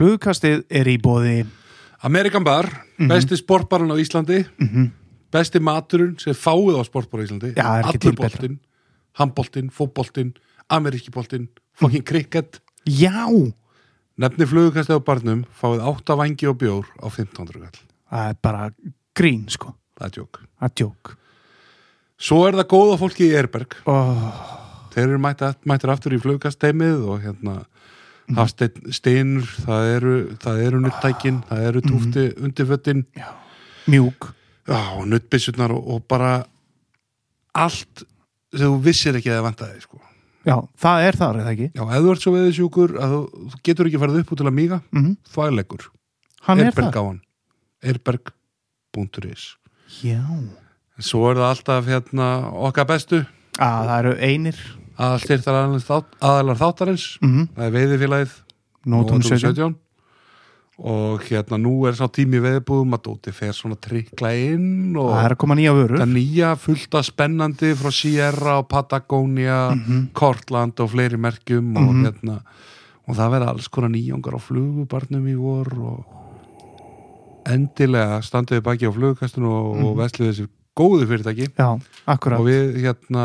Flugkastið er í bóði Amerikan Bar, besti sportbarinn á Íslandi. Mhm. besti maturinn sem fáið á sportbar á Íslandi. Já, allur boltinn, handboltinn, fótboltinn ameríski boltinn, fucking cricket. Já, nefni flugukastið á barnum fáið 8 vangi og bjór á 1500 kall það er bara grín sko. Það er tjók Það er djók svo er það góða fólki í Erberg oh, þeir eru mættir aftur í flugkasteimið og hérna hafsteinn steinur, það eru það eru nuttækin, það eru túfti undirföttin Mjúk. Og nuttbissurnar og, og bara allt sem þú vissir ekki að það vantaði sko. Já, það er þar, eða ekki? Já, ef þú ert svo veðisjúkur að þú, getur ekki farið upp út til að míga Mm þvægleikur, Hann er Erberg það á hann. Erberg.is Já. Svo er það alltaf hérna okkar bestu. Að það eru einir að styrtar þátt, aðalar þáttarins. Mm það er veiðifélagið Nótum 17 17 og hérna nú er sá tími veðbúðum að Dóti fer svona trikla inn og Það er að koma nýja vörur. það nýja fullta spennandi frá Sierra og Patagonia Kortland og fleiri merkjum og Mhm. hérna og það verða alls konar nýjongar á flugubarnum í vor og endilega standuði baki á flugukastinu og, og vesluði þessi góðu fyrirtæki. Já, og við hérna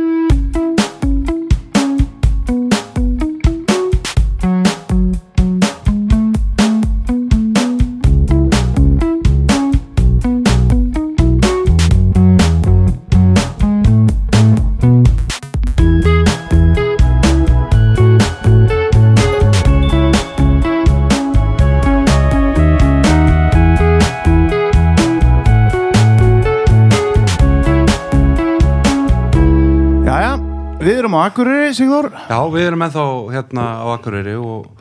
Akureyri, Sigþór? Já, við erum ennþá hérna á Akureyri og,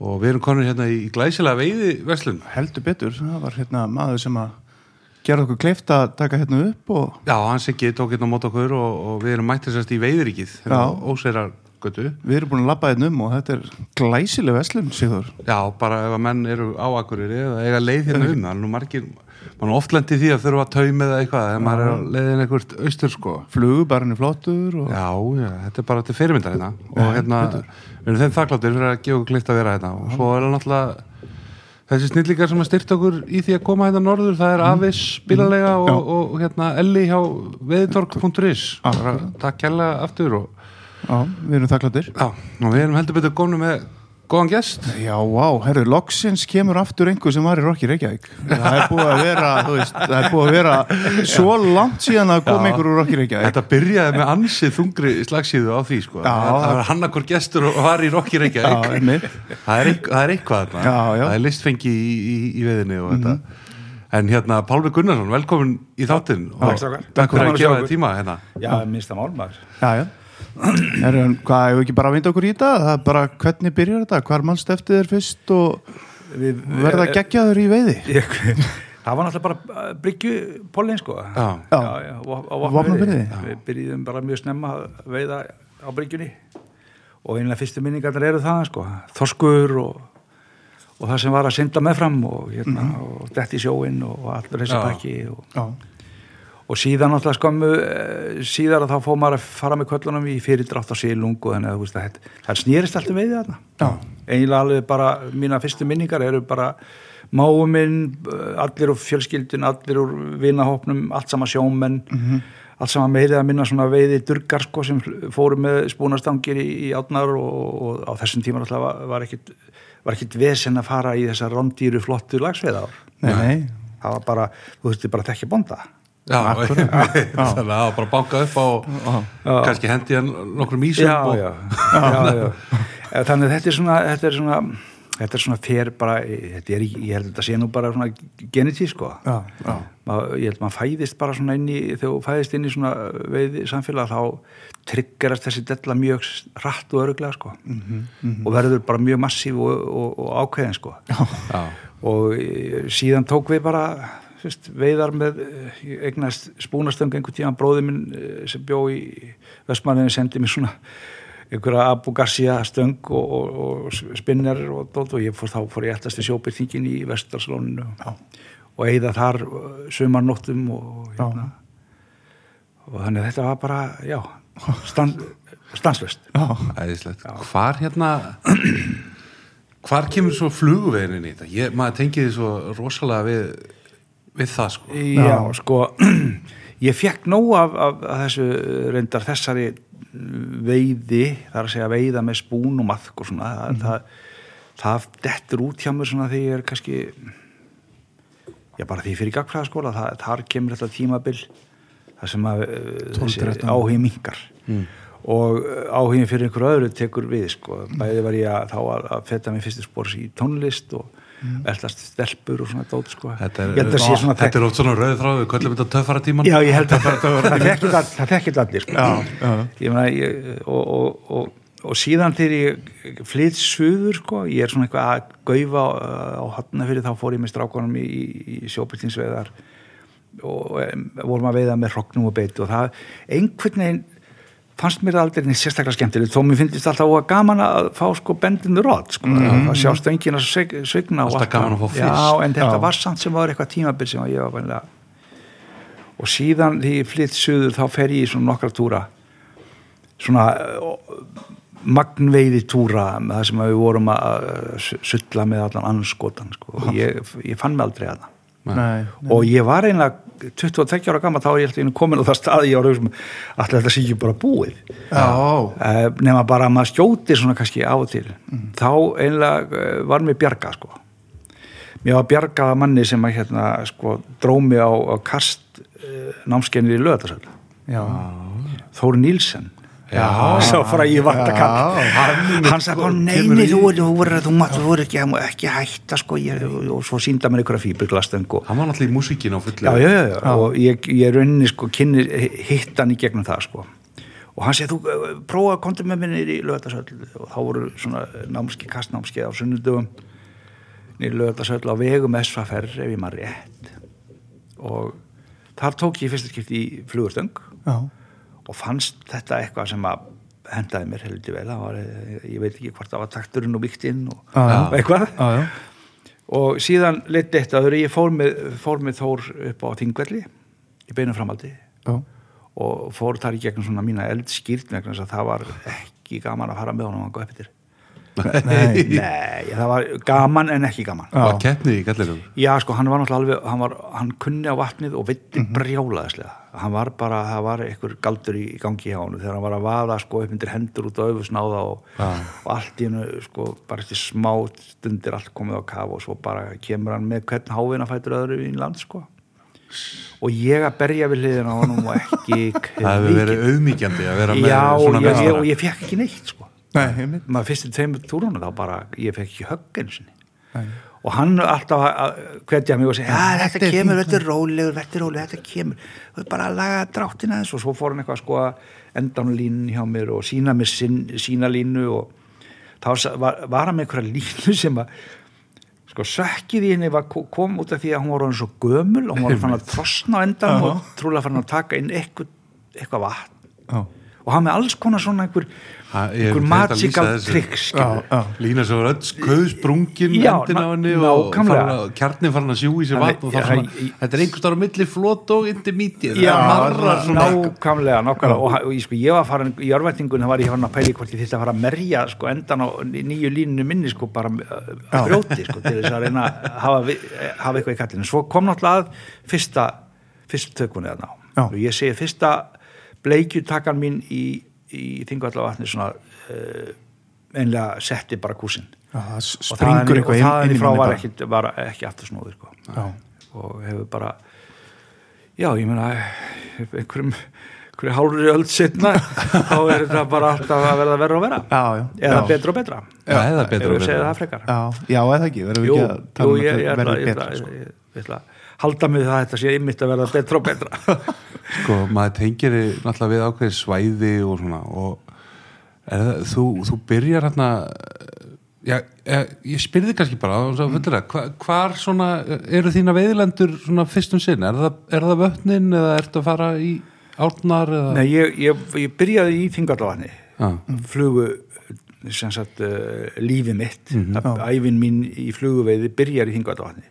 og við erum konur hérna í glæsilega veiði verslun. Heldur betur, það var hérna maður sem að gera okkur kleift að taka hérna upp og Já, hann Siggi tók hérna á mót okkur og, og við erum mættir sérst í veiðuríkið hérna Já. á Óseirargötu við erum búin að labba hérna um og þetta er glæsileg veslun, Sigþór. Já, bara ef að menn eru á Akureyri eða eiga leið hérna um, það er nú margir mann oft lendi því að þurfa að taumi eða eitthvað þegar maður er á leiðin eitthvað austur sko. Flugubarinn er flottur og Já, já, þetta er bara til fyrirmyndar hérna. Og hérna, við erum þeim þakkláttir fyrir að gefa klikt að vera hérna. Og svo er það náttúrulega þessi snillíkar sem að styrta okkur í því að koma hérna norður, það er Avis bílalega og, Já. og, hérna Elli hjá veðitorg.is takk kærlega aftur og Já, við erum þakkláttir já, og við erum heldur betur gónu með góðan gest. Já, vá, herru, loksins kemur aftur einhver sem var í Rokki Reykjavík. Það er búið að vera, þú veist, það er búið að vera svo langt síðan að koma einhver úr Rokki Reykjavík. Þetta byrjaði með ansið þungri slagsíðu á því sko. Já. það var hann akkur gestur og var í Rokki Reykjavík. Það er, eitthvað, það er eitthvað þarna. Já, já. það er listfengi í, í, í veðinni og þetta. En hérna Pálmi Gunnarsson, velkomin í þáttinn. Og Takk, fyrir að að gefa þér tíma hérna. Já, minnsta mál maður. Já, já En hvað, hefur ekki bara að vinda okkur í þetta? Það er bara, hvernig byrjar þetta? Hvar mannst eftir þér fyrst og Við, verða eh, geggjaður í veiði? ég, Það var náttúrulega bara bryggju pólinn sko Já. Já. já, á, á? Vopnafirði Við byrjuðum bara mjög snemma að veiða á bryggjunni og einlega fyrstu minningarnar eru það sko Þorskur og, og það sem var að synda meðfram og, hérna, og dett í sjóin og allur þessi pakki og, Já, og síðan náttúrulega skömmu eh, síðar að þá fóð maður að fara með köllunum í fyrirdrátt á sílung og þannig að veist að þetta- það snýrist alltaf veiði þarna Já. eiginlega alveg bara, mína fyrstu minningar eru bara máu minn eh, allir úr fjölskyldun, allir úr vinahópnum, allt sama sjómenn allt sama meirið að minna svona veiði durgar sko sem fóru með spúnastangir í, í átnar og, og á þessum tíma náttúrulega var, ekkit var ekkit vesen að fara í þessar rondýru flottu nei það var bara, þú þurfti bara að tekja bonda. þannig að það var bara bankað upp á kannski hendi hann nokkrum ísum já, og, já, já, já. Eh, þannig að þetta er svona þetta er svona, þetta er svona fer bara, þetta er, ég held að þetta sé nú bara svona genetí sko. Já, já, Ma, ég held að maður fæðist bara svona inn í þegar þú fæðist inn í svona veiði samfélag þá triggerast þessi della mjög rætt og öruglega sko. Og verður bara mjög massív og, og, og ákveðin sko. Já, og síðan tók við bara fyrst, veiðar með eh, eignast spúnastöng einhvern tíma bróði minn eh, sem bjó í Vestmanniðin sendi mér svona einhverja Abu Garcia stöng og, og, og spinner og, og ég fór þá fór ég eldast við sjóbyrtingin í Vestarslóninu og eigða þar sumarnóttum og, hérna, og þannig að þetta var bara já, Stan, stanslöst já, æðislegt. Hvar hérna hvar kemur svo flugveginn inn í þetta? Ég, maður tengið því svo rosalega við, við það sko. Já, sko ég fekk nóg af, af, af þessu reyndar þessari veiði, það er að segja veiða með spún og maðk og svona það, það, það dettur út hjá mér svona því ég er kannski já bara því fyrir gagfræðaskóla það, þar kemur þetta tímabil það sem að uh, þessi 13. áhugi minkar og áhugin fyrir einhver öðru tekur við sko, bæði var ég að þá að, að feta mér fyrstu spórs í tónlist og mm. eldast stelpur og svona dót sko þetta er, sé svona þetta er oft svona rauð þráðu köllum þetta töffara tíman Já, ég held að það, þekkir allir sko. Já, já. Ég meina, ég, og, og, og, og síðan þegar ég flytt suður sko, ég er svona eitthvað að gaufa á, á hotnafyrir þá fór ég með strákonum í, í, í sjóbyrtinsveðar og um, vorum að veiða með hrognum og beitu og það einhvern veginn fannst mér aldrei neitt sérstaklega skemmtilegt þó mér finnst alltaf óa gaman að fá sko bendinu rót sko, það sjást enginn að og Alltaf allt gaman að fá Já, fisk. en þetta Já. var samt sem var eitthvað tímabil sem ég var bænlega og síðan því ég flytt suður þá fer ég í svona nokkra túra svona uh, magnveiði túra með það sem við vorum að uh, sulla með allan anskotan sko. ég, ég fann mig aldrei að það nei, og ég var einlega 22 ára gammal þá er ég alltaf komin á það staði ég var sem alltaf þetta sé ekki bara búið? Já, uh, nema bara að maður skjóti svona kannski á og til. Þá einlega uh, var mér bjarga sko. Mér var bjargað af manni sem að hérna sko drómi á, á kast uh, námskeinir í löðarsöld já, Þóri Nílsen. Sá Já. kalla hann sagði bara neini þú voru, þú ekki, ekki hætta sko ég, og svo sínda mér einhverja fíberglastöng og hann var náttúrulega í músíkin á fullu. Já, já, já, já. og ég, ég rauninni sko kynni hitt hann í gegnum það sko. Og hann segi þú prófa að konta með minni í lögatarsöll og þá voru svona námski, kastnámski á sunnudöfum nýri lögatarsöll á vegum SFR ef ég maður rétt. Og þar tók ég fyrsta skipti í flugurstöng já, og fannst þetta eitthvað sem að hendaði mér heldur vel. Var, eh, ég veit ekki hvort það var takturinn og viktinn og, og eitthvað. Já, já. og síðan leitt eitt að ég fór með, fór með Þór upp á Þingvelli í beinu framaldi já. og fór þar í gegnum svona mína eldskýrt vegna þess að það var ekki gaman að fara með honum upp yfir Nei. Nei, það var gaman en ekki gaman. Var keppnið í gallirum Já, sko, hann var náttúrulega alveg, hann, var, hann kunni á vatnið og veitti brjálaðislega. Hann var bara, það var einhver galdur í gangi hjá hann þegar hann var að vaða, sko, upp undir hendur út á öfusnáða og, og allt í hennu, sko, bara eftir smá stundir allt komið á kaf og svo bara kemur hann með hvern hávina fætur öðru í land, sko. Og ég að berja við hliðina á honum og ekki það hefur verið auðmíkjandi að vera með Já, svona ég, meistara. og ég fekk ekki neitt, sko. Nei, maður fyrstu tveimur túrunum þá bara ég fekk ekki högg sinni. Nei. Og hann alltaf hvetja mig og segja, ja, þetta þetta kemur, fínt." þetta er rólegur þetta er rólegur, þetta kemur. Þú er bara að laga dráttina þess og svo fór hann eitthvað sko að endan línu hjá mér og sína mér sin, sína línu og þá var, var hann með einhverja línu sem að sko sökkið í henni var, kom út af því að hún var orðin svo gömul og hún var fann að trosna á endan og trúlega fann að taka inn eitthvað, eitthvað vatn. Og hann með alls konar svona einhver, einhver að magical já. lína svo öll skauðsprungin endin á ná- henni og að- kjarnin farin að sjú í sér vatn það þetta er einhvers þar á milli flót og intermediate. Já, það marrar svona. nákvæmlega, nákvæmlega. Og, og ég, sko, ég var farin í örvætingun þá var ég farin að pæli hvort ég þýtti að fara að merja sko, endan á nýju línunu minni sko, bara uh, að brjóti sko, til þess að reyna að hafa, eitthvað í kallinu svo kom náttúrulega að fyrsta fyrst tökunni þarna á. Já. og ég segi fyrsta bleikjutakan mín í, í þingvallavatni svona uh, einlega setti bara kúsin s- og springur þaðan- inn, inn í í frá var ekki, var ekki aftur snúður sko. Og hefur bara já, ég meina einhverjum, einhverjum hálfri öll setna þá er þetta bara alltaf að verða verra og verra Já, já. eða Já. betra og betra Já, eða betra og betra. Já, já, eða ekki, verðum við ekki að tala um að ætla, betra sko. ég, ég ætla að halda mig það að þetta sé ymmit að verða betra og betra. Sko, maður tengir þig náttúrulega við ákveðið svæði og svona og er það, þú, þú byrjar hérna ég, ég spyrði kannski bara og svo fullir það, hva, hvar svona eru þína veiðlendur svona fyrstum sinn? Er það, er það vötnin eða ertu að fara í árnar eða? Nei, ég, ég, ég byrjaði í Þingallavatni Já. flugu sagt uh, lífi mitt. Mm Já. æfin mín í fluguveiði byrjar í Þingallavatni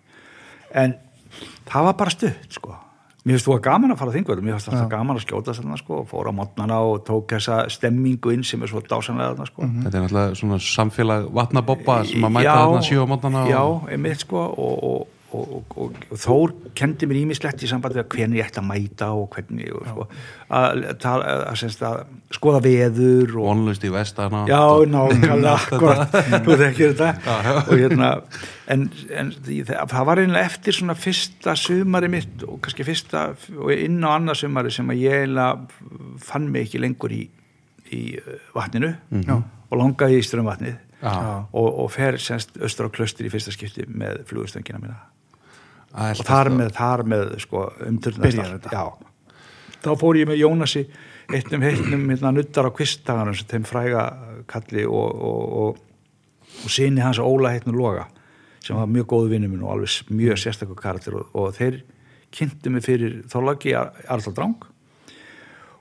en það var bara stutt sko. Mér finnst þú að gaman að fara þingvöldum mér finnst alltaf gaman að skjóta þarna sko og fóra á mótnana og tók þessa stemmingu inn sem er svo dásanlega þarna sko. Þetta er náttúrulega svona samfélag vatnabobba sem að mæta þarna á mótnana já, einmitt sko og, og, og, og, og, og Þór kendi mér ímislegt í sambandi við hvernig ég ætti að mæta og hvernig og, sko, að, að, að, að, að skoða veður og vonlust í vestana Já, nákvæmlega akkurat, þú þekkir þetta. Og hérna en, en það var einlega eftir svona fyrsta sumari mitt og kannski fyrsta og inn á annað sumari sem að ég eiginlega fann mig ekki lengur í, í uh, vatninu og langaði í strömvatnið Já. og, og fer semst austur á klöstur í fyrsta skipti með flugurstöngina mína og þar með, þar með sko. Já. þá fór ég með Jónasi eittnum heitnum hérna nuttar á kvistdaganum sem þeim fræga kalli og, og, og, og sinni hans Óla heitnum Loga sem var mjög góðu vinnu minn og alveg mjög sérstakur karakter og, og þeir kynntu mig fyrir Þorlaki Arðal Drang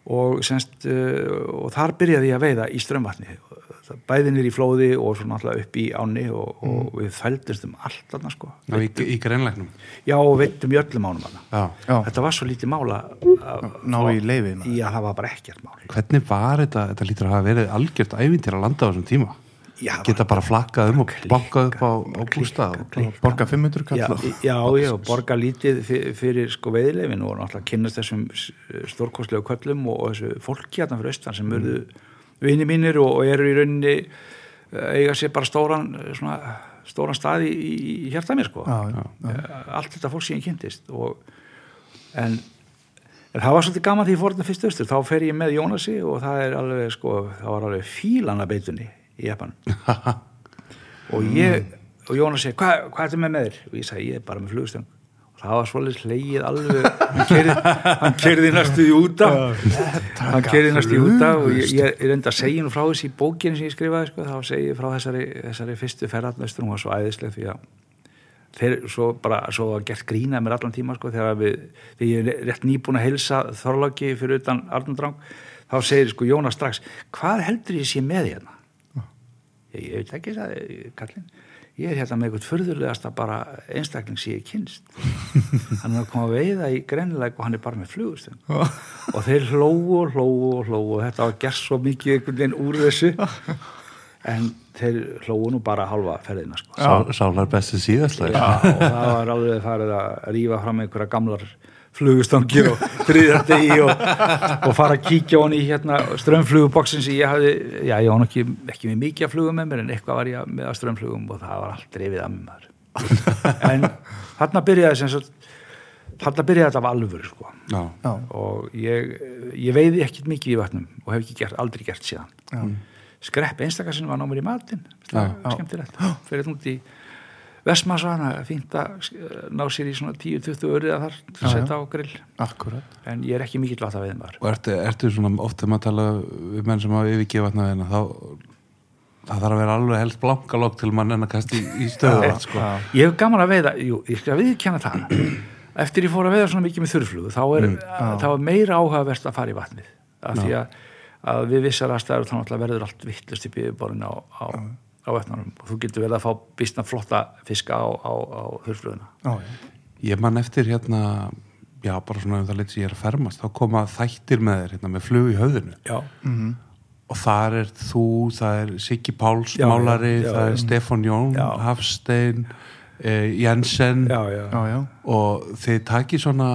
og, semst, uh, og þar byrjaði ég að veiða í strömvatni bæðinir í flóði og svona alltaf upp í áni og, og við fældumst um allt þarna sko Já, í, í greinleiknum Já, og veitum í öllum ánum. Já. Þetta var svo lítið mála að ná í leifina. Já, það var bara ekkert mál. Hvernig var þetta, þetta lítur að hafa verið algjört ævintýr að landa á þessum tíma Já, geta bara flakkað um og bankað upp á, á bústað Og borga 500 kall Já, já, já, borga lítið fyrir, fyrir sko veiðilegin og náttúrulega kynnast þessum stórkostlegu köllum og, og þessu fólki hérna fyrir austan sem urðu vini mínir og, og eru í rauninni eh, eiga sér bara stóran eh, svona, stóran stað í, í, hjarta mér sko. Já, já, Eh, allt þetta fólk sem ég kynntist og en, en það var svolítið gaman því ég fór þetta fyrst austur. Þá fer ég með Jónasi og það er alveg sko, það var alveg fílan að beitunni í Japan. Og ég og Jónas segi, hvað hva er þetta með með þér? og ég sagði, ég er bara með flugstöng það var svolítið hlegið alveg. Hann kerði, næstu í úta hann kerði næstu í úta og ég, ég er enda að segja nú frá þessi í bókinu sem ég skrifaði, sko, þá segi ég frá þessari, þessari fyrstu ferðarnöstur, hún var svo æðisleg því að þeir svo bara, svo var gert grína mér allan tíma, sko, þegar við, þegar ég er rétt nýbúin að heilsa Þorlaki fyrir utan Arnundrang, þá segir sko Jónas strax, hvað heldur ég sé með hérna? ég, ég veit ekki sagði kallinn ég er hérna með eitthvað förðurlegasta bara einstakling sem ég kynst hann er að koma að veiða í greinleik og hann er bara með flugustum og þeir hlóu og hlóu og hlóu og þetta var gert svo mikið einhvern veginn úr þessu. En þeir hlóu nú bara halva ferðina sko. Sál, Sálar besti síðastlega Já, og það var alveg farið að rífa fram einhverja gamlar flugustangir og þriðardegi og, og fara að kíkja honi í hérna strömmfluguboksin sem ég hafði, já ég var ekki, ekki með mikið að fluga með mér en eitthvað var ég með að strömmflugum og það var allt drifið að mér en þarna byrjaði sem sagt þarna byrjaði þetta af alvöru sko. Já. Og ég, ég veiði ekkit mikið í vatnum og hef ekki gert, aldrei gert síðan. Já, skrepp einstakar sinni var ná mér í matinn. Já. skemmtilegt. Fyrir út í Vestmassa, fínt að eh, ná sér í svona 10-20 öryða þar Já, að setja á grill. Akkurat en ég er ekki mikill vatna við maður Og ertu, ertu svona oft þegar maður tala við menn sem hafa yfirgefa vatnaðina þá það þarf að vera alveg helst blankalokk til mann en að kasta í, í stöðu sko. Já, ég hef gaman að veiða, jú, ég skal viðkjanna það. Eftir ég fór að veiða svona mikið með þurrflugu þá er, mm, þá er meira áhugavert að fara í vatnið. Af því að, að við vissar aðstæður þá náttúrulega verður allt vittlust í bíðuborinn á, á, á vatnanum og þú getur verið að fá býstna flotta fiska á, á, á þurrfluguna já, ég man eftir hérna já bara svona um það leitt sem ég er að fermast þá koma þættir með þér hérna með flug í höfðinu. Já, og þar er þú, það er Siggi Páls Já, málari, já, já, það er já. Stefán Jón, Já. Hafstein eh, Jensen. Já, já, já, já. og þið takið svona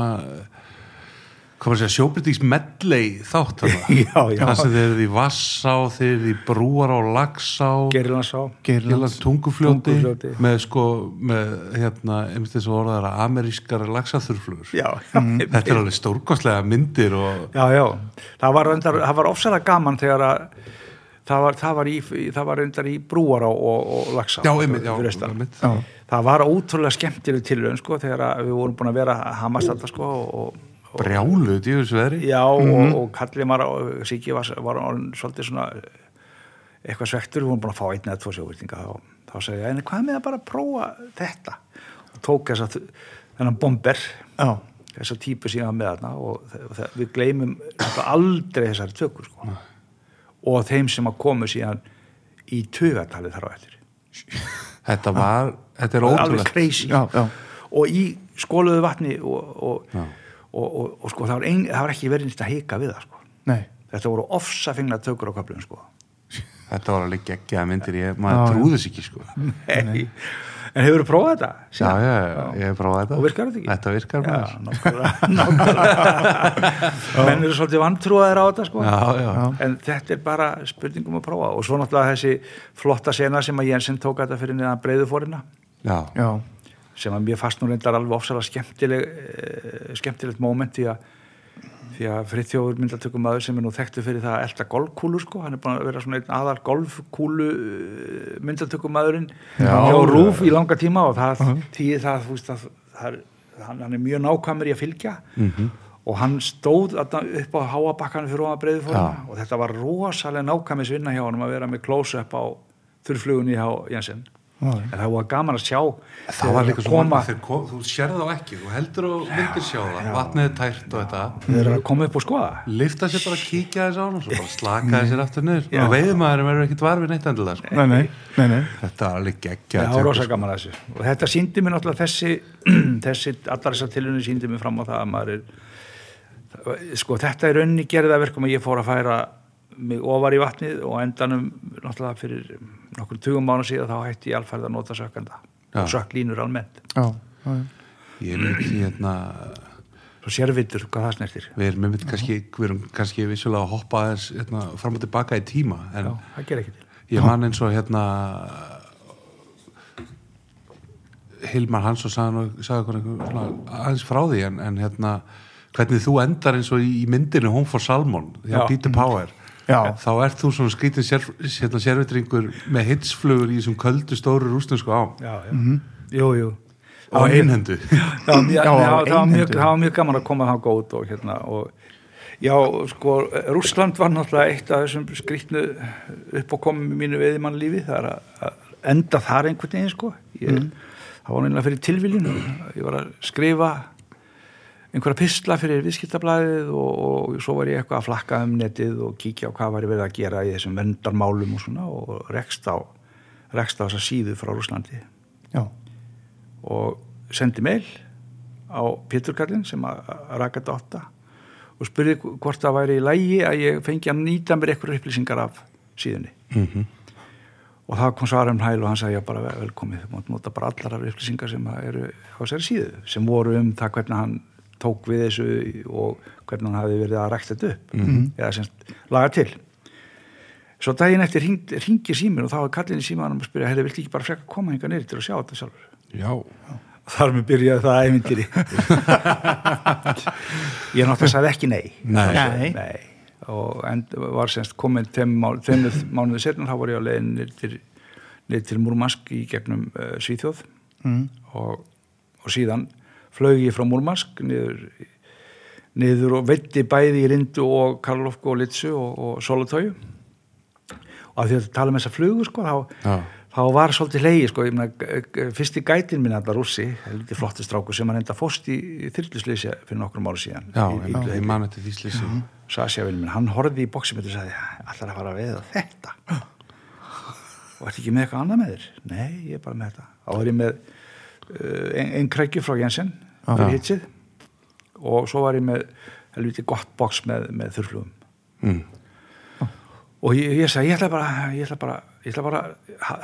hvað var að segja, sjóbrytings medley þátt þarna já, já. það sem þið eruð í Vassá, þið eruð í Brúar á Lagsá Gerilans á Gilans tungufljóti, Tungufljóti. með sko með hérna, einmitt þess að orða það amerískar lagsaþurflugur já, þetta er alveg stórkostlega myndir og já, já, það var, það var ofsalega gaman þegar að það var, það var, í, það var í brúar og, og, og lagsa já, einmitt, já, einmitt. Já. það var ótrúlega skemmtileg tilraun sko, þegar að við vorum búin að vera að hamast þetta sko, og, og, brjálu, djöfus veðri já, og, og kallið maður Siggi var, var svolítið svona eitthvað svektur, við vorum búin að fá einn eða tvo sjóvirtinga þá, þá segja ég, en hvað með að bara prófa þetta og tók þess að þennan bomber já. þessa típu sem ég var með þarna og og þe- við gleymum aldrei þessari tökur sko. og þeim sem að komu síðan í tugatalið þar á eftir þetta var, þetta er alveg ótrúlega crazy Já, já. og í skóluðu vatni og, og, Já. Og, og, og sko það var, ein, það var ekki verið nýtt að hika við það sko. Nei, þetta voru ofsafengla tökur á köflum sko. Þetta var alveg geggjaða myndir ég, maður Já, trúði þess ekki sko. Nei. en hefur þú prófað þetta? já, já, já, ég hef prófað þetta. Og virkar þetta ekki? Þetta virkar nákvæmlega. menn eru svolítið vantrúaðir á þetta sko. Já, já, en þetta er bara spurningum að prófa. Og svo náttúrulega þessi flotta sena sem að Jensen tók þetta fyrir niðan breyðufórina já, já, sem að mér fannst nú reyndar alveg ofsalega skemmtileg eh, skemmtilegt moment því að því að Friðþjófur myndatökum maður sem er nú þekktu fyrir það að elda golfkúlu sko, hann er búin að vera svona einn aðal golfkúlu myndatökum maðurinn Já. hjá Rúf í langa tíma og það þýði það, þú veist að það hann, hann er mjög nákvæmur í að fylgja. Mhm. og hann stóð upp á háabakkanum fyrir ofan breiðufóruna og þetta var rosalega nákvæmis vinna hjá hann að vera með close-up á þurrflugunni hjá Jensen en það var gaman að sjá það var líka svo koma, margir þeir kom, þú sérð þá ekki, þú heldur og myndir sjá það vatnið er tært og þetta. Þeir eru að koma upp og skoða. Lifta sér bara að kíkja þess á hann og svo bara slaka sér aftur niður. Og veiðmaðurinn verður ekkit varfið neitt endilega sko. nei, nei, nei, nei. þetta var alveg geggja það var rosa gaman að þessu. Og þetta síndi mér náttúrulega þessi þessi, allar þessar tilunni síndi mér fram á það að maður er sko þetta er raunni gerða verkum að ég fór að færa mig ofar í vatnið og endanum náttúrulega fyrir nokkur tugum mánu síðan þá hætti ég alfærð að nota sökkanda og sökklínur almennt. Já, já, já. ég er því hérna svo sérvitur hvað það snertir. við erum með kannski, við erum kannski vissulega að hoppa aðeins hérna, fram og tilbaka í tíma en Já, það ger ekki til. ég man eins og hérna Hilmar Hansson sagði, sagði aðeins frá því en, en hérna hvernig þú endar eins og í, myndinu Home for Salmon því að Peter Power Já. þá ert þú svona skrítin sér, hérna, sérvitringur með hitsflugur í þessum köldu stóru rústensku ám. Já, já. jú, jú. Og einhendu. Það, var mjög, gaman að koma það góð og hérna og já, sko, Rússland var náttúrulega eitt af þessum skrýtnu upp á komum í mínu veiðimann lífi það er að, enda þar einhvern veginn sko. Ég, það var náttúrulega fyrir tilviljun. Ég var að skrifa einhverja pistla fyrir viðskiptablaðið og, og svo var ég eitthvað að flakka um netið og kíkja á hvað var ég verið að gera í þessum vendarmálum og svona og rekst á rekst á þessa síðu frá Rússlandi já. og sendi mail á Péturkallin sem að raka dotta og spurði hvort það væri í lægi að ég fengi að nýta mér eitthvað upplýsingar af síðunni Mhm. og það kom svarum hæl og hann sagði ég bara vel- velkomið, þú mátt nota bara allar af upplýsingar sem eru á þessari síðu sem voru um það hvernig hann tók við þessu og hvernig hann hafi verið að rækta þetta upp. Eða semst laga til. Svo daginn eftir ringi síminn og þá er kallin í símanum að spyrja, hefði vilt ekki bara frekka koma hinga neyri til að sjá þetta sjálfur? Já, og þar með byrjaði það ævintýri. Ég náttúrulega sagði ekki nei. Nei. nei. og end, var semst komin tveim mánuðu setna þá var ég á leiðin niður til, til Múrmansk í gegnum uh, Svíþjóð. Mm. og, og síðan flög ég frá Múrmansk niður, niður og veitti bæði í Rindu og Karlofku og Litsu og, og Solotóju og að því að tala um þessa flugu sko þá já, þá var svolítið leiði sko, meina, fyrsti gætin minn alltaf rússi, heldur flotti stráku sem hann enda fórst í, í þyrluslýsi fyrir nokkrum ára síðan. Já, í, í, ég, man þetta því slýsi Sasja vinn minn, hann horfði í bóksimitt og sagði, allar að fara að veiða þetta? Og ertu ekki með eitthvað annað með þér? Nei, ég er bara með þetta. Þá var ég með uh, ein, ein krækju frá Jensen fyrir Já. hitsið og svo var ég með helviti gott bóks með, með þurflugum mm. og ég, ég sagði, ég ætla bara ég ætla bara, ég ætla bara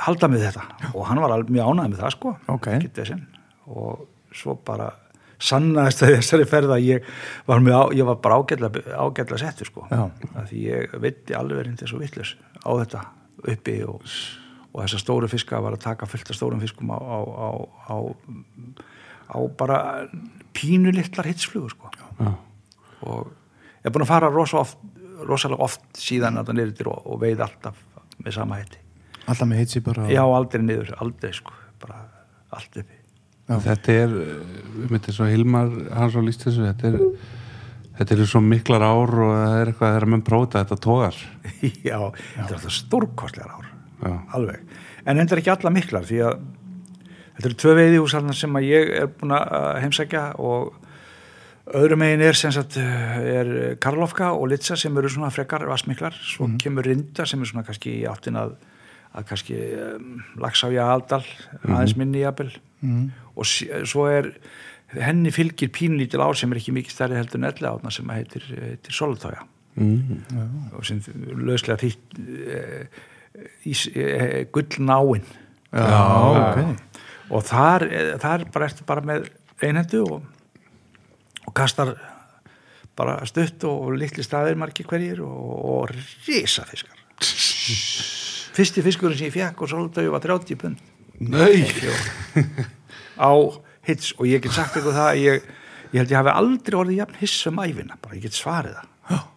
halda með þetta og hann var alveg mjög ánægð með það sko Ok. Ekkert vesen. og svo bara sannaðist að þessari ferð að ég var, á, ég var bara ágætla, settur sko Já. því ég veitti alveg verið þessu vittlus á þetta uppi og, og þessar stóru fiska var að taka fullt af stórum fiskum á, á, á, á, á bara pínu litlar hitsflugur sko. Já, og ég er búin að fara rosa oft, rosalega oft síðan að það til og, og veið alltaf með sama hætti alltaf með hitsi bara já, aldrei niður, aldrei sko bara allt uppi. Já. þetta er við myndum svo Hilmar hans og líst þessu þetta er, þetta er svo miklar ár og það er eitthvað þegar menn prófa þetta tógar já, þetta er alltaf stórkostlegar ár. Já, alveg, en endur ekki alla miklar því að þetta eru tvö veiðihús sem ég er búin að heimsækja og öðrum megin er sagt er Karlofka og Litsa sem eru svona frekar vasmiklar, svo kemur Rinda sem er svona kannski í áttin að, að kannski um, Lagsávja Aldal aðeins minni jafnvel. Mm. og sí- svo er henni fylgir pínlítil ár sem er ekki mikið stærri heldur en elli átna sem heitir, heitir Solotója mm. og sem löslega þýtt e, e, gullnáin. Já, ok. Og þar, þar bara ertu bara með einhendu og, og kastar bara stutt og litli staðir margir hverjir og, og risa fiskar fyrsti fiskurinn sem ég fekk og svolítið var 30 pund. Nei, á hits og ég get sagt eitthvað það að ég, ég held ég hafi aldrei orðið jafn hiss um æfina, bara ég get svarið það.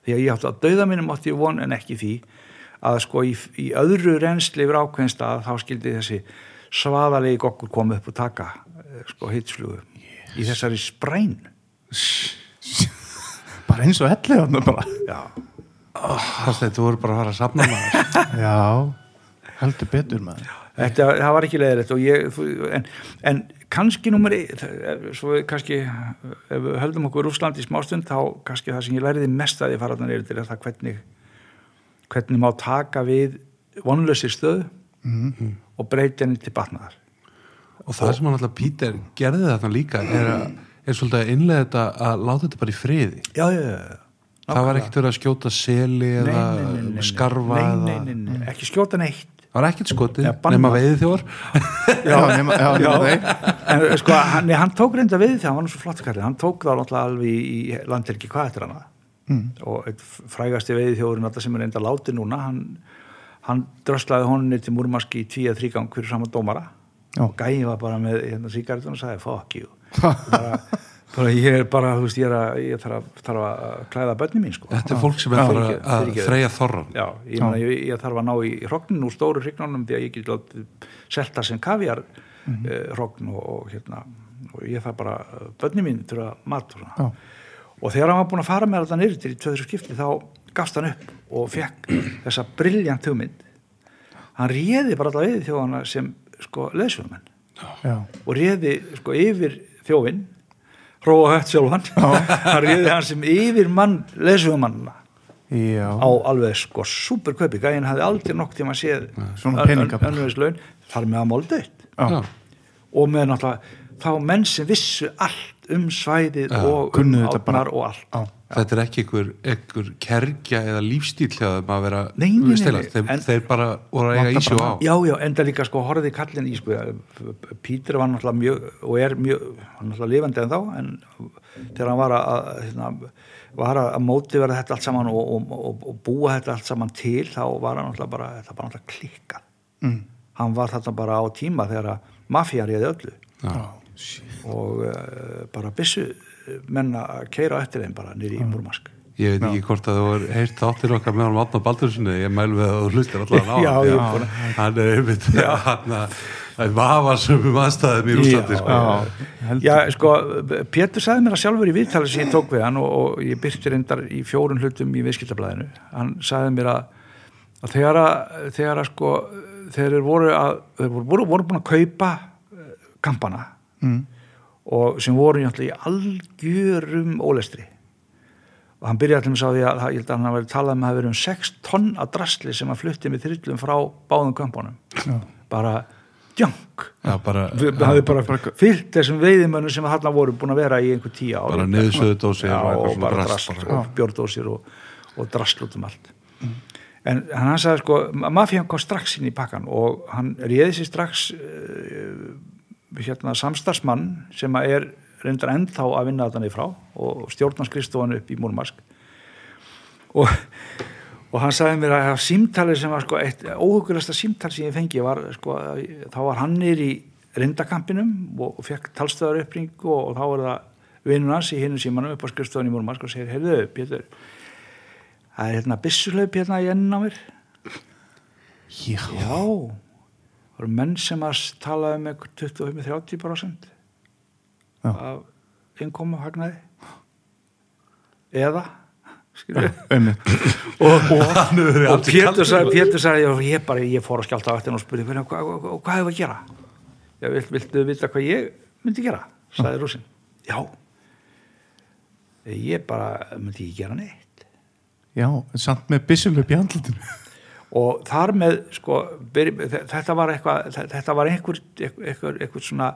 Því að ég átti að dauða mínum átti von en ekki því að sko í, í öðru reynsli yfir ákveðnst að þá skildi þessi svaðalegi gokkur koma upp og taka eh, sko hitsflugu í þessari spræn. Bara eins og bara. já, það þetta voru bara að fara að safna maður. Já, heldur betur maður. Þetta, það var ekki leiðilegt og ég, en, en kannski nummer svo kannski ef við höldum okkur Rússland í smástund þá kannski það sem ég læriði mest að ég fara til er það hvernig hvernig má taka við vonlausir stöð og breyta henni til batnaðar. Og það sem hann alltaf Pítur gerði þarna líka er, að, er svolítið að innlega þetta að láta þetta bara í friði. Já, já, já það var ekkert verið að skjóta seli Nei, eða nei, nei, nei, nei. skarfa nei, eða, nei, nei, nei, ekki skjóta neitt. Það var ekkert skotið bannað. nema veiði þjór Já, nema, já, nema þeir. en sko, hann, nei, hann tók reynda við því hann var nú svo flott kallið, hann tók það náttúrulega alveg í, í landhelgi hvað eftir hana mm. og frægasti veiði þjóðurinn alltaf sem er reynda láti núna hann, hann dröslaði honunni til Múrmaski í tvíða þrýgang fyrir saman dómara Já. og gæði var bara með hérna síkartun og sagði fuck you bara, bara ég er bara, þú veist, ég er að ég þarf að, þarf að klæða bönni mín sko þetta er fólk sem er Já. að fyrirgefðu. þreja þorran Já, ég, meina, ég, ég þarf að ná í hrognin úr stóru hrygnunum því að ég get látið selta sem kavjar mm Mhm. hrogn og, og hérna og ég þarf bara, bönni mín þurfa mat og svona Já. og þegar hann var búin að fara með þetta neyri til í tvöður skipti þá gafst hann upp og fekk þessa briljant hugmynd hann réði bara alltaf við þjóðana sem sko leðsjóðumenn Já. og réði sko yfir þjófinn hróa hött sjálfan hann réði hann sem yfir mann leðsjóðumannna Já. á alveg sko super kaupi gæðin hafði aldrei nokk tíma séð Svona peninga bara. önnvegislaun þar með að Já. Já. og með náttúrulega þá menn sem vissu allt um svæðið Já, og um átnar og allt. Já. þetta er ekki einhver, einhver kergja eða lífstíl hjá þeim að vera Nei, nei, nei, þeir, En- þeir bara voru að eiga ísjó á. Já, já, enda líka sko horfði kallin í sko Pítur var náttúrulega mjög og er mjög, hann náttúrulega lifandi en þá en þegar hann var að hérna, var að móti verða þetta allt saman og, og, og, og búa þetta allt saman til þá var hann náttúrulega bara, þetta bara náttúrulega klikkað. Mm. hann var þetta bara á tíma þegar að mafían réði öllu. Já. Og uh, bara byssu menna að keira eftir þeim bara nýri í Múrmask ég veit ekki hvort að þú var heyrt þáttir okkar með hann Átna Baldurssoni ég mæl við að þú hlustir allavega á Já, hann. ég er búin hann er einmitt hann að það er vafasumum aðstæðum í Rúslandi Já, sko. Já. Já, sko, Pétur sagði mér að sjálfur í viðtali sem ég tók við hann og, og ég byrti reyndar í fjórun hlutum í viðskiptablaðinu. Hann sagði mér að, að þegar að þegar að sko þeir voru að þeir voru, voru, voru búin að kaupa eh, kampana Mm. og sem voru í algjörum ólestri. Og hann byrjaði allir með að það- ég held að hann hafi talað um að það hafi verið um 6 tonn af drasli sem að flutti með þryllum frá báðum kampanum Já. bara bara, við hafði bara fyllt þessum veiðimönnum sem þarna voru búin að vera í einhver tíu ár. Bara niðursöðudósir og bara drasl, og bjórdósir og, og drasl út um allt. En hann sagði sko mafían kom strax inn í pakkan og hann réði sér strax uh, hérna samstarfsmann sem er reyndar ennþá að vinna þetta niður frá og stjórnarskristofann upp í Múrmask og, og hann sagði mér að símtali sem var sko óhugurasta símtali sem ég fengi var sko, þá var hann nýr í reyndakampinum og, og fekk talstöðar uppring og, og þá var það vinnun hans í hinu símanum upp á skrifstofunni í Múrmask og segir, heyrðu, Pétur það er hérna byssulaup hérna í enn á mér. Já. já eru menn sem að tala um eitthvað 25-30% Já. af innkomu hagnaði eða og, og, og Pétur sagði, og ég, bara, ég fór að skjálta á eftir og spurði hvað, hvað, hvað, hvað hefur að gera? Já, vilt, viltu vita hvað ég myndi gera? sagði rúsin já. Ég bara myndi ekki gera neitt? Já, samt með byssulöp í andlutinu. Og þar með sko, byrj, þetta var eitthvað þetta var einhver, einhver, einhver svona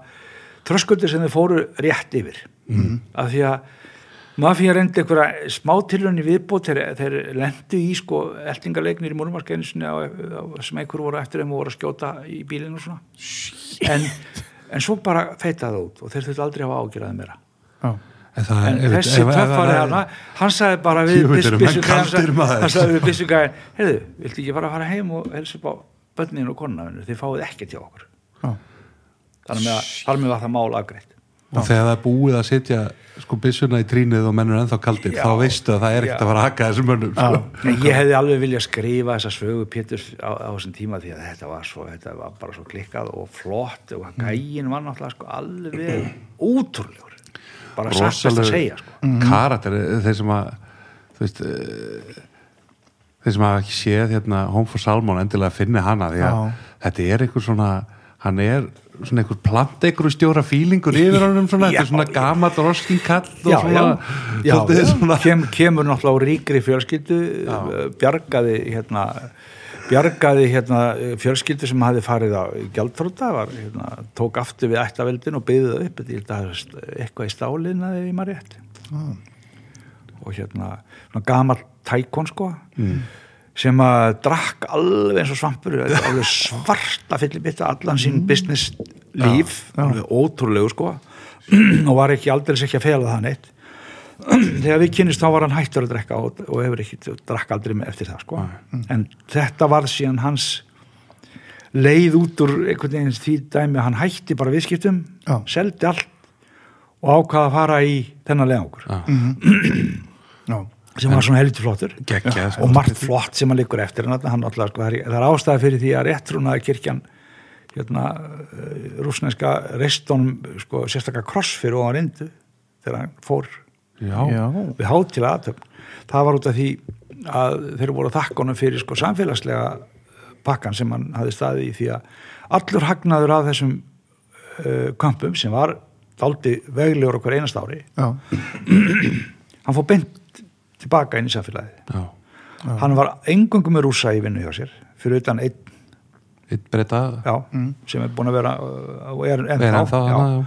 tröskuldur sem þau fóru rétt yfir mm. af því að mafíja reyndi einhverja smátilunni viðbót þeir, þeir lendu í sko eltingalegnir í múrumarkeinu sem einhver voru eftir þeim og voru að skjóta í bílinu og svona en, en svo bara feitaði það út og þeir þurftu aldrei að hafa ágjörðað meira Já. En, það, en ef- þessi töffari hana hann sagði bara við byssugæðin heyrðu, viltu ekki bara fara heim og helsa upp á bönnin og konuna þínu? þið fáið ekki til okkur Já. þannig að þar með var það mál afgreitt og þegar það er búið að setja sko byssuna í trínið og mennur ennþá kaldir Já. þá veistu að það er ekkert að fara að haka þessum mönnum sko. ég hefði alveg viljað skrifa þessa sögu Pétur á, á þessum tíma því að þetta var, svo, þetta var bara svo klikkað og flott og gægin var náttúrulega sko alveg útrúlegur bara satt að segja sko. karakter þeir sem að þú veist eh, þeir sem hafa ekki séð hérna Home for Salmon endilega finni hana því að Já. þetta er einhver svona hann er svona einhver plant einhver stjóra fílingur yfir honum svona, þetta Já, er svona já. gamall roskin kall og já, svona, já, já, svona Kem, kemur náttúrulega á ríkri fjölskyldu uh, bjargaði hérna bjargaði hérna uh, fjölskyldu sem hafi farið á gjaldfrúta var, hérna, tók aftur við ættaveldin og byggði það upp. Þetta er eitthvað í stálina þegar ég maður rétt. Og hérna gamal tækon sko sem að drakk alveg eins og svampur alveg svarta fyllibitta allan sín business líf alveg ótrúlegu sko. Og var ekki aldrei ekki að fela það neitt þegar við kynist þá var hann hættur að drekka og, og hefur ekki, drakk aldrei með eftir það sko. en þetta var síðan hans leið út úr einhvern veginn því dæmi að hann hætti bara viðskiptum, Já. seldi allt og ákvaða að fara í þennan leiðangur Já. Já. sem var svona helviti flottur sko. og margt flott sem hann liggur eftir en hann náttúrulega, sko, það, er, það er ástæði fyrir því að réttrúnaði kirkjan hérna, rúsneska reistónum sko, sérstaklega kross fyrir og hann reyndu þegar hann fór já, Já. við hátilega aðtöfn það var út af því að þeir voru honum fyrir sko samfélagslega pakkan sem hann hafði staðið í því að allur hagnaður af þessum uh, kampum sem var daldi veglegur okkur einast ári Já. hann fór beint tilbaka inn í samfélagið já. hann var engungum með rúsa í vinnu hjá sér fyrir utan einn eitt breyta já, sem er búin að vera uh, og er ennþá, ennþá já. hana, já.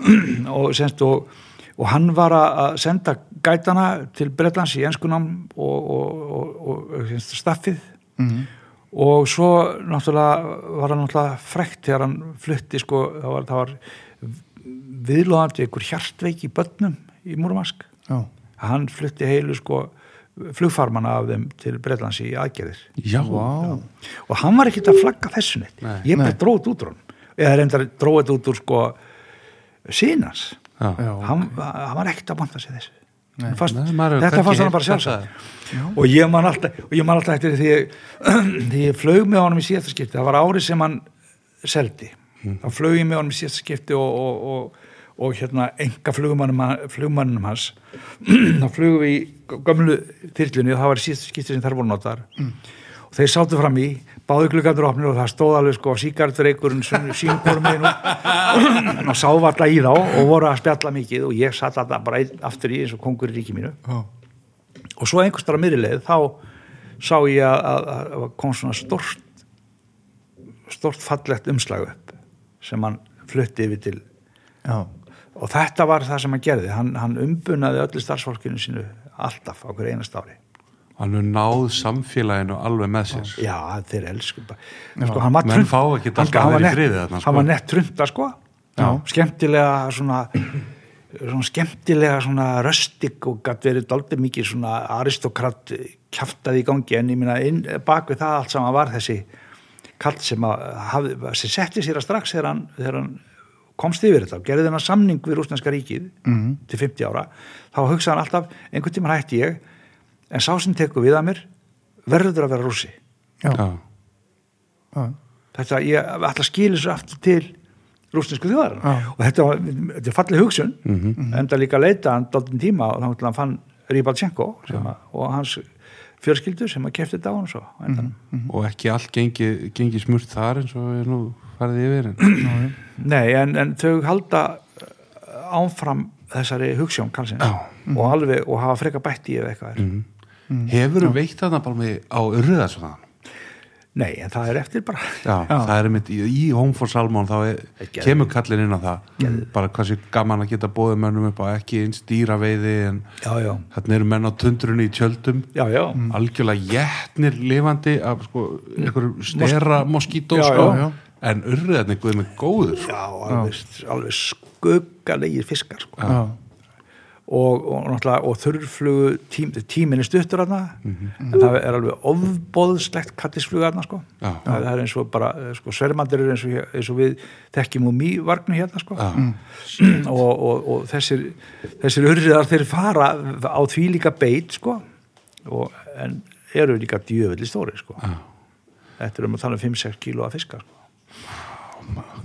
og, semst, og, og hann var að senda gætana til Bretlands í enskunam og, og, og, og semst, staffið Mhm. og svo náttúrulega var hann náttúrulega frekt þegar hann flutti sko, það var, það var viðlóðandi einhver hjartveik í börnum í Múrumask Já. hann flutti heilu sko flugfarmana af þeim til Bretlands í aðgerðir já. Vá. og hann var ekkert að flagga þessu neitt Nei. ég bara Nei. dróð þetta út úr hann eða reyndar dróð þetta út úr sko sínans Já. Já. Hann, hann var ekkert að banta sig þessu. Nei. fast, maður þetta fannst hann bara sjálfsagt. og ég man alltaf, og ég man alltaf eftir því ég, því ég flög með honum í síðasta skipti. Það var árið sem hann seldi. Þá flög ég með honum í síðasta skipti og, og, og, og hérna enga flugmannum, hans. Þá flugum við í gömlu þyrlunni og það var í síðasta skipti sem þær voru notar og þeir sáttu fram í báðu klukkandur opnir og það stóð alveg sko síkartureikurinn sínum hvorum meginn og sávalla í þá og voru að spjalla mikið og ég satt alltaf bara aftur í eins og kongur í ríki mínu Já. og svo einhvers þar að miðrileið þá sá ég að, að, að kom svona stort stort fallegt umslag upp sem hann flutti yfir til Já. og þetta var það sem hann gerði hann, hann umbunaði öllu starfsfólkinu sínu alltaf á hverju einast ári hann er náð samfélaginu alveg með sér já, þeir elsku sko, hann var Menn trund- fá ekkert hann- hann var nett- sko. hann var nett trunda sko Já. skemmtilega svona svona skemmtilega svona röstig og gætt verið daldið mikið svona aristokrat kjaftaði í gangi en ég minna inn, bak við það allt saman var þessi kall sem sem setti sér að strax þegar hann, þegar hann komst yfir þetta og gerði þennan samning við rúsneska ríkið Mhm. til 50 ára þá hugsaði hann alltaf, einhvern tímann hætti ég en sá sem tekur við að mér verður að vera rússi. Já. já. Þetta, ég ætla að skilja svo aftur til rúsnesku þjóðar og þetta, var, þetta er fallið hugsun Mhm. enda líka að leita hann daldin tíma og þá til hann fann Ríbaltsenko og hans fjörskildur sem að kefti þetta á hann svo á endanum. og ekki allt gengi, gengi smurt þar eins og er nú farið yfir en Nei, en, en þau halda uh, áfram þessari hugssjón kallsins Já. og alveg og hafa freka bætt í ef eitthvað er hefur þú veitt þarna með á urða svona nei, en það er eftir bara. Já, það er einmitt í, í Home for Salmon þá er, kemur kallin inn á það. Bara hvað sé gaman að geta bóðið mönnum upp á ekki eins dýraveiði en já, já, þarna eru menn á tundrunni í tjöldum. Já, já, algjörlega jætnir lifandi af sko, einhverjum stera moskító Já, sko, já, já. en urriðarnir guð með góður sko. já, alveg, alveg skuggalegir fiskar sko. já, og, og, náttúrulega- og þurrflugu tím, tíminni stuttur þarna Mhm. en það er alveg ofbóðslegt kattisflugu þarna sko. Já. það, það er eins og bara sko, svermandir er eins og, eins og við þekkjum úr mývarnu hérna sko. Já. og, og, og þessir þessir urriðar þeir fara á því líka beit sko. og, en eru líka djöfulli stóri sko. þetta er um að tala um 5-6 kíló að fiska sko.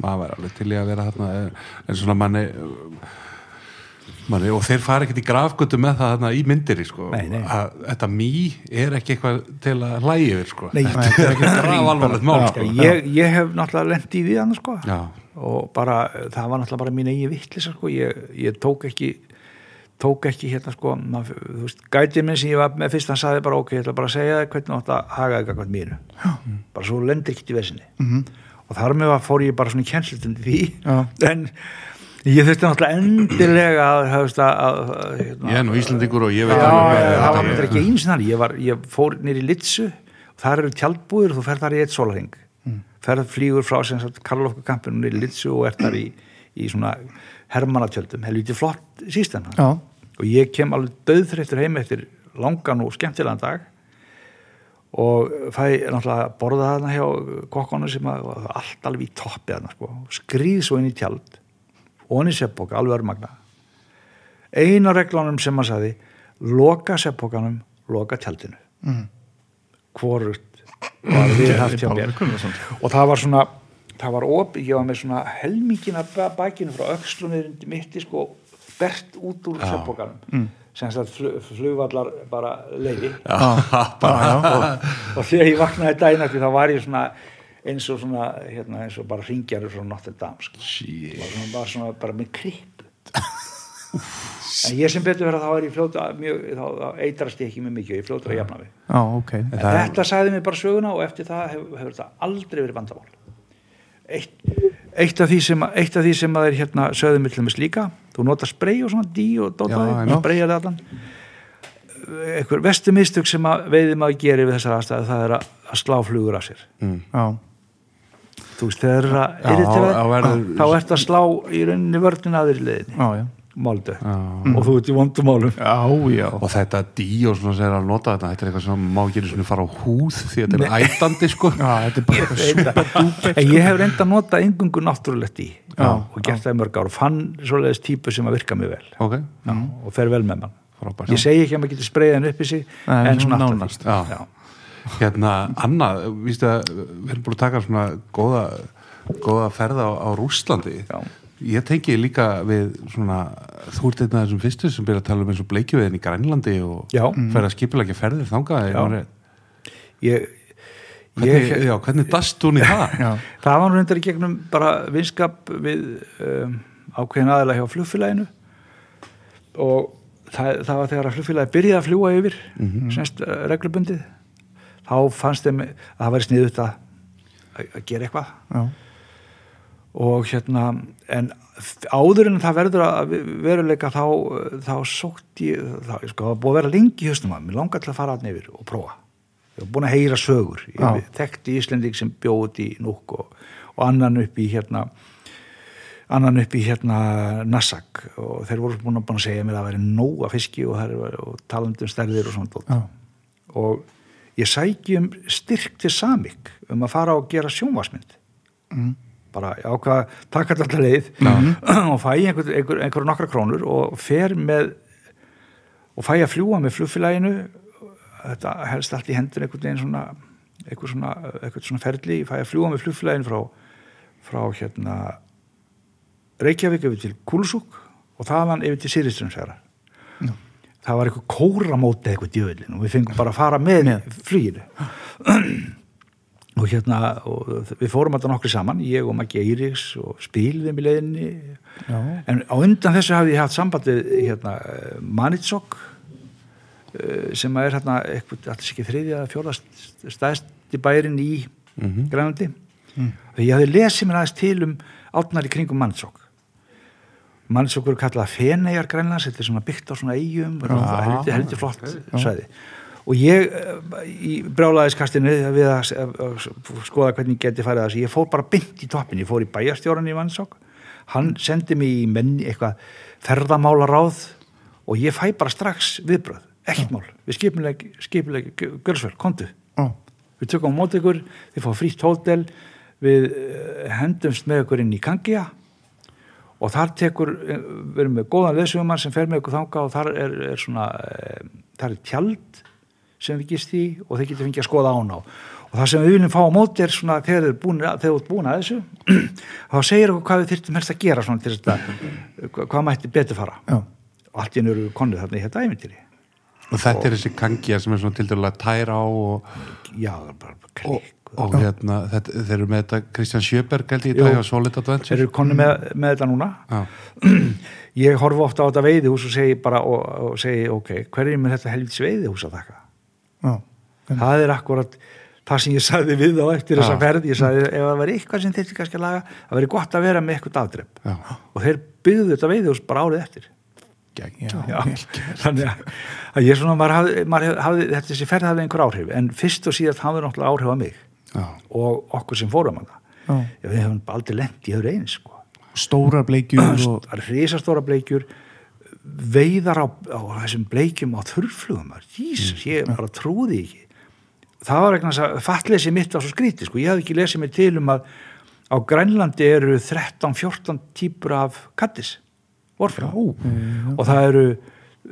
maður væri alveg til í að vera þarna en- en svona manni Manni, og þeir fara ekkert í grafgötu með það þarna í myndiri sko. Nei, nei. að þetta mý er ekki eitthvað til að hlægi yfir sko. Nei. þetta er ekki graf alvarlegt mál sko. ég, ég hef náttúrulega lent í því hann sko. Já. og bara, það var náttúrulega bara mín eigi vittlisa sko. ég, ég tók ekki tók ekki hérna sko maður, þú veist, gætið minn sem ég var með fyrst hann sagði bara ok, ég ætla bara að segja þig hvernig átt að haga þig hvað mínu, Já. bara svo lendir ekki í vesinni -hmm. og þar með fór ég bara svona í kjenslutin því Já. en ég þurfti náttúrulega endilega að, að, að hérna, ég er nú Íslandingur og ég veit já, alveg já, það var er. ekki eins og þannig. Ég, var, ég fór nýr í Litsu og þar eru tjaldbúður og þú fer þar í eitt sólarhing mm. ferð flýgur frá sem sagt Karlofka kampinu nýr í Litsu og er þar í, í svona hermanatjöldum helviti flott sístem já, og ég kem alveg döðþreyttur heim eftir langan og skemmtilegan dag og fæ náttúrulega borða þarna hjá kokkonu sem að var allt alveg í toppi þarna sko, skrýð svo inn í tjald og hann í seppóka, alveg örmagna. Eina reglunum sem hann sagði loka seppókanum, loka tjaldinu. Mm. hvorut var við haft hjá mér. Og það var svona það var op, ég var með svona helmingina bakinu frá öxlunir mitti sko bert út úr seppókanum mm. sem flug, flugvallar bara leiði. Já, bara, já, og þegar ég vaknaði daginn eftir þá var ég svona eins og svona hérna, eins og bara ringjarur frá Notre Dame sko. Svona, bara svona bara með kripp en ég sem betur verið að þá er ég fljóta mjög, þá, þá eitrast ég ekki með mikið ég fljóta að jafna við já, ok. En það er- þetta sagði mér bara söguna og eftir það hefur, hefur þetta aldrei verið vandamál. Eitt, eitt af því sem eitt af því sem að er hérna sögðu mig til dæmis líka þú nota sprey og svona dí og Já, dótaði, einmitt. spreyja þetta allan. Einhver vestu mistök sem að veiði maður gerir við þessar aðstæðu það er að, að slá flugur af sér. Mm. Þú veist, þegar það er irriterað, þá ert að slá í rauninni vörnina aðri já máldu Já. og þú ert í vondum málum já, já, og þetta dí og svona sem er að nota þetta þetta er eitthvað sem má ekki einu sinni fara á húð því þetta er ætandi sko. Já, þetta er bara eitthvað Þetta- en ég hef reynda að nota engungu náttúrulegt í Já. og gert það í mörg ár og fann svoleiðis típu sem að virka mjög vel. Ok, Já, og fer vel með mann. Frábært. Ég segi ekki að maður getur spreyðið hann upp í sig Nei, en svona svona. Já. Hérna, Anna, vístu að við erum búin að taka svona góða góða ferða á, á Rússlandi Já. ég tengi líka við svona, þú ert einn af þessum fyrstu sem byrja að tala um eins og bleikjuveðin í Grænlandi og fer að skipilegja ferðir þangað Já. ég, ég, hvernig, ég, já, hvernig dast hún í það? já, það var nú reyndar í gegnum bara vinskap við um, ákveðin aðeila hjá flugfélaginu og það, það var þegar að flugfélagi byrjaði að fljúa yfir mm -hmm. semst uh, reglubundið þá fannst þeim að það væri sniðut að að gera eitthvað. Já, og hérna en áður en það verður að veruleika þá, þá sótt ég þá, sko, það var búið að vera lengi í höstum að mér. Langar til að fara að nefnir og prófa. Ég var búin að heyra sögur. Ég þekkti Íslending sem bjóð í núk og, og annan upp í hérna annan upp í hérna Nassak. Og þeir voru búin að, búin að segja mér að það væri nóg að fiski og, og talandum stærðir og svona og ég sæki um styrk til samik um að fara og gera sjónvarsmynd mm. bara ákvað þetta alltaf leið og fæ einhver, einhver, einhver nokkra krónur og fer með og fæ að fljúa með flugfélaginu þetta helst allt í hendur einhvern veginn svona einhver svona, svona ferli fæ að fljúa með flugfélaginu frá, frá hérna Reykjavík yfir til Kúlusúk og þaðan yfir til Sýriströmsfjara Já. Það var eitthvað kóramóti eitthvað djöðlin og við fengum bara að fara með, fluginu. Og hérna og við fórum þetta nokkri saman, ég og Maggi Eiríks og spilðum í leiðinni. Já, en á undan þessu hafði ég haft sambandið hérna, Manitsok uh, sem er hérna eitthvað, allir ekki þriðja eða fjórða stæðsti bærin í mm Grænlandi. Þegar ég hafði lesið mér aðeins til um átnar í kringum mannsók mannsók eru kallað Feneyjar Grænlands þetta er svona byggt á svona eigum heldur, heldur flott svæði. Og ég eh, í brjálaðiskastinu við að, skoða hvernig geti farið þessi, ég fór bara bynd í toppin ég fór í bæjarstjóran í Vansók hann sendi mig í menni eitthvað ferðamála ráð og ég fæ bara strax viðbröð, ekkert mál. Við skipilegi, görsverð, kontu Já. við tökum á mót ykkur þið fá frítt hótel við eh, hendumst með ykkur inn í Kangja og þar tekur eh, við erum með góðan leðsugumann sem fer með ykkur þanga og þar er, er svona þar er tjald sem við gist í og þeir getur fengið að skoða án á. Og það sem við viljum fá á móti er svona þegar þeir eru búin að þessu þá segir okkur hvað við þurftum helst að gera svona til þess að hvað mætti betur fara. Já. og allt í hennu eru konið þarna í þetta æmyndiri og þetta er þessi kangja sem er svona til dærulega tæra á og, já, bara og, klikk og hérna þetta, þeir eru með þetta Kristján Sjöberg held ég í dag á Solid þeir Adventure eru konið með, með þetta núna. Já. ég horfa ofta á þetta veiðihús og segi bara og, og segi ok, hverjum er þetta helvits veiðihús að þakka Já. það er akkurat það sem ég sagði við á eftir þessa ferð. Ég sagði ef það veri eitthvað sem þetta kannski að laga það veri gott að vera með eitthvað afdrepp og þeir byggðu þetta veiðhús bara árið eftir. Já. Já, þannig að, að ég svona, maður hafði, maður hafði þetta þessi ferð hafði einhver áhrif. En fyrst og síðast hafði náttúrulega áhrif á mig Já. og okkur sem fórum það Já. Við hefum aldrei lent í öðru eins sko. stórar bleikjur og risastóra bleikjur. Veiðar á, á þessum bleikjum á þurrflugum Jesus, ég bara trúði ekki. Það var eitthvað að fattleysi mitt var svo skrítið sko. ég hafði ekki lesið mig til um að á Grænlandi eru 13-14 típur af kattis vorfrá og það eru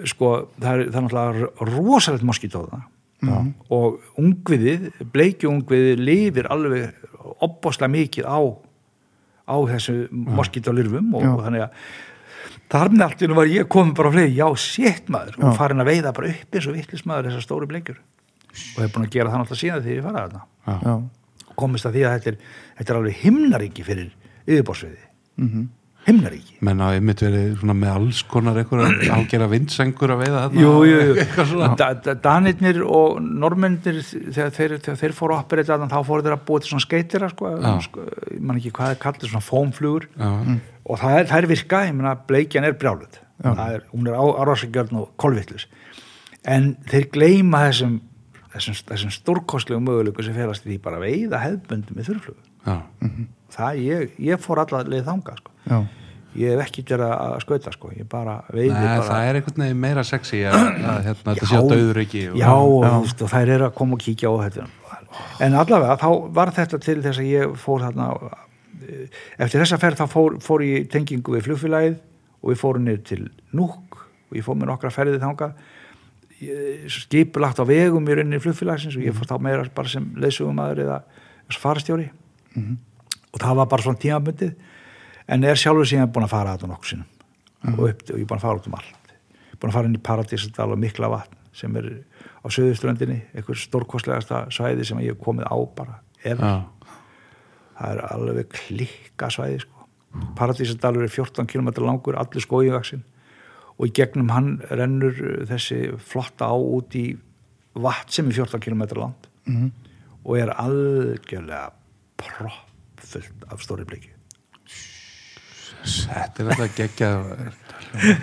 sko, það er, það er náttúrulega rosalegt moskitóða og ungviðið, bleikjungviðið lifir alveg opbáslega mikið á á þessu moskítólirfum og, og þannig að þar með allt var ég komið bara á fleiri, já, sétt maður. Og farin að veiða bara upp eins og vittlis maður þessar stóru bleikjur. Og hef búin að gera það náttúrulega síðan því ég fara þarna. Komist að því að þetta er, þetta er alveg himnaríki fyrir yfirbórsveiði Mhm. Himnaríki? Menn á einmitt verið með alls konar einhverja ágera vindsengur að veiða þarna. Jú, jú, jú. eitthvað Da, da, Danirnir og normennir þegar þeir, þegar þeir fóru að operita þannig þá fóru þeir að búa til svona skeitira sko, sko, ég man ekki hvað það kallir svona fómflugur Já. og það er, það er virka, ég meina bleikjan er brjálut Já. er, hún er árásagjörn og kolvittlus en þeir gleyma þessum þessum, þessum stórkostlegu mögulegu sem ferast því bara veiða hefðböndum með þurrflugu. Já. Það, ég, ég fór allar leið þanga sko. Já. ég hef ekki verið að skauta sko. ég bara veiði Nei, bara það er einhvern veginn meira sexy að, að hérna, þetta sé að döður ekki og, já, og, og þær eru að koma og kíkja á þetta en allavega þá var þetta til þess að ég fór þarna eh, eftir þessa ferð þá fór, fór ég í tengingu við flugfélagið og við fórum niður til Núk og ég fór með nokkra ferðið þangað Ég- skipulagt á vegum í rauninni flugfélagsins og ég fór þá meira bara sem leysugumæður eða farastjóri og það var bara svona tímabundið en er sjálfur síðan búin að fara að þetta nokkuð sinnum og, upp, og ég er búin að fara út um allt búin að fara inn í Paradísdal og Mikla vatn sem er á söðuströndinni einhver stórkostlegasta svæði sem ég hef komið á bara. Já. það er alveg klikka svæði sko. Paradísadalur er 14 km langur allir skóiðvaksin og í gegnum hann rennur þessi flotta á út í vatn sem er 14 km land Mhm. og er algjörlega proppfullt af stóri bliki þetta er alltaf geggjað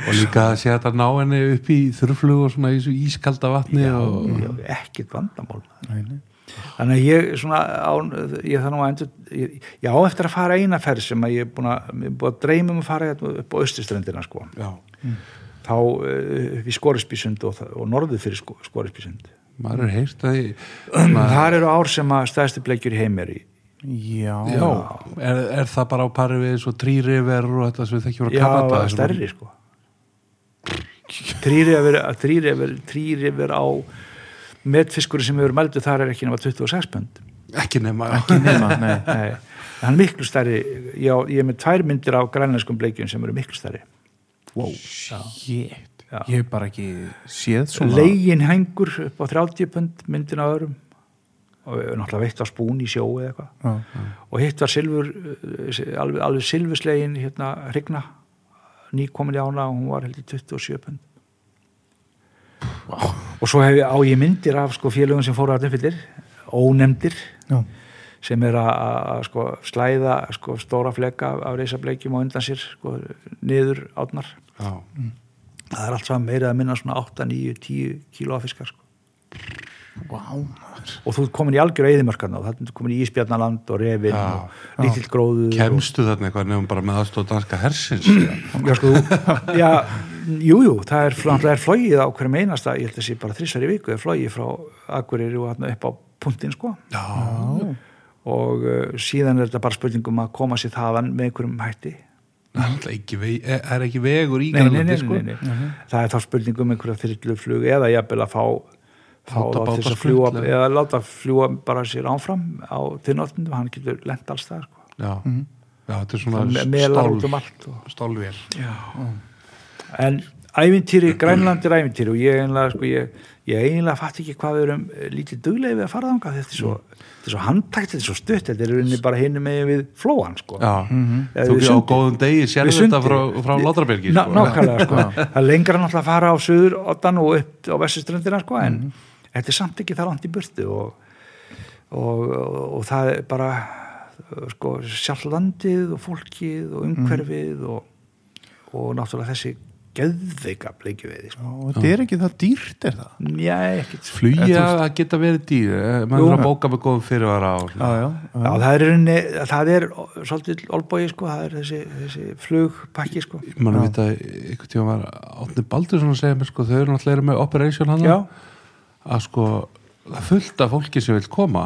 og líka að sé þetta ná henni upp í þurrflug og svona í þessu ískalda vatni og Já, ekkert vandamál. Nei, nei. þannig að ég svona á, ég þannig að endur ég, ég á eftir að fara eina ferð sem að ég er búin að, ég er búin að dreyma um að fara hérna upp á austuströndina sko. Já, þá uh, upp í Skorisbísund og, það- og norðu fyrir sko, Skorisbísund maður er heyrt að þar eru ár sem að stæðstu bleikjur í heim er í Já. já, er, er það bara á pari við og trýriver og þetta sem við þekkjum frá já, Kanada sem- stærri sko þrýrifir þrýrifir á metfiskur sem hefur meldu þar er ekki nema 26 pund ekki nema Ekki nema, nei. Nei, hann er miklu stærri já, ég er með tvær myndir á grænlenskum bleikjum sem eru miklu stærri Wow. Shit. Já. Ég hef bara ekki séð svona. legin hengur upp á 30 pund myndin á öðrum og náttúrulega veitt á spún í sjó eða eitthvað. Já. og hitt var silfur eh, alveg, alveg silfurslegin hérna hrigna nýkomin í ána og hún var heldur 27 pund. Og svo hef ég á ég myndir af sko félögum sem fóru að uppfyllir ónefndir Já, sem er að, sko, slæða sko, stóra fleka af, reysableikjum og undan sér sko, niður átnar já, það er allt saman meira að minna svona 8, 9, 10 kíló af fiskar sko. Vá og þú ert komin í algjör eðimörkarna og það er komin í Ísbjarnaland og Revin Já. og lítill gróður kemstu þarna eitthvað nefnum bara með aðstóð danska hersins og, já, sko, já, jú, jú, það er, er flogið á hverjum einasta, ég held að sé bara þrísar í viku er flogið frá Akureyri og upp á punktinn sko. Já, og uh, síðan er þetta bara spurningum að koma sér þaðan með einhverjum hætti. Ekki, veg, er ekki vegur í nei, nei, nei, sko. það er þá spurningum einhverja þyrluflug eða jafnvel að fá fá til þess að fljúa eða- láta fljúa bara sér áfram á þinnóttundum, hann getur lent alls það sko. já, já, þetta er svona um stál, allt og... stálvél en ævintýri, Grænland er ævintýri og ég einlega, sko, ég, ég einlega fatt ekki hvað við erum eh, lítið duglega við að fara þangað þetta er svo, þetta er svo handtækt, þetta er svo stutt þetta er rauninni bara hinni með við flóan sko. já, Eða þú ekki á góðum degi sundið. þetta frá, frá Látrabergi Ná, sko. nákvæmlega sko. það er lengra náttúrulega að fara á söður og upp á vestuströndina sko, en Mhm. Þetta er samt ekki það langt í burtu og, og, og, og það er bara sko, sjálf landið og fólkið og umhverfið og, og náttúrulega þessi geðveika bleikjuveiði sko. og þetta er ekki það dýrt er það? Já, ekkert. Flugi að geta verið dýr eh, maður er að bóka með góðum fyrirvara og svona. já, Já, það er, það er svolítið olbói, sko, það er þessi, þessi flugpakki, sko. mann veit að einhvern tíma var Átni Baldursson að segja mér sko, þau eru náttúrulega með operation hann Já, að sko það er fullt af fólki sem vil koma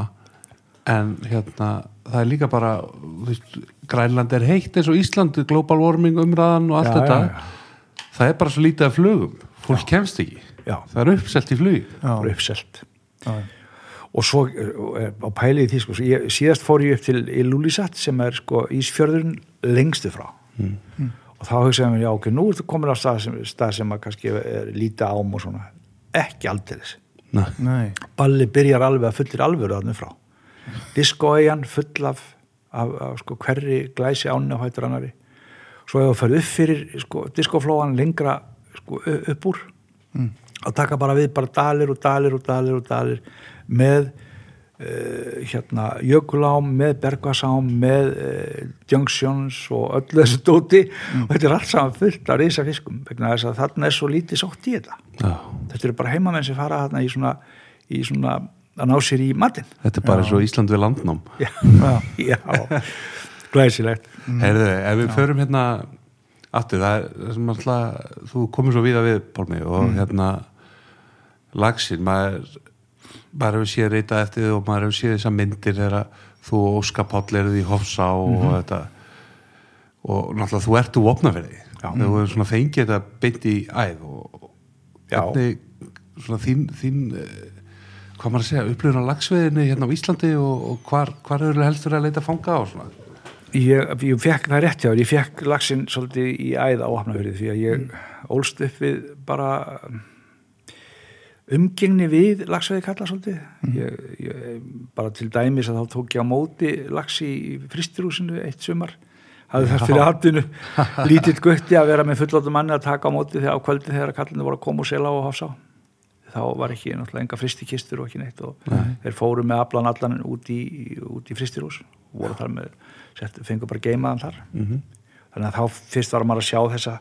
en hérna það er líka bara veist, Grænland er heitt eins og Ísland global warming umræðan og allt Já, þetta já, já. það er bara svo lítið af flugum fólk kemst ekki, Já. það er uppselt í flugi bara uppselt. já, Og svo eh, á pælið því, sko, svo ég, síðast fór ég upp til Illulisat sem er sko Ísfjörðurinn lengstu frá. Og þá hugsaði mér, já, ok, nú ertu komin á stað sem, stað sem að kannski er lítið ám og svona. Ekki aldrei þessi. Nei. nei, balli byrjar alveg að fullir alvöru þarna frá. Diskoeigjan full af, af, af sko, hverri glæsi ánni á hættur annari svo ef þú ferð upp fyrir sko, diskoflóan lengra sko, upp úr og taka bara við bara dalir og dalir og dalir og dalir með hérna jökulám með bergvasám með uh, junctions og öllu þessu dóti. Og þetta er allt saman fullt af risa fiskum vegna þess að þarna er svo lítið sótt í þetta. Já. þetta eru bara heimamenn sem fara þarna í svona, í svona að ná sér í matinn. Þetta er bara eins og Ísland við landnám. Já, já. Glæsilegt. Heyrðu, ef við förum hérna aftur, það er sem alltaf þú komur svo víða við, Pálmi og hérna lagsin, maður maður hefur séð reyta eftir þið og maður hefur séð þessar myndir þegar að þú og Óskar Páll eruð í Hofsá og þetta. Og náttúrulega þú ert úr vopnaferði þegar þú hefur svona fengið þetta beint í æð og hvernig svona þín, þín eh, hvað maður að segja, upplifun á lagsveðinni hérna á Íslandi og, og hvar, hvar eru verið að leita fanga á svona? Ég, ég fekk það rétt hjá þér, ég fekk laxinn svolítið í æða á hafnafyrði því að ég ólst upp við bara umgengni við laxveiði kalla svolítið. Ég, ég, bara til dæmis að þá tók ég á móti laxi í fristirúsinu eitt sumar. Hafði þess fyrir haldinu lítill gutti að vera með fullóttum manni að taka á móti þegar á kvöldi þegar kallinu voru að koma og sela á hafsá. Þá var ekki náttúrulega enga fristikistur og ekki neitt og þeir fóru með aflan allan út í, út í fristirús og voru þar með, sett, fengur bara geimaðan þar. Þannig að þá fyrst var maður að sjá þessa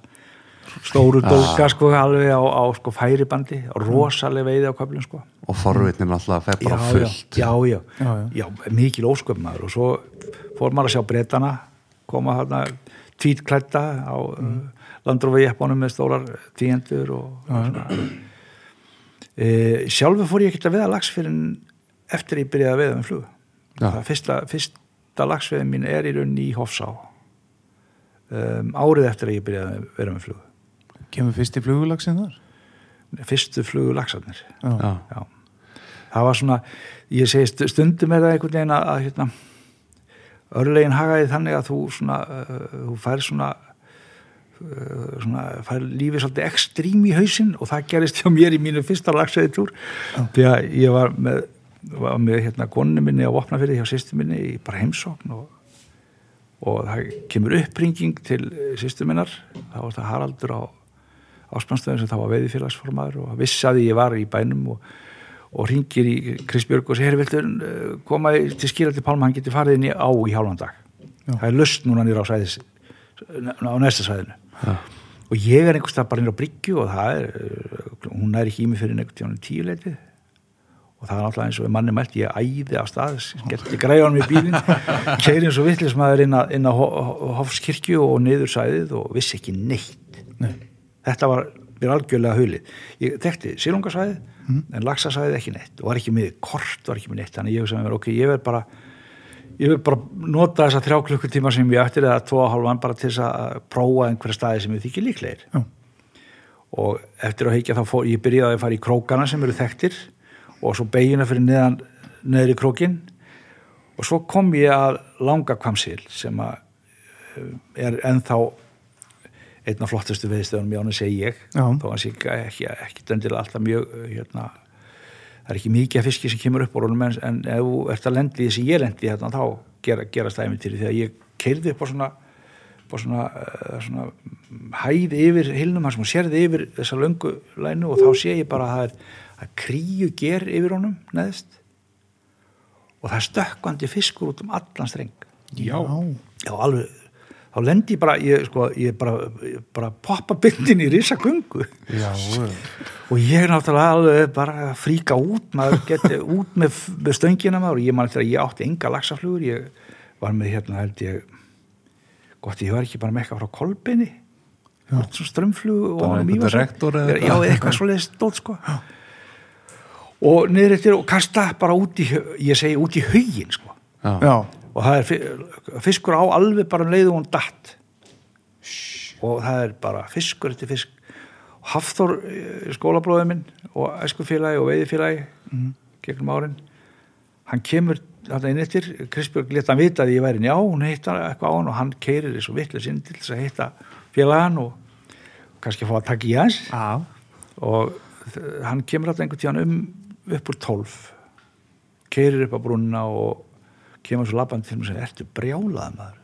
stóru dólka sko alveg á, á sko færibandi rosaleg veiði á köflum sko. Og forvitnin alltaf fer bara já, fullt. já, já, já, Já, mikil ósköpmaður og svo fór maður að sjá breytana koma þarna tvítklætta á mm. landrófi jeppanum með stórar tíendur og, svona. E, sjálfur fór ég ekkert að veða lags fyrir eftir ég byrjaði að veða með flug. Það fyrsta, fyrsta lagsveðin mín er í rauninni í Hofsá um, árið eftir að ég byrjaði að vera með flug kemur fyrst í flugulagsin þar? Fyrstu flugu lagsarnir já, já, það var svona ég segi stu- stundum er það einhvern veginn að, hérna, örlegin hagaði þannig að þú svona, uh, þú fær svona, uh, svona fær lífið svolítið ekstrím í hausinn og það gerist hjá mér í mínu fyrsta lagsveði túr. Því að ég var með var með hérna konunni minni á Vopnafyrði hjá sýstu minni í bara heimsókn og, og það kemur uppringing til sýstu minnar. Þá var það Haraldur á áspannstöðin sem þá var veiðifélagsformaður og vissi að ég var í bænum og, og ringir í Kristbjörg og segir, viltu uh, koma til skýra til Pálma, hann getur farið inn í á í hálfan dag. Já. það er lust núna nýra á sæðis á næsta sæðinu og ég er einhvers stað bara nýra á bryggju og það er, uh, hún er ekki í mig fyrir einhvern tíðan tíu leitið. Og það er náttúrulega eins og manni mælt ég æði á stað, skellti græðanum í bílinn keiri eins og vittlis maður inn að, inn að Ho- Ho- Hofskirkju og niður sæðið og vissi ekki neitt. Nei. Þetta var mér algjörlega hulið. Ég þekkti sílungasæðið en laxasæðið ekki neitt. Og var ekki með kort var ekki með neitt, þannig ég hugsaði mér ok, ég verð bara ég verð bara nota þessa þrjá klukkutíma sem ég ættir eða tvo og hálfan bara til þess að prófa einhverja staði sem ég þykir líklegir. Já. og eftir að heikja þá fór, ég byrjaði að fara í krókana sem eru þekktir og svo beigina fyrir neðan neðri krókin og svo kom ég að langa kvamsil sem að eh, er ennþá einn af flottustu veðistöðunum í ánum segi ég Já. þó að sé ekki, döndilega alltaf mjög hérna, það er ekki mikið af fiski sem kemur upp á rónum en, en ef þú ert að lendi í þessi ég lendi hérna, þá gera, gerast það einmitt til því að ég keirði upp á svona, á svona, uh, svona hæð yfir hilnum, sem hún sérði yfir þessa löngu lænu og þá sé ég bara að það er að kríu ger yfir honum neðst og það er stökkvandi fiskur út um allan streng Já. já alveg þá lendi ég bara, ég, sko, ég bara, bara poppa byndin í risa gungu Já, og ég er náttúrulega bara að fríka út maður geti út með, með stöngina maður. Og ég man eftir að ég átti enga laxaflugur ég var með hérna held ég gott ég var ekki bara með eitthvað frá kolbeinni svona strömmflug og eða já, eitthvað. svo leiðist stótt sko. Og niður eftir og kasta bara út í ég segi út í haugin sko. Já, Já. Og það er fi- fiskur á alveg bara um leiðu hún datt. Og það er bara fiskur eftir fisk. Og Hafþór eh, skólabróðið minn og æskufélagi og veiðifélagi gegnum árin hann kemur þetta inn eftir. Kristbjörg leta hann vita að ég væri njá hún hitta eitthvað á hann og hann keirir þessu vitlega sinn til þess að hitta félagan og kannski fá að taka í hans. Já. og hann kemur alltaf einhvern tíðan um upp úr tólf keirir upp á brúnna og kemur svo labbandi til mig og segir, ertu brjálað maður?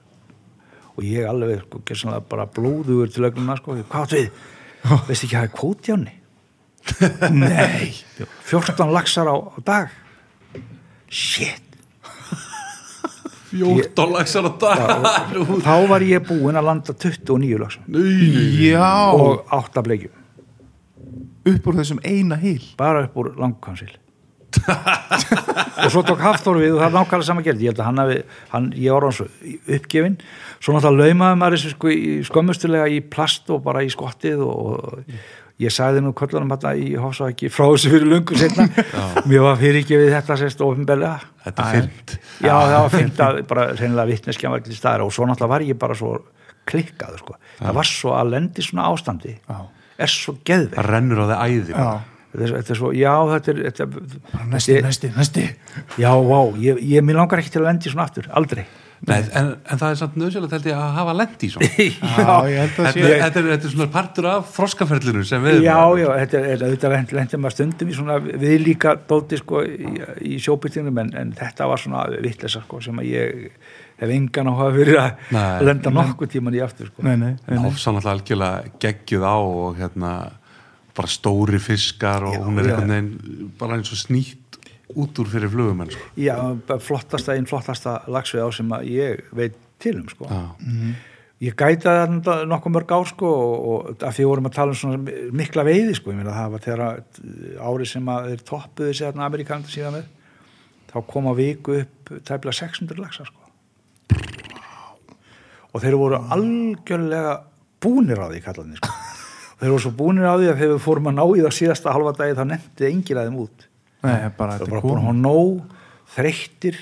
Og ég alveg sko, bara blóðugur til ögnuna sko, hvað áttu við, veist ekki að það er kvóti áni nei. 14 laxar á, á dag. Shit. 14 laxar á dag. Og þá var ég búinn að landa 29 laxar Já. og 8 bleikjum. Upp úr þessum eina hil. bara upp úr langkansil og svo tók Hafþór við og það er nákvæmlega saman gerð ég held að hann hafi, hann, ég var hann svo uppgefin. Svo náttúrulega laumaði maður þessu sko, skömmustulega í plast og bara í skottið og, ég sagði nú köllunum þetta í Hofsvæki frá þessu fyrir lungu setna mér var fyrirgefið þetta sérst ofinbellega Þetta er fyrnt já það var fint að bara reynilega vittneskja var ekki til staðar og svo náttúrulega var ég bara svo klikkað sko. það var svo að lendi svona ástandi. Já. er svo geðvegt Það rennur á þig æði. Þetta er, svo, já þetta er þetta, Næsti, þetta- næsti, næsti. Já, vá, ég, ég, mér langar ekki til að lendi svona aftur, aldrei. Nei, en, en það er samt nöðsjöld að hafa lent í svona Já, ég held að Þetta, sé. er- þetta, er, þetta er svona partur af froskaferlinu sem við Já, já, þetta er, þetta lendi, lendi maður stundum í svona við líka dóti sko í, í sjóbyttingum en, en þetta var svona vittlesa sko sem að ég hef engan á að fyrir að lenda nokkuð tíman í aftur sko. Nei, nei, nei, nei. Hofsá náttúrulega algjörlega geggjuð á og hérna bara stóri fiskar og Já, hún er einhvern veginn bara eins og snýtt út úr fyrir flugumenn sko. Já, flottasta, einn flottasta lagsvið á sem ég veit til um sko. Já. Ég gæta þetta nokkuð mörg ár sko og, og að því vorum að tala um svona mikla veiði sko, ég meina það var þegar árið sem að þeir toppuðu sér Amerikanandi síðan með þá kom á viku upp tæplega 600 laxar sko og þeir voru algjörlega búnir á því kallarni sko þeir voru svo búnir á því að þegar við fórum að ná í það síðasta halva dagi þá nefndi enginn að þeim út. Nei, bara það þetta var bara búin að nóg þreyttir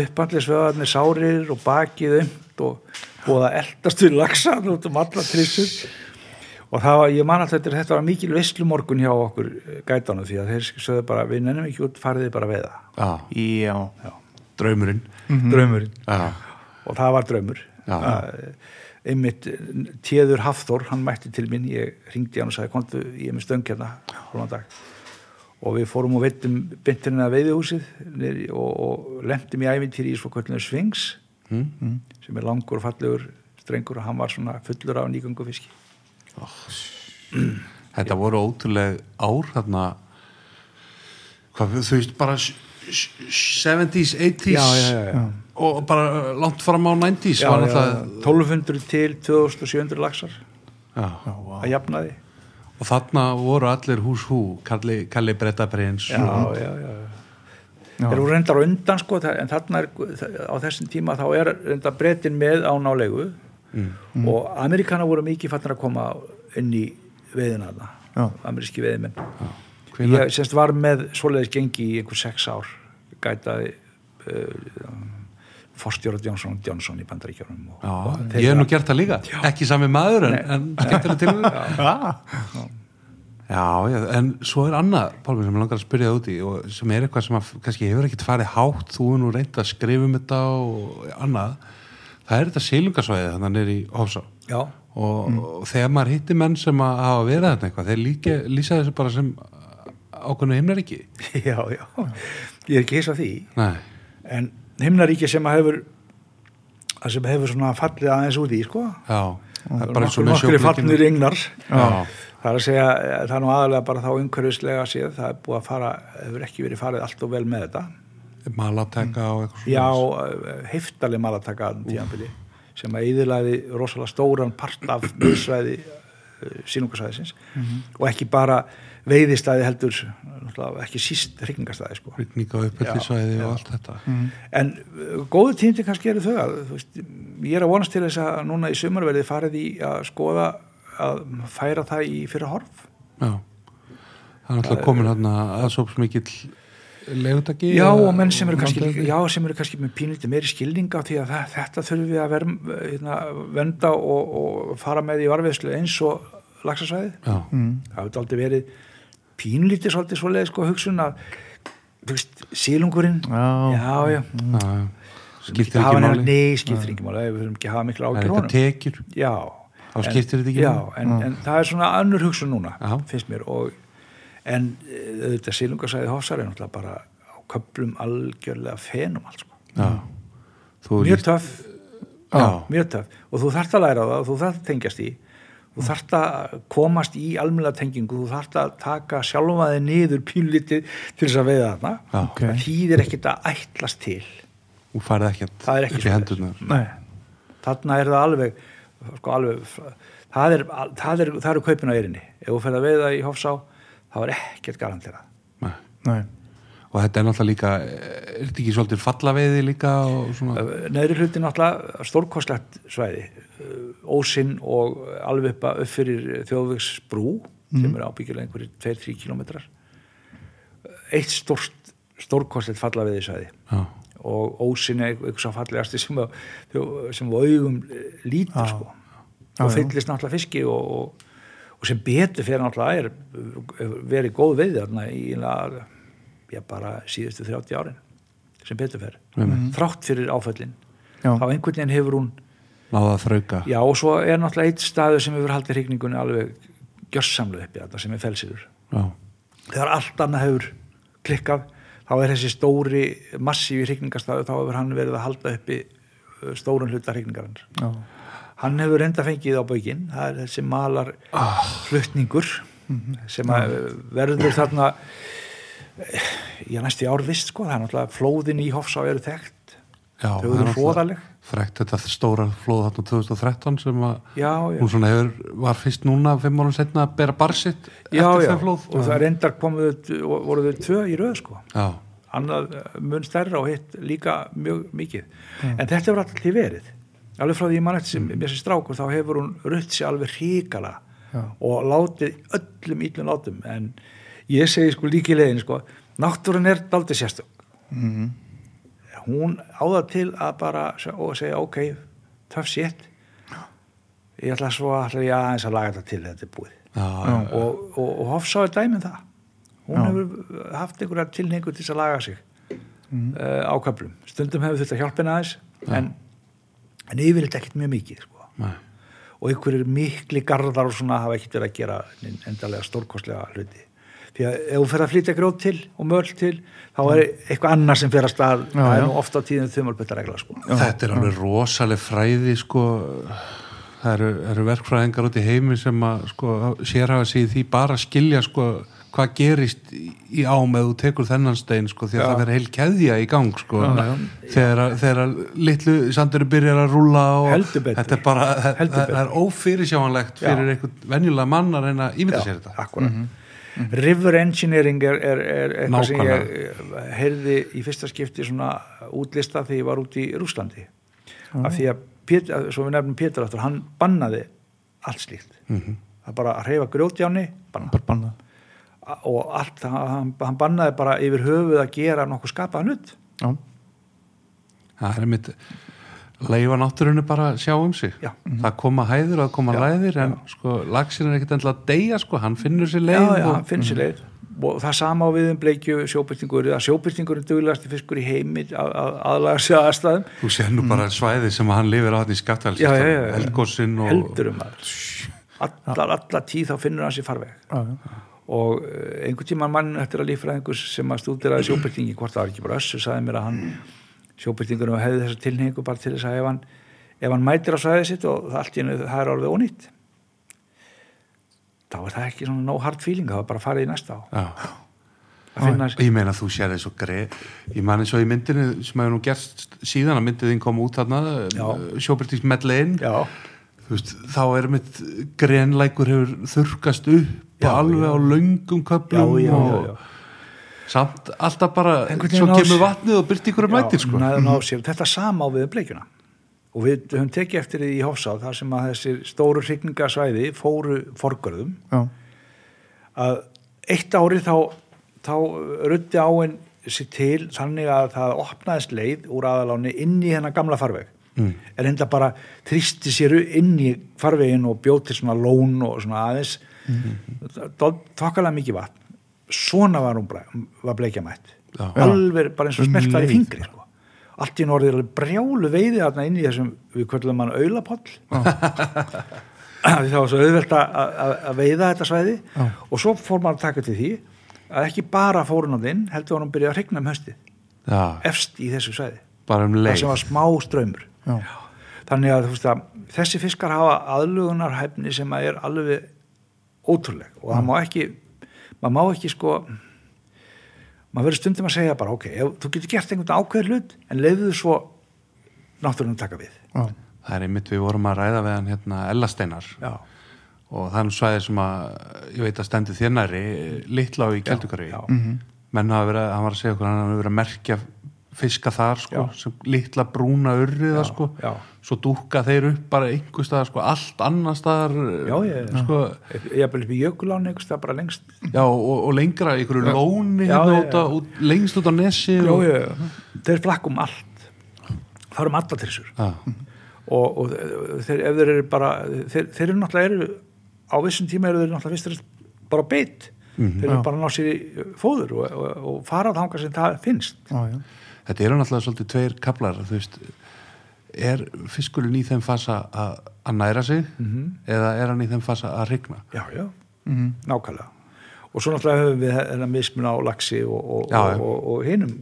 upphandlisveðarnir sárir og bakið umt og búið að eldast við laxa út um alla trissur. Og það var, ég man alltaf þetta þetta var mikil veslumorgun hjá okkur eh, gætanu því að þeir sögðu bara, við nennum ekki út fariði bara veða, Já. Já. draumurinn. Draumurinn. Já. og það var draumur. Já. Einmitt Téður Hafþór, hann mætti til mín. Ég ringdi hann og sagði, komdu, ég er með stöng hérna hálfan dag. Og við fórum og veitum byntirinn að veiðihúsið niðri og, og lendum í ævintýri í svo kvöldinu Svings Mm. sem er langur og fallegur strengur og hann var svona fullur af nýgöngu fiski þetta voru ótrúleg ár þarna. Hvað, þú veist, bara 70s, 80s já, já, já, já. og bara langt fram á 90s Já, var já, náttúrulega 1200 til 2700 laxar. Já. að jafnaði. Og þarna voru allir hús hú Kalli, Kalli já, já, þeir eru reyndar á undan sko, en þarna er á þessum tíma þá er reyndar breytin með ánálegu Mm. og Amerikana voru mikið fattar að koma inn í veiðina þarna, ameríski veiðmenn Hvenær- ég semst var með svoleiðis gengi í einhver sex ár gætaði uh, forstjóra Johnson Johnson í bandaríkjörnum og, Já, og ég hef nú gert það líka. Ekki sami maður en, en skemmtilega til Ah, Já, já, en svo er annað Pálmi sem ég langar að spyrja það út í og sem er eitthvað sem að, kannski hefur ekkert farið hátt. Þú er nú reynd að skrifa um þetta og annað. Það er þetta sílungasvæði þannig í Hofsá. Já, og, og þegar maður hittir menn sem að hafa verið þarna eitthvað þeir líka, lýsa þessu bara sem ákveðnu himnaríki? Já, já. Ég er ekki hissa því. Nei, en himnaríki sem að hefur að sem hefur svona fallið aðeins út í sko. Já. Nokkur, nokkur fallnir yngnar Já, það er að segja, eh, það er nú aðalega bara þá umhverfislega séð, það er búið að fara hefur ekki verið farið allt og vel með þetta. Malateka og eitthvað já, svoleiðis. eh, heiftaleg malataka aðeins tíðanbili sem að yðurlæði rosalega stóran part af miðsvæði sínungarsvæðisins og ekki bara veiðistæði heldur ekki síst hryggingastæði sko. rigning á uppellisvæði og allt þetta. En uh, góðu tíndi kannski eru þau að þú veist, ég er að vonast til þess að núna í sumar verði farið í að skoða að færa það í fyrir horf. Já, það er náttúrulega komin hérna aðsóps mikill legutaki já og menn sem eru kannski, já, sem eru kannski með pínlítið meiri skilninga á því að það, þetta þurfum við að verm, hérna, venda og, og fara með í varfiðslu eins og laxasvæðið. Já, það hefur aldrei verið pínlítið svolítið svoleið sko hugsun að veist, sílungurinn Já. já, já, já, já. skiptir ekki máli. nei, skiptir ekki máli, við þurfum ekki að hafa miklu Það er eitthvað tekjur, já, þá skiptir þetta ekki máli. en, en það er svona önnur hugsun núna, finnst mér. Og, en auðvitað sílungarsæði Hofsar er náttúrulega bara á köplum algjörlega fenum allt sko. Mjög töff. Já, mjög töff. Og þú þarft að læra það og þú þarft að tengjast í þú þarft að komast í almennilega tengingu, þú þarft að taka sjálfaði niður pínlítið til þess að veiða þarna. Já. Ok. það þýðir ekkit að ætlast til. Þú færði ekkert það er ekki upp í Nei, þarna er það alveg sko alveg það er, það er, það eru kaupin á erinni ef þú ferð að veiða í Hofsá þá er ekkert garanterað. Nei. nei. Og þetta er náttúrulega líka er þetta ekki svolítið fallaveiði líka og svona? Neðri hluti náttúrulega stórkostlegt svæði ósinn og alveg upp, fyrir þjóðvegsbrú sem er ábyggilega einhverjir 2-3 kilometrar eitt stórt stórkostlegt fallaveiði svæði já, og ósinn er eitthvað svo fallegasti sem, sem við augum lítur Já. sko. Og já. fyllist náttúrulega fiski og, og, og sem betur fyrir náttúrulega er er verið góð veið þarna í já, bara síðustu 30 árin sem betur fyrir þrátt fyrir áföllin þá einhvern veginn hefur hún náða að þrauka. Já og svo er náttúrulega eitt staður sem hefur haldið hrigningunni alveg gjörsamlega uppi þetta sem er felsiður já, þegar allt annað hefur klikkað þá er þessi stóri massífi hrigningarstaður þá hefur hann verið að halda uppi uh, stórun hluta hrigningarinn Já, hann hefur reynda fengið á baukinn það er þessi malar flutningur sem að uh, verður þarna eh, já næstu í árvist sko það er náttúrulega flóðin í Hofsá eru þekkt. Þau er eru náttúrulega frekt þetta stóra flóð þarna 2013 sem að já, já, hún svona hefur, var fyrst núna fimm árum setna að bera barsitt já, eftir já. þau flóð. Og það reyndar komuðu voru þau tvö í röð sko. Já, annað eh, mun stærra og hitt líka mjög mikið. En þetta hefur allir verið. Alveg frá því ég mann eftir sem mér sem strákur þá hefur hún rutt sér alveg ríkala Já. og látið öllum ítlum látum. En ég segi sko líki leiðin sko náttúrun er daldið sérstök. Mhm. Hún áða til að bara og segja ok, töff sétt ég ætla svo að ætla ég aðeins að laga þetta til þetta er búið. Já, og, og, og Hofsá er dæmið það. Hún Já. hefur haft einhverja tilhengu til að laga sig Mhm. uh, á köflum. Stundum hefur þetta hjálpina aðeins en, en yfirleitt ekkert mjög mikið sko. Og einhverjir mikli garðar og svona hafa ekkert verið að gera endalega stórkostlega hluti því að ef þú fer að flytja grót til og möll til þá er eitthvað annar sem fer að stað það já. er nú ofta tíðin þumalbetta regla sko. þetta er alveg rosaleg fræði sko það eru, eru verkfræðingar út í heimi sem að sko, sérhafa sig í því bara að skilja sko, hvað gerist í, ám eða þú tekur þennan stein sko, því að Já. það verður heil keðja í gang sko, Já, já. þegar, þegar litlu sandurinn byrjar að rúlla og þetta er bara það, það, er ófyrirsjáanlegt fyrir Já. einhvern venjulega mann að reyna að ímynda sér þetta akkurat River Engineering er, er, er eitthvað sem ég heyrði í fyrsta skipti svona útlista þegar ég var út í Rúslandi af því að, Pét, að svo við nefnum Pétur aftur, hann bannaði allt slíkt. Mhm. það bara að reyfa grjótjáni banna. bara bannað og allt, hann, hann bannaði bara yfir höfuð að gera nokkuð skapaðan hlut. Já, það er mitt leifa náttúrunni bara að sjá um sig. Já. það koma hæðir og það koma Já, læðir en sko, lagsin er ekkert endilega að deyja sko, hann finnur sér leið já, já, og, hann finnur sér leið. Og það sama á við um bleikju sjóbyrtingur að sjóbyrtingur er fiskur í heimi að, að aðlaga sig að aðstæðum. Þú sér nú bara svæði sem hann lifir á hann í skattvæls Já, já, já, já. eldgósin og heldur um að allar, allar tíð þá finnur hann sér farveg. Já, já. og eh, einhvern tíma mann eftir að líffræðingur sem að stúdiraði sjóbyrtingi hvort það var ekki bara össu, sagði mér að hann sjóbyrtingur hefði þessa tilhengu bara til þess að ef hann, ef hann mætir á svæðið sitt og allt í hennu það er orðið ónýtt þá er það ekki svona no hard feeling það var bara að fara í næsta á Já. Og ég meina þú sér þessu greið ég man eins og í myndinu sem hefur nú gerst síðan að myndið þín kom út þarna já, veist, þá er mitt grenlækur hefur þurrkast upp Já, alveg já. á löngum köplum Já, já, já, og. Samt alltaf bara svo kemur vatnið og byrti ykkur að mætir sko. sér, þetta sama á við um bleikjuna og við höfum tekið eftir því í Hofsá þar sem að þessir stóru hrygningasvæði fóru forgörðum já. að eitt ári þá, þá ruddi áinn sér til þannig að það opnaðist leið úr aðaláni inn í hennar gamla farveg Mm. en enda bara þrýsti sér inn í farvegin og bjóð til svona lón og svona aðeins mm. þokkalega mikið vatn svona var hún var bleikja mætt. Alveg bara eins og smelt var í fingri sko. allt í alveg brjálu veiði þarna inn í þessum, við kvöldum hann auðlapoll það var svo auðvelt að, veiða þetta Já. og svo fór maður að taka til því að ekki bara fórun á þinn heldur hann að byrja að hrygna um höstið Já, efst í þessu bara um það sem var smá ströymur þannig að, veist að þessi fiskar hafa aðlugunarhæfni sem að er alveg ótrúleg. Og það má ekki maður má ekki sko maður verður stundum að segja bara ok, ef, þú getur gert einhvern ákveður hlut en leiðu svo náttúrulega taka við. Já. það er einmitt við vorum að ræða við hann hérna Ellasteinar já, og það er nú svæði sem að ég veit að stendi þér næri litla á í Kjeldugari já. menn hafa verið, hann var að segja okkur hann hafa verið að merkja fiska þar sko, sem litla brúna urriða sko, svo dúkka þeir upp bara einhver staðar, sko, allt annar staðar Já, já. sko, ég hef upp í jökulán einhvers það bara lengst. Já, og, og lengra einhverju lóni hérna út, á, út, lengst út á nesi já, og, já, þeir flakkum allt. Það eru trissur. Já, og, og þeir, ef þeir eru bara þeir, þeir eru náttúrulega eru á vissum tíma eru þeir náttúrulega fyrst bara beitt þeir eru bara að ná sér í fóður og, fara þangað sem það finnst. Já, já. Þetta eru náttúrulega svolítið tveir kaplar þú veist er fiskurinn í þeim fasa að, að næra sig Mhm. eða er hann í þeim fasa að rigna já, já, Mhm. nákvæmlega og svo náttúrulega höfum við þennan mismun á laxi og, og, Já, já. og, og, og hinum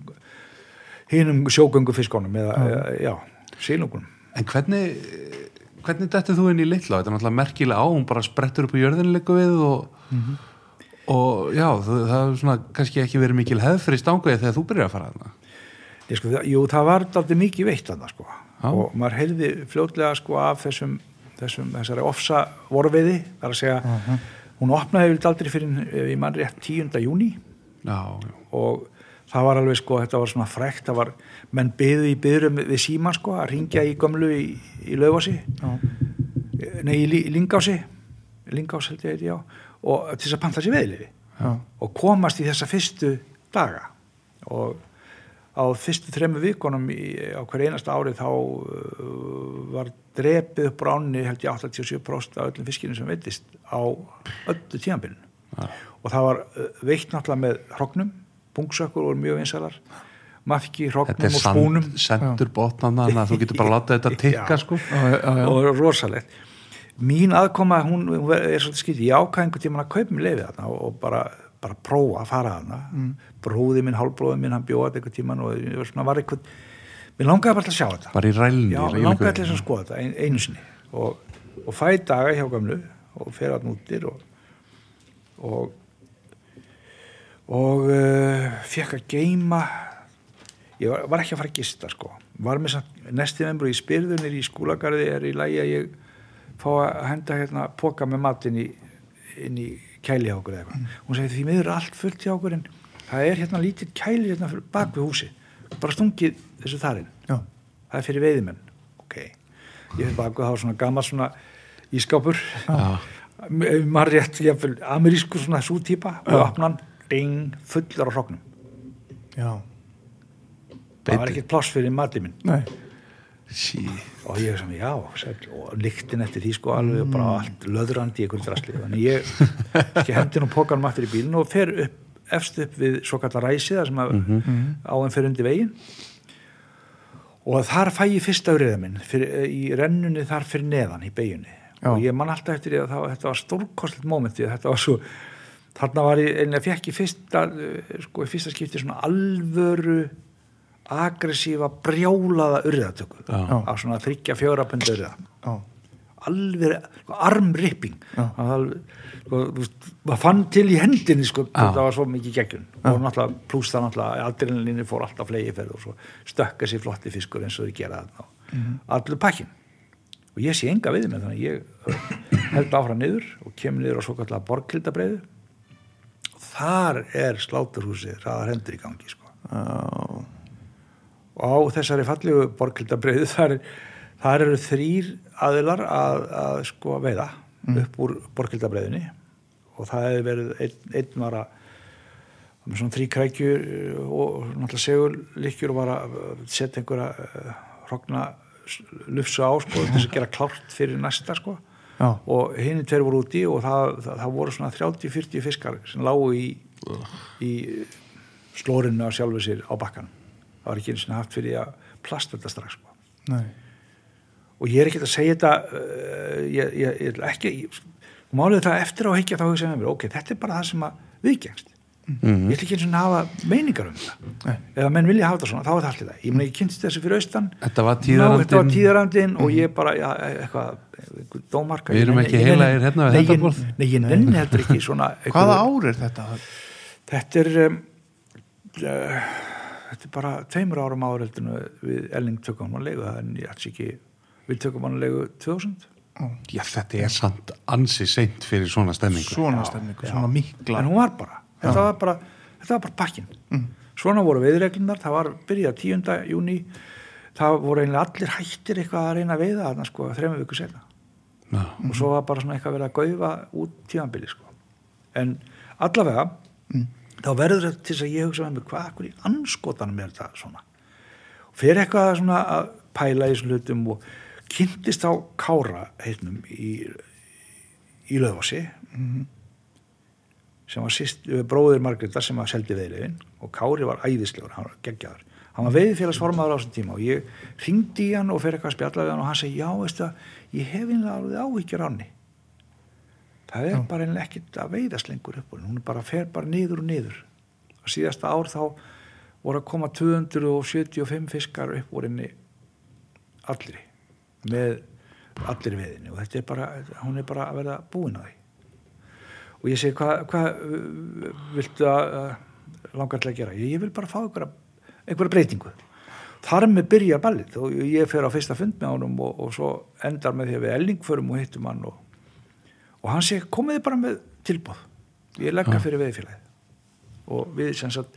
hinum sjógöngu fiskonum eða, eða, já, sílungunum En hvernig, hvernig dættið þú inn í litla? Þetta er náttúrulega merkilega á, hún bara sprettur upp á jörðinleiku við og, og já, það, það er svona kannski ekki verið mikil hefð fyrir stanguði þegar þú byrjar að fara þarna. Ég sko, það, jú, það var aldrei mikið veitt þarna sko. Já. og maður heyrði fljótlega sko af þessum, þessum þessari ofsa vorfiði, þar að segja hún opnaði vel aldrei fyrir í mann rétt 10. júni Já, og það var alveg sko, þetta var svona frekt, það var menn byðu í byðurum við síman sko að ringja í gömlu í, í Já. nei, í, Lingási Lingás held ég heiti, já. Og til þess að panta sér veðlifi Já. og komast í þessa fyrstu daga. Og á fyrstu þremu vikunum í, á hver einasta ári þá uh, var drepið upp bránni held ég 87% af öllum fiskinu sem veitist á öllu tíðanbyrnu og það var uh, veitt náttúrulega með hrognum, bungsökkur voru mjög vinsalar mafki, þetta hrognum er og spúnum. sand, sendur botnan þannig að þú getur bara látað þetta tikka sko. Og rosalegt. Mín aðkoma, hún, hún er svolítið skýtt ég ákvæði einhvern tímann að kaupa mér lefið þarna og, og bara, bara prófa að fara þarna. Mm. Bróði minn, hálfbróði minn, hann bjóði einhvern tímann og ég var svona var einhvern mér langaði bara til að sjá þetta. Bara í rælni já, mér langaði til að skoða þetta ein, einu sinni. Og og fæ daga hjá gamlu og fer að nútir og og og uh, fekk að geima ég var, var ekki að fara að gista sko. Var með samt, næsti membru í spyrðunir í skúlagarði er í lægi að ég fá að henda hérna póka með matinn í, inn í kæli hjá okkur eða eitthvað? Hún segi því miður er allt fullt hjá okkur en það er hérna lítið kæli hérna fyrir bak við húsi bara stungið þessu þarinn Já, það er fyrir veiðimenn. Ok, ég fyrir bak við þá svona gammal svona ískápur Já. maður rétt, jafnvel, amerískur svona sútýpa og opnan, ding, fullar á hrognum. Já, það var ekkert pláss fyrir matið minn. Nei. Sí. og ég sem, já, sæll, og lyktin eftir því sko alveg og bara allt löðrandi í einhverjum drasli. Þannig ég, ég hendi nú pókanum aftur í bílinn og fer upp, efst upp við svo kallar ræsið þar sem að áðan fer undir veginn. Og þar fæ ég fyrsta öryða minn fyrir, í rennunni þar fyrir neðan í beginni Já. og ég man alltaf eftir því að það, þetta var stórkostlega momenti þetta var svo þarna var ég, en ég fekk í fyrsta eh, sko í fyrsta skipti svona alvöru aggressífa brjálaða urðatöku á svona þryggja fjóra punda urða. Já, alveg sko, armripping. Já. Það sko, maður fann til í hendinni sko, það var svo mikið geggjun og náttúrulega pluss það náttúrulega adrenalinni fór alltaf flegi ferð og svo stökka sér flotti fiskur eins og þau gera þarna. Og allur pakkin og ég sé enga við með þannig ég held áfram niður og kemur niður á svo kallega borgkildabreiðu og þar er sláturhúsið hraðar hendur í gangi sko. Og á þessari fallegu borgkildabreiðu þar, þar eru þrýr aðilar að, að sko veiða upp úr borgkildabreiðinni og það hefði verið einn, einn var að með svona þrý krækjur og náttúrulega segulíkjur og var að setja einhverja hrogna lufsu á sko til þess að gera klárt fyrir næsta sko. Já, og hinn tveir voru úti og það, það, það voru svona 30-40 fiskar sem lágu í, í slórinu á sjálfu sér á bakkan það var ekki eins og haft fyrir að plasta þetta strax sko. nei. Og ég er ekki að segja þetta uh, ég, ég, ég ekki ég, málið það eftir á að higgja þá hugsa ég með mér ok, þetta er bara það sem að viðgengst ég ætla ekki eins og hafa meiningar um þetta Nei. ef menn vilja hafa þetta svona, þá er það allt í það ég meina ég kynst þessu fyrir austan Þetta var þetta var tíðarandinn tíðarandinn og ég bara, já, eitthvað, dómarka. Við erum ekki heilagir hérna við þetta borð. Nei, ég nenni heldur ekki svona. Hvaða ár er þetta? Þetta er, um, uh, þetta er bara tveimur árum en við Elling tökum hann að það ekki, við tökum hann að leigu 2000. Já, þetta er samt ansi seint fyrir svona stemmingu Svona stemningu, svona mikla En hún var bara, þetta var bara, þetta var bara pakkin. Svona voru veiðreglunar, það var byrjað 10. júni, það voru einlega allir hættir eitthvað að reyna að veiða þarna sko þrejum viku setna. Já. og svo var bara svona eitthvað verið að gaufa út tímanbili sko. en allavega þá verður þetta til þess að ég hugsa með mig hvað akkur í anskotanum er þetta svona og fyrir eitthvað svona að pæla í þessum hlutum og kynntist á Kára heitnum í, í Löfási sem var sýst, bróðir Margreðar sem var seldi veiðlegin og Kári var æðislegur, hann var geggjaður. Hann var veiðfélagsformaður á þessum tíma og ég ringdi í hann og fer eitthvað að spjalla við hann og hann segi, já, veistu að ég hef einlega alveg áhyggjur á henni. Það er bara einlega ekkit að veiðast lengur upp henni, hún bara, fer bara niður og niður. Og síðasta ár þá voru að koma 275 fiskar upp úr henni allri með allir veiðinni og þetta er bara, hún er bara að verða búin að því. Og ég segi hvað hva, viltu að langar til að gera? Ég, ég vil bara fá einhverja, einhverja breytingu. Þar með byrja ballið. Og ég fer á fyrsta fund með honum og, og svo endar með því að við elling förum og hittum hann og, og hann segi komiði bara með tilbúð ég leggja fyrir veðfélagið og við sem sagt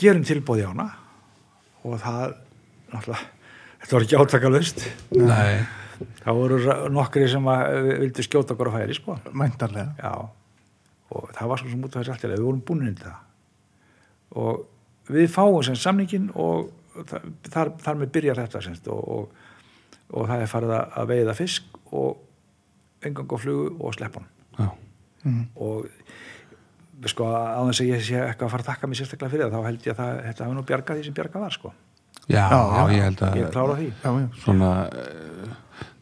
gerum tilbúð í hana og það náttúrulega þetta var ekki átakalust Nei, það voru nokkri sem að, vildu skjóta okkur á færi sko. Mæntarlega Já, og það var svo sem út af þessi alltaf, við vorum búin inn það. Og við fáum sem samningin og þa- þar, þar með byrjar þetta semst og, og, og það er farið að að veiða fisk og engang á flugu og sleppa hann já, og sko þess að ég sé eitthvað að fara að takka mér sérstaklega fyrir það, þá held ég að það, þetta hafi nú bjargað því sem bjargað var sko, já, Já, já, ég held að ég er klára á því. Já, já, svona uh,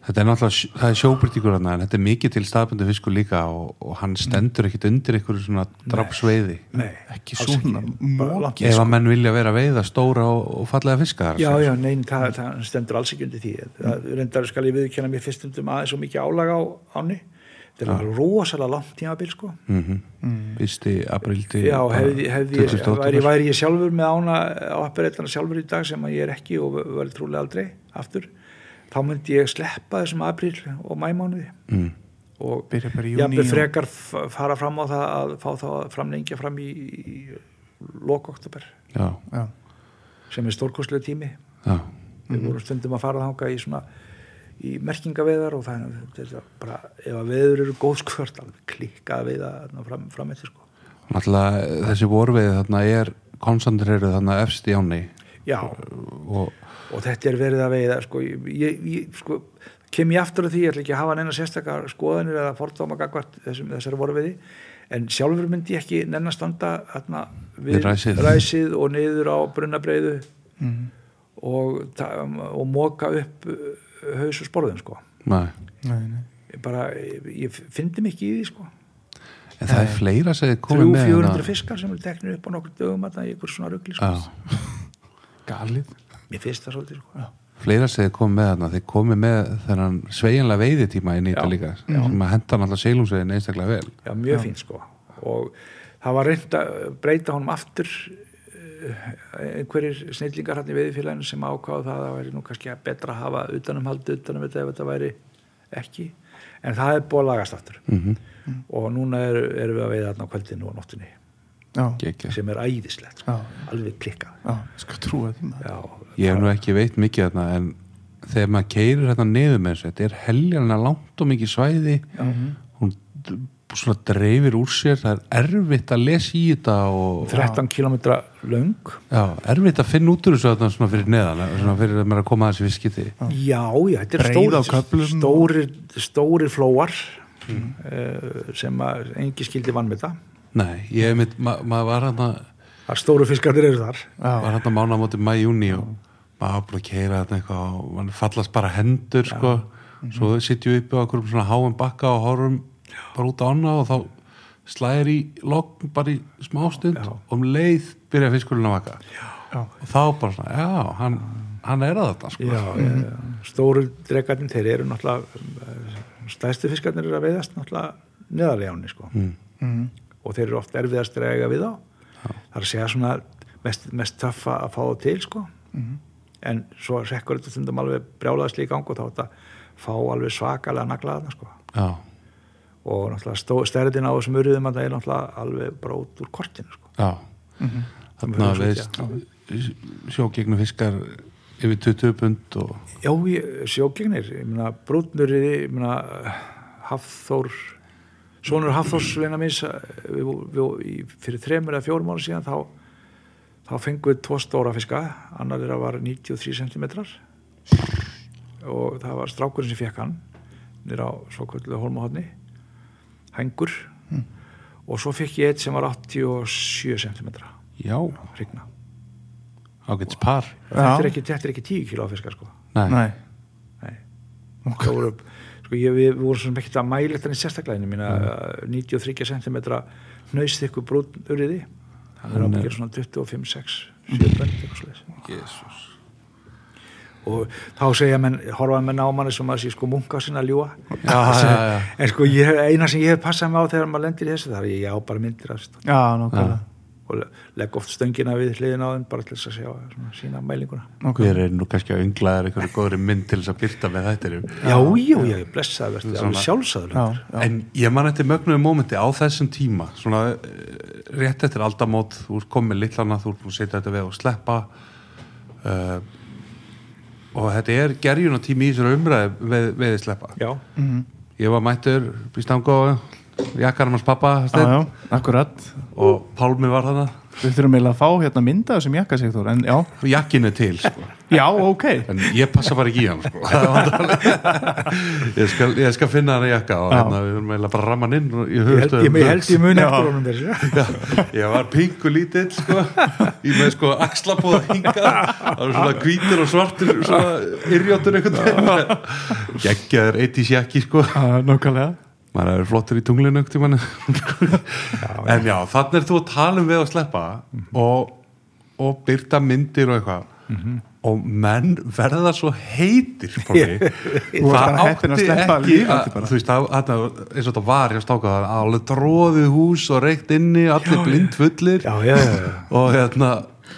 Þetta er náttúrulega, það er hann en þetta er mikið til staðbundu fiskur líka og, og hann stendur ekkit undir einhverju svona drapsveiði Nei, ekki svona móki ef að menn vilja vera veiða stóra og, og fallega fiska þar Já, já, nein, það, það stendur alls ekki undir því. Það reyndar skal ég viðkjanna mér fyrst stundum aðeins svo mikið álag á áni þetta er rosalega langt tímabil sko. Mm. Fyrsti aprildi Já, hefði, hefði ég, 28. væri, væri ég sjálfur með ána á appareitana sjálfur í dag sem að ég er ekki og verði trúlega aldrei aftur, þá myndi ég sleppa þessum apríl og mæmánuði mm. og Byrja bara í júní jafnvel og- frekar fara fram á það að fá þá framlengja fram í, í lok oktober Já, já, sem er stórkostlega tími. Já, við vorum stundum að fara þanga í svona í merkingaveðar og það er þetta bara, ef að veður eru góð skvört alveg klikkað við að fram, fram eftir sko. náttúrulega þessi vorveið þarna er koncentrerið þarna efst í áni já, og og þetta er verið að veiða sko, ég, ég, sko, kem ég aftur að því, ég ætla ekki að hafa neina sérstakar skoðanir eða fordóma gagvart þessum, þessari vorveiði en sjálfur myndi ég ekki nenn að standa þarna, við, Við ræsið. og niður á brunnabreiðu Mhm. og, ta- og móka upp haus og sporðum sko. Nei. nei, nei. ég bara, ég, ég fyndi mikið í því sko. en það er fleira komið með 300-400 þarna. fiskar sem er teknir upp á nokkur dögum þarna í ykkur svona ruggli sko. Galið mér finnst það svolítið sko. fleira sem þið komið með þarna þið komið með þennan sveigjanlega veiðitíma í þetta líka sem að henda náttúrulega seilungsveiðin einstaklega vel já, mjög fínt sko og það var reynd að breyta honum aftur einhverjir snillingar hann í veiðfélaginu sem ákváðu það að það væri nú kannski að betra að hafa utanumhaldi utanum þetta ef þetta væri ekki. En það er búið að lagast aftur. Mm og núna er við að veiða þarna á kvöldinu og nóttunni. Já, -hmm. sem er æðislegt sko. já, alveg klikkað. Já, skal trúa því maður. Já, ég hef nú ekki veit mikið þarna en þegar maður keirir hérna niður með þessu þetta er heljarna langt og mikið svæði. Hún d- svona dreifir úr sér það er erfitt að lesa í þetta og 13 km löng. Já, erfitt að finna út úr þessu þarna svona fyrir neðan svona fyrir að maður er að koma að þessi viskiti Já, já, þetta er stóri, stóri, stóri flóar mm. sem að engi skildi vann með það. nei, ég hef mitt, ma maður var hérna Það er stóru fiskarnir eru þar. var hérna mána á móti mæjúni og maður að keira þetta eitthvað og mann fallast bara hendur sko, svo sitjum við uppi á okkur svona háum bakka og horfum bara út á annað og þá slæðir í lokn bara í smástund og um leið byrja fiskurinn að vaka já, og þá bara svona, já, hann, hann er að þetta sko. Já, já, stóru dregarnir, þeir eru náttúrulega, stærstu fiskarnir eru að veiðast náttúrulega neðarlega áni, sko. mm. mm, Og þeir eru oft erfiðast að eiga við á. Það er að segja svona mest, mest töffa að fá það til, sko. mm, En svo rekkur þetta stundum alveg brjálaðast líka gang og þá þetta fá alveg svakalega naglaðna, sko. já, og náttúrulega stærðin á þessum urðum að það er náttúrulega alveg bara út úr kortinu sko. já. Mhm. þarna höfum veist sjógegnu fiskar yfir 20 pund og Já, sjógegnir ég meina brúnuriði ég meina Hafþór sonur Hafþórs vina minns við, við, í, fyrir þremur eða fjórum ára síðan þá, þá fengum við tvo stóra fiska. Annar þeirra var 93 cm og það var strákurinn sem fekk hann nýra á svo kvöldu holmahotni hengur og svo fekk ég eitt sem var 87 cm já, hrigna ágætis par. Þetta er ekki, þetta er ekki 10 kilo fiskar sko. Nei, nei, Nei. það voru sko ég, við, vorum svona ekkert að mæla þetta í ég mína 93 cm hnausþykku brún uriði hann er Hann er- svona 25-6 7 bönd eitthvað svoleiðis. Jesus. Og þá segja menn, horfa menn á manni sem að sé sko munka sinna að ljúa. Já, já, já, en sko ég, eina sem ég hef passað mig á þegar maður lendir í þessu það er ég á bara myndir af nákvæmlega. Og legg oft stöngina við hliðin á þeim bara til þess að sjá svona, sína mælinguna. Hver er nú kannski að unglaðar einhverju góðri mynd til þess að byrta með þættirum já, já, já, blessaði verður Svona- alveg já, En ég man eftir mögnuðu mómenti á þessum tíma svona eh, rétt eftir aldamót þú ert komið lillana, þú ert búin að setja þetta við og sleppa uh, og þetta er gerjun tími í þessari umræði við, við sleppa. Já, mhm. Ég var mættur í stangu jakkarum hans pappa Steinn, já, akkurat. Og Pálmi var þarna við þurfum eiginlega að fá hérna mynda þessum jakkasektor en já, jakkin er til sko. já, ok. En ég passa bara ekki í hann sko. Ég, skal, ég skal finna hann jakka og hérna, við erum eiginlega bara að ramma hann inn og ég ég held ég, ég, held ég muni eftir honum þessu. Ég var pingu lítill sko, í með sko axlabóða hinga. Það var svona hvítur og svartur svona yrjóttur einhvern veginn. Geggjaður 80s jakki sko. Já, nákvæmlega maður er flottur í tunglinu en já, þannig er þú að tala um við að sleppa og, og byrta myndir og eitthvað. Og menn verða svo heitir Pálmi. Þú varst bara heppinn að sleppa ekki að, þú veist, að, að, eins og þetta var hjá stáka alveg tróðið hús og reykt inni allir blind fullir. Já, já, já, og hérna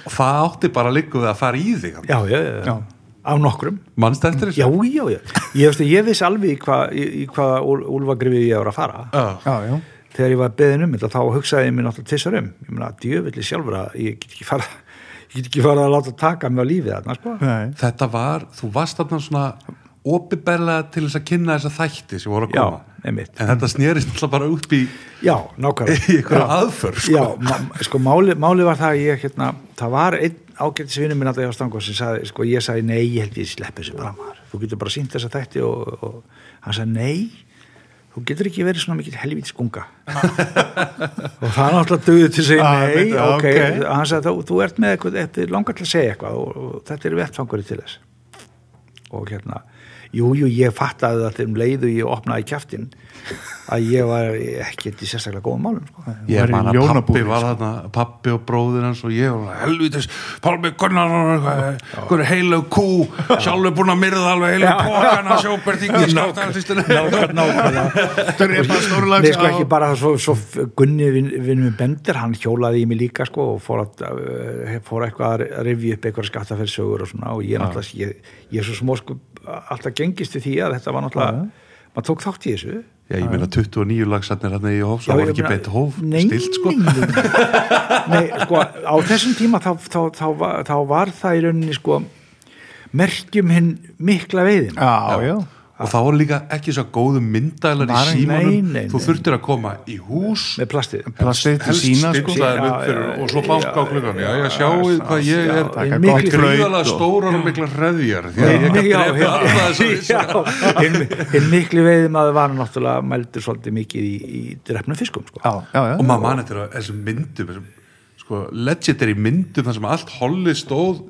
það átti bara líka við að fara í þig já, já, já, Já. Af nokkrum. Mannst eftir já, þessu já, já, ég, veist, ég vissi alveg í, hva, í, í hvaða úl, úlfagrifið ég var að fara. Já. já, já, þegar ég var beðin um þetta þá hugsaði ég mér náttúrulega tvisar um. Ég meina, djöfulli sjálfur að ég get ekki fara ég get ekki fara að láta taka mig á lífið þarna, sko. Þetta var, þú varst þarna svona opiðberlega til þess að kynna þessa þætti sem voru að Já, koma. einmitt. en þetta snerist alltaf bara upp í já, nákvæmlega. Í einhverja aðför sko. Já, sko máli, máli var það að ég hérna, það var einn ágættisvinur minn alltaf hjá Stangos sem sagði, sko ég sagði nei, ég held ég sleppi þessu bara maður, þú getur bara sínt þessa þætti og, og hann sagði nei þú getur ekki verið svona mikill helvítis gunga. Og það er náttúrulega döðu til að segja Ah, nei, já, ok, ok. hann sagði þú, þú ert með eitthvað, þetta er langar til að segja eitthvað og, og þetta er vettfangurinn til þess. Og hérna jú, jú, ég fattaði það þegar um leiðu ég opnaði kjaftin að ég var ekki í sérstaklega góðum málum sko. ég Var í man að ljónabúi, pappi var sko. þarna pappi og bróðir hans og ég var helvitis, Pálmi Gunnar einhver heilu kú sjálfur búin að myrða alveg heilu Já. pókana sjópertingi nákvæmlega nákvæmlega Nei, sko ekki bara svo, svo Gunni vinn vin með Bender, hann hjólaði í mig líka sko og fór, að, uh, fór eitthvað að rifja upp eitthvað skattaferðsögur og svona og ég náttúrulega, ég, ég er svo smó sko alltaf gengist við því að þetta var náttúrulega maður tók þátt í þessu. Já, ég meina 29 lagsatnir hann í hóf, voru ég ekki beint hóf nei, stilt sko. nei, nei. nei, sko á þessum tíma þá, þá, þá, var, þá var það í rauninni sko merkjum hinn mikla veiðin. Já, já og það voru líka ekki svo góðu myndælar í símanum. nei, nei, þú þurftir að koma í hús með plastið plastið til helst sína sko Já, fyrir já, og svo banka á klukkan. Já, já, sjáu hvað ég já, er. miklu gríðalega og- stórar og mikla hreðjar. Því að ég alla þess já, hinn, hinn mikli veiðmaður var náttúrulega mældur svolítið mikið í, í drefnum fiskum sko. já, já, já. Og maður mann eftir að þessum myndum þessum, sko, legendary myndum þar sem allt holli stóð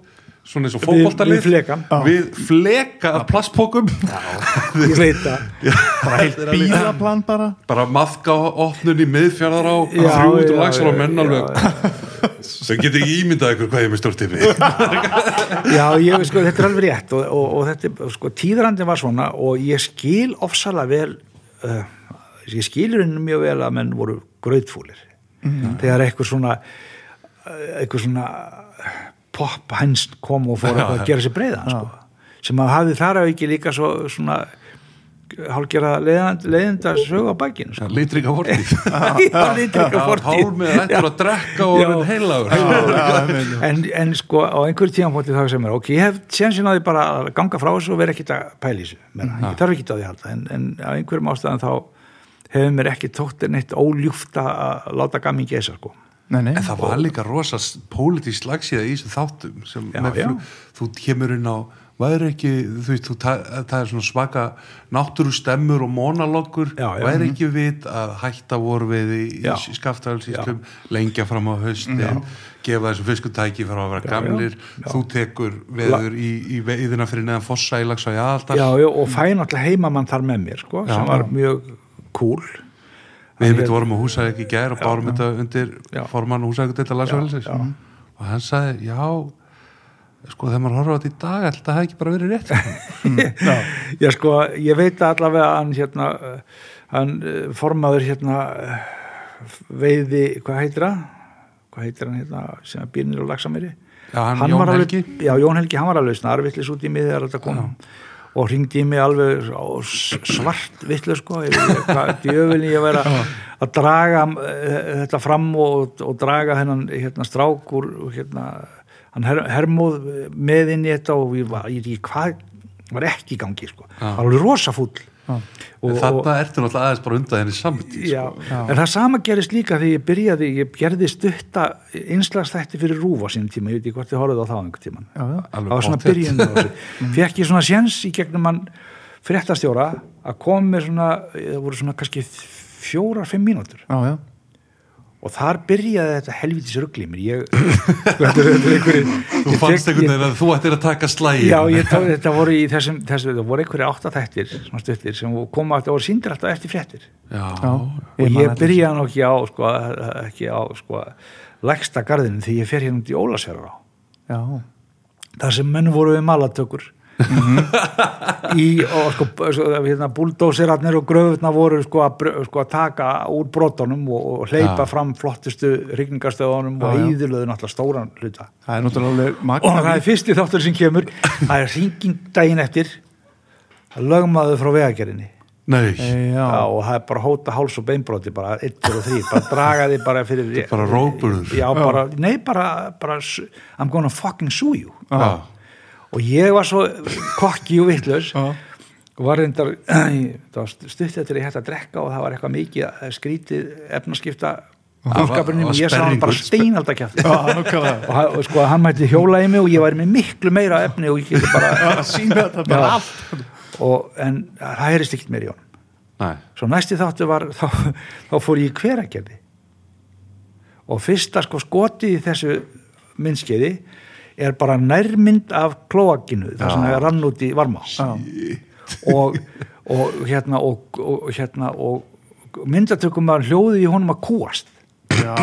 svona eins og fótboltalið. við flekann. við fleka af plastpókum ég veit að bara heilt bílaplan bara. Bara maðka opnun í miðfjörðar á þrjú út og lagsal á já, menn já, alveg. sem getur ekki ímyndað ykkur hvað ég með stórt yfir já, ég, sko, þetta er alveg rétt og, og, og þetta, sko, tíðrandi var svona og ég skil ofsalega vel uh, ég skilur henni mjög vel að menn voru gröðfúlir þegar eitthvað svona uh, eitthvað svona pop hæns kom og fór að gera sér breiðan sko. sem að hafði þar að ekki líka svo, svona hálfgerða leiðinda sögu á bakinu sko. litríka vortíð Já, litríka fortíð. Pálmi er hættur að drekka og heilagur. En, en sko á einhverjum tíðanfóti þá sem er ok, ég hef sénsinn að því bara að ganga frá þessu og vera ekkit að pæla í þessu ég þarf ekki á því að halda. En, en á einhverjum ástæðan þá hefur mér ekki tótt neitt óljúft að láta gamin gesa sko nei, nei En það var líka rosa pólitísk slagsíða í þessu þáttum sem Já, já. þú kemur inn á væri ekki, þú veist, þú, það, er svona svaka náttúru stemmur og monaloggur, Já, já. væri ekki vit að hætta voru við í, Já. í skaftafelsíslum, lengja fram á haustin, gefa þessum fiskutæki fyrir að vera Já, gamlir, já. þú tekur veður í, í veiðina fyrir neðan fossa í lags og í aðaldal, já, já, og fæ náttúrulega heimamann þar með mér sko, Já. sem var mjög cool við hefum vorum á húsæk í gær og bárum þetta undir Já. formann húsæk þetta og Já, já. og hann sagði, já sko þegar maður horfa á þetta í dag ætla það hefði ekki bara verið rétt. Já. Sko, ég veit allavega að hann hérna hann uh, formaður hérna veiði, hvað heitir það? Hvað heitir hann hérna sem að býrnir og lagsamýri Já, hann Jón var alveg, Helgi. já, Jón Helgi, hann var alveg snarvillis út í mig þegar þetta kom og hringdi í mig alveg svart villu sko djöfulni ég væri að draga uh, þetta fram og, og draga hennan hérna, strák úr hérna, hann her, hermóð með inn í þetta og ég var, ég, ég hvað var ekki í gangi sko, var alveg rosa fúll og, þarna ertu náttúrulega aðeins bara undan henni samt já, sko. en það sama gerist líka þegar ég byrjaði, ég gerði stutta innslagsþætti fyrir Rúf á sínum tíma, ég veit ekki hvort þið horfðu á það á einhver tíman já, já. það var svona byrjun á þessu. Fekk ég svona séns í gegnum hann fréttastjóra að koma með svona það voru svona kannski fjórar, fimm mínútur. Já, já. Og þar byrjaði þetta helvitis ruggli mér ég, sko, þú fannst einhvern veginn að þú ættir að taka slægi Já, ég tók, þetta voru í þessum, þessum þetta voru einhverju áttaþættir, stuttir sem koma alltaf og síndir alltaf eftir fréttir. Já, Já. og ég eftir byrjaði nú ekki á sko, ekki á sko lægsta garðinu því ég fer hérna út í Ólasverðar á. Já. þar sem menn voru við malatökur í og sko, hérna, búldósirarnir og gröfurna voru sko að, sko að taka úr brotunum og, og hleypa Já. fram flottustu rigningastöðunum og Já, já. íðurlöðu náttúrulega stóran hluta. Það er og það er fyrsti þáttur sem kemur. Það er hringing daginn eftir. Að lögmaður frá vegagerðinni. Nei, Já, já, og það er bara hóta háls og beinbroti bara 1 og 3, bara draga því bara fyrir bara já, bara, nei, bara, bara I'm gonna fucking sue you. Já, og ég var svo kokki og vittlaus já. og var reyndar það var stutt eftir að ég hætti að drekka og það var eitthvað mikið eh, skrítið efnaskipta var og ég sá hann bara steinaldakjæft og, sko hann mætti hjóla í mig og ég væri með miklu meira efni og ég geti bara að sína þetta bara allt. Og, en það heyrist ekkert meir í honum. Nei, svo næsti þáttu var þá, þá fór ég í hveragerði. Og fyrsta sko skotið í þessu myndskeiði er bara nærmynd af klóakinu það sem er rann út í varma. Og, og hérna og, og hérna og myndatökum var hljóðið í honum að kúast. Já,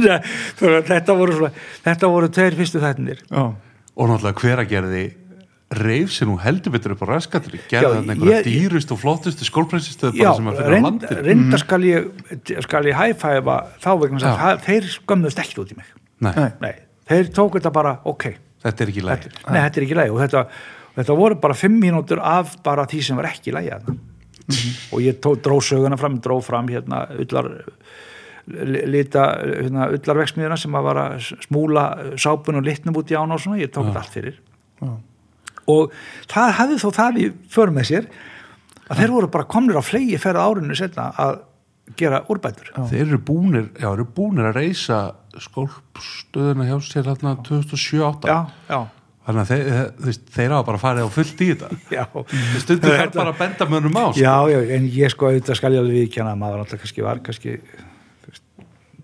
að þetta voru svona, þetta voru tveir fyrstu þættinir og náttúrulega hver að því reif sér nú heldur betur upp á raskatri gerði þarna einhverja dýrust og flottustu skólprinsistöð Já, bara sem að finna á reynd, landinu. reynda skal ég hæfæfa þá vegna þess að það- þeir skömmuðust ekki út í mig nei, Nei. Þeir tók þetta bara, ok. Þetta er ekki læg nei, þetta er ekki lægi og þetta, þetta voru bara fimm mínútur af bara því sem var ekki lægi þarna. Og ég tók, dró söguna fram dró fram hérna ullar li- lita, hérna, ullarveksmiðuna sem að var að smúla sápun og litnum út í án og svona, ég tók þetta allt fyrir. Já. og það hafði þó það í för með sér að þeir voru bara komnir á flegi ferð árinu setna að gera úrbætur. Þeir eru búnir, já, eru búnir að reysa skólpstöðuna hjá sér hérna 2007-08 já, já, þannig að þeir, þú veist, þeir hafa bara farið á fullt í þetta. Já. Stundum þarf bara að benda mönnum á sko. Já, já, en ég sko auðvitað skal ég alveg viðkjanna að maður alltaf kannski var kannski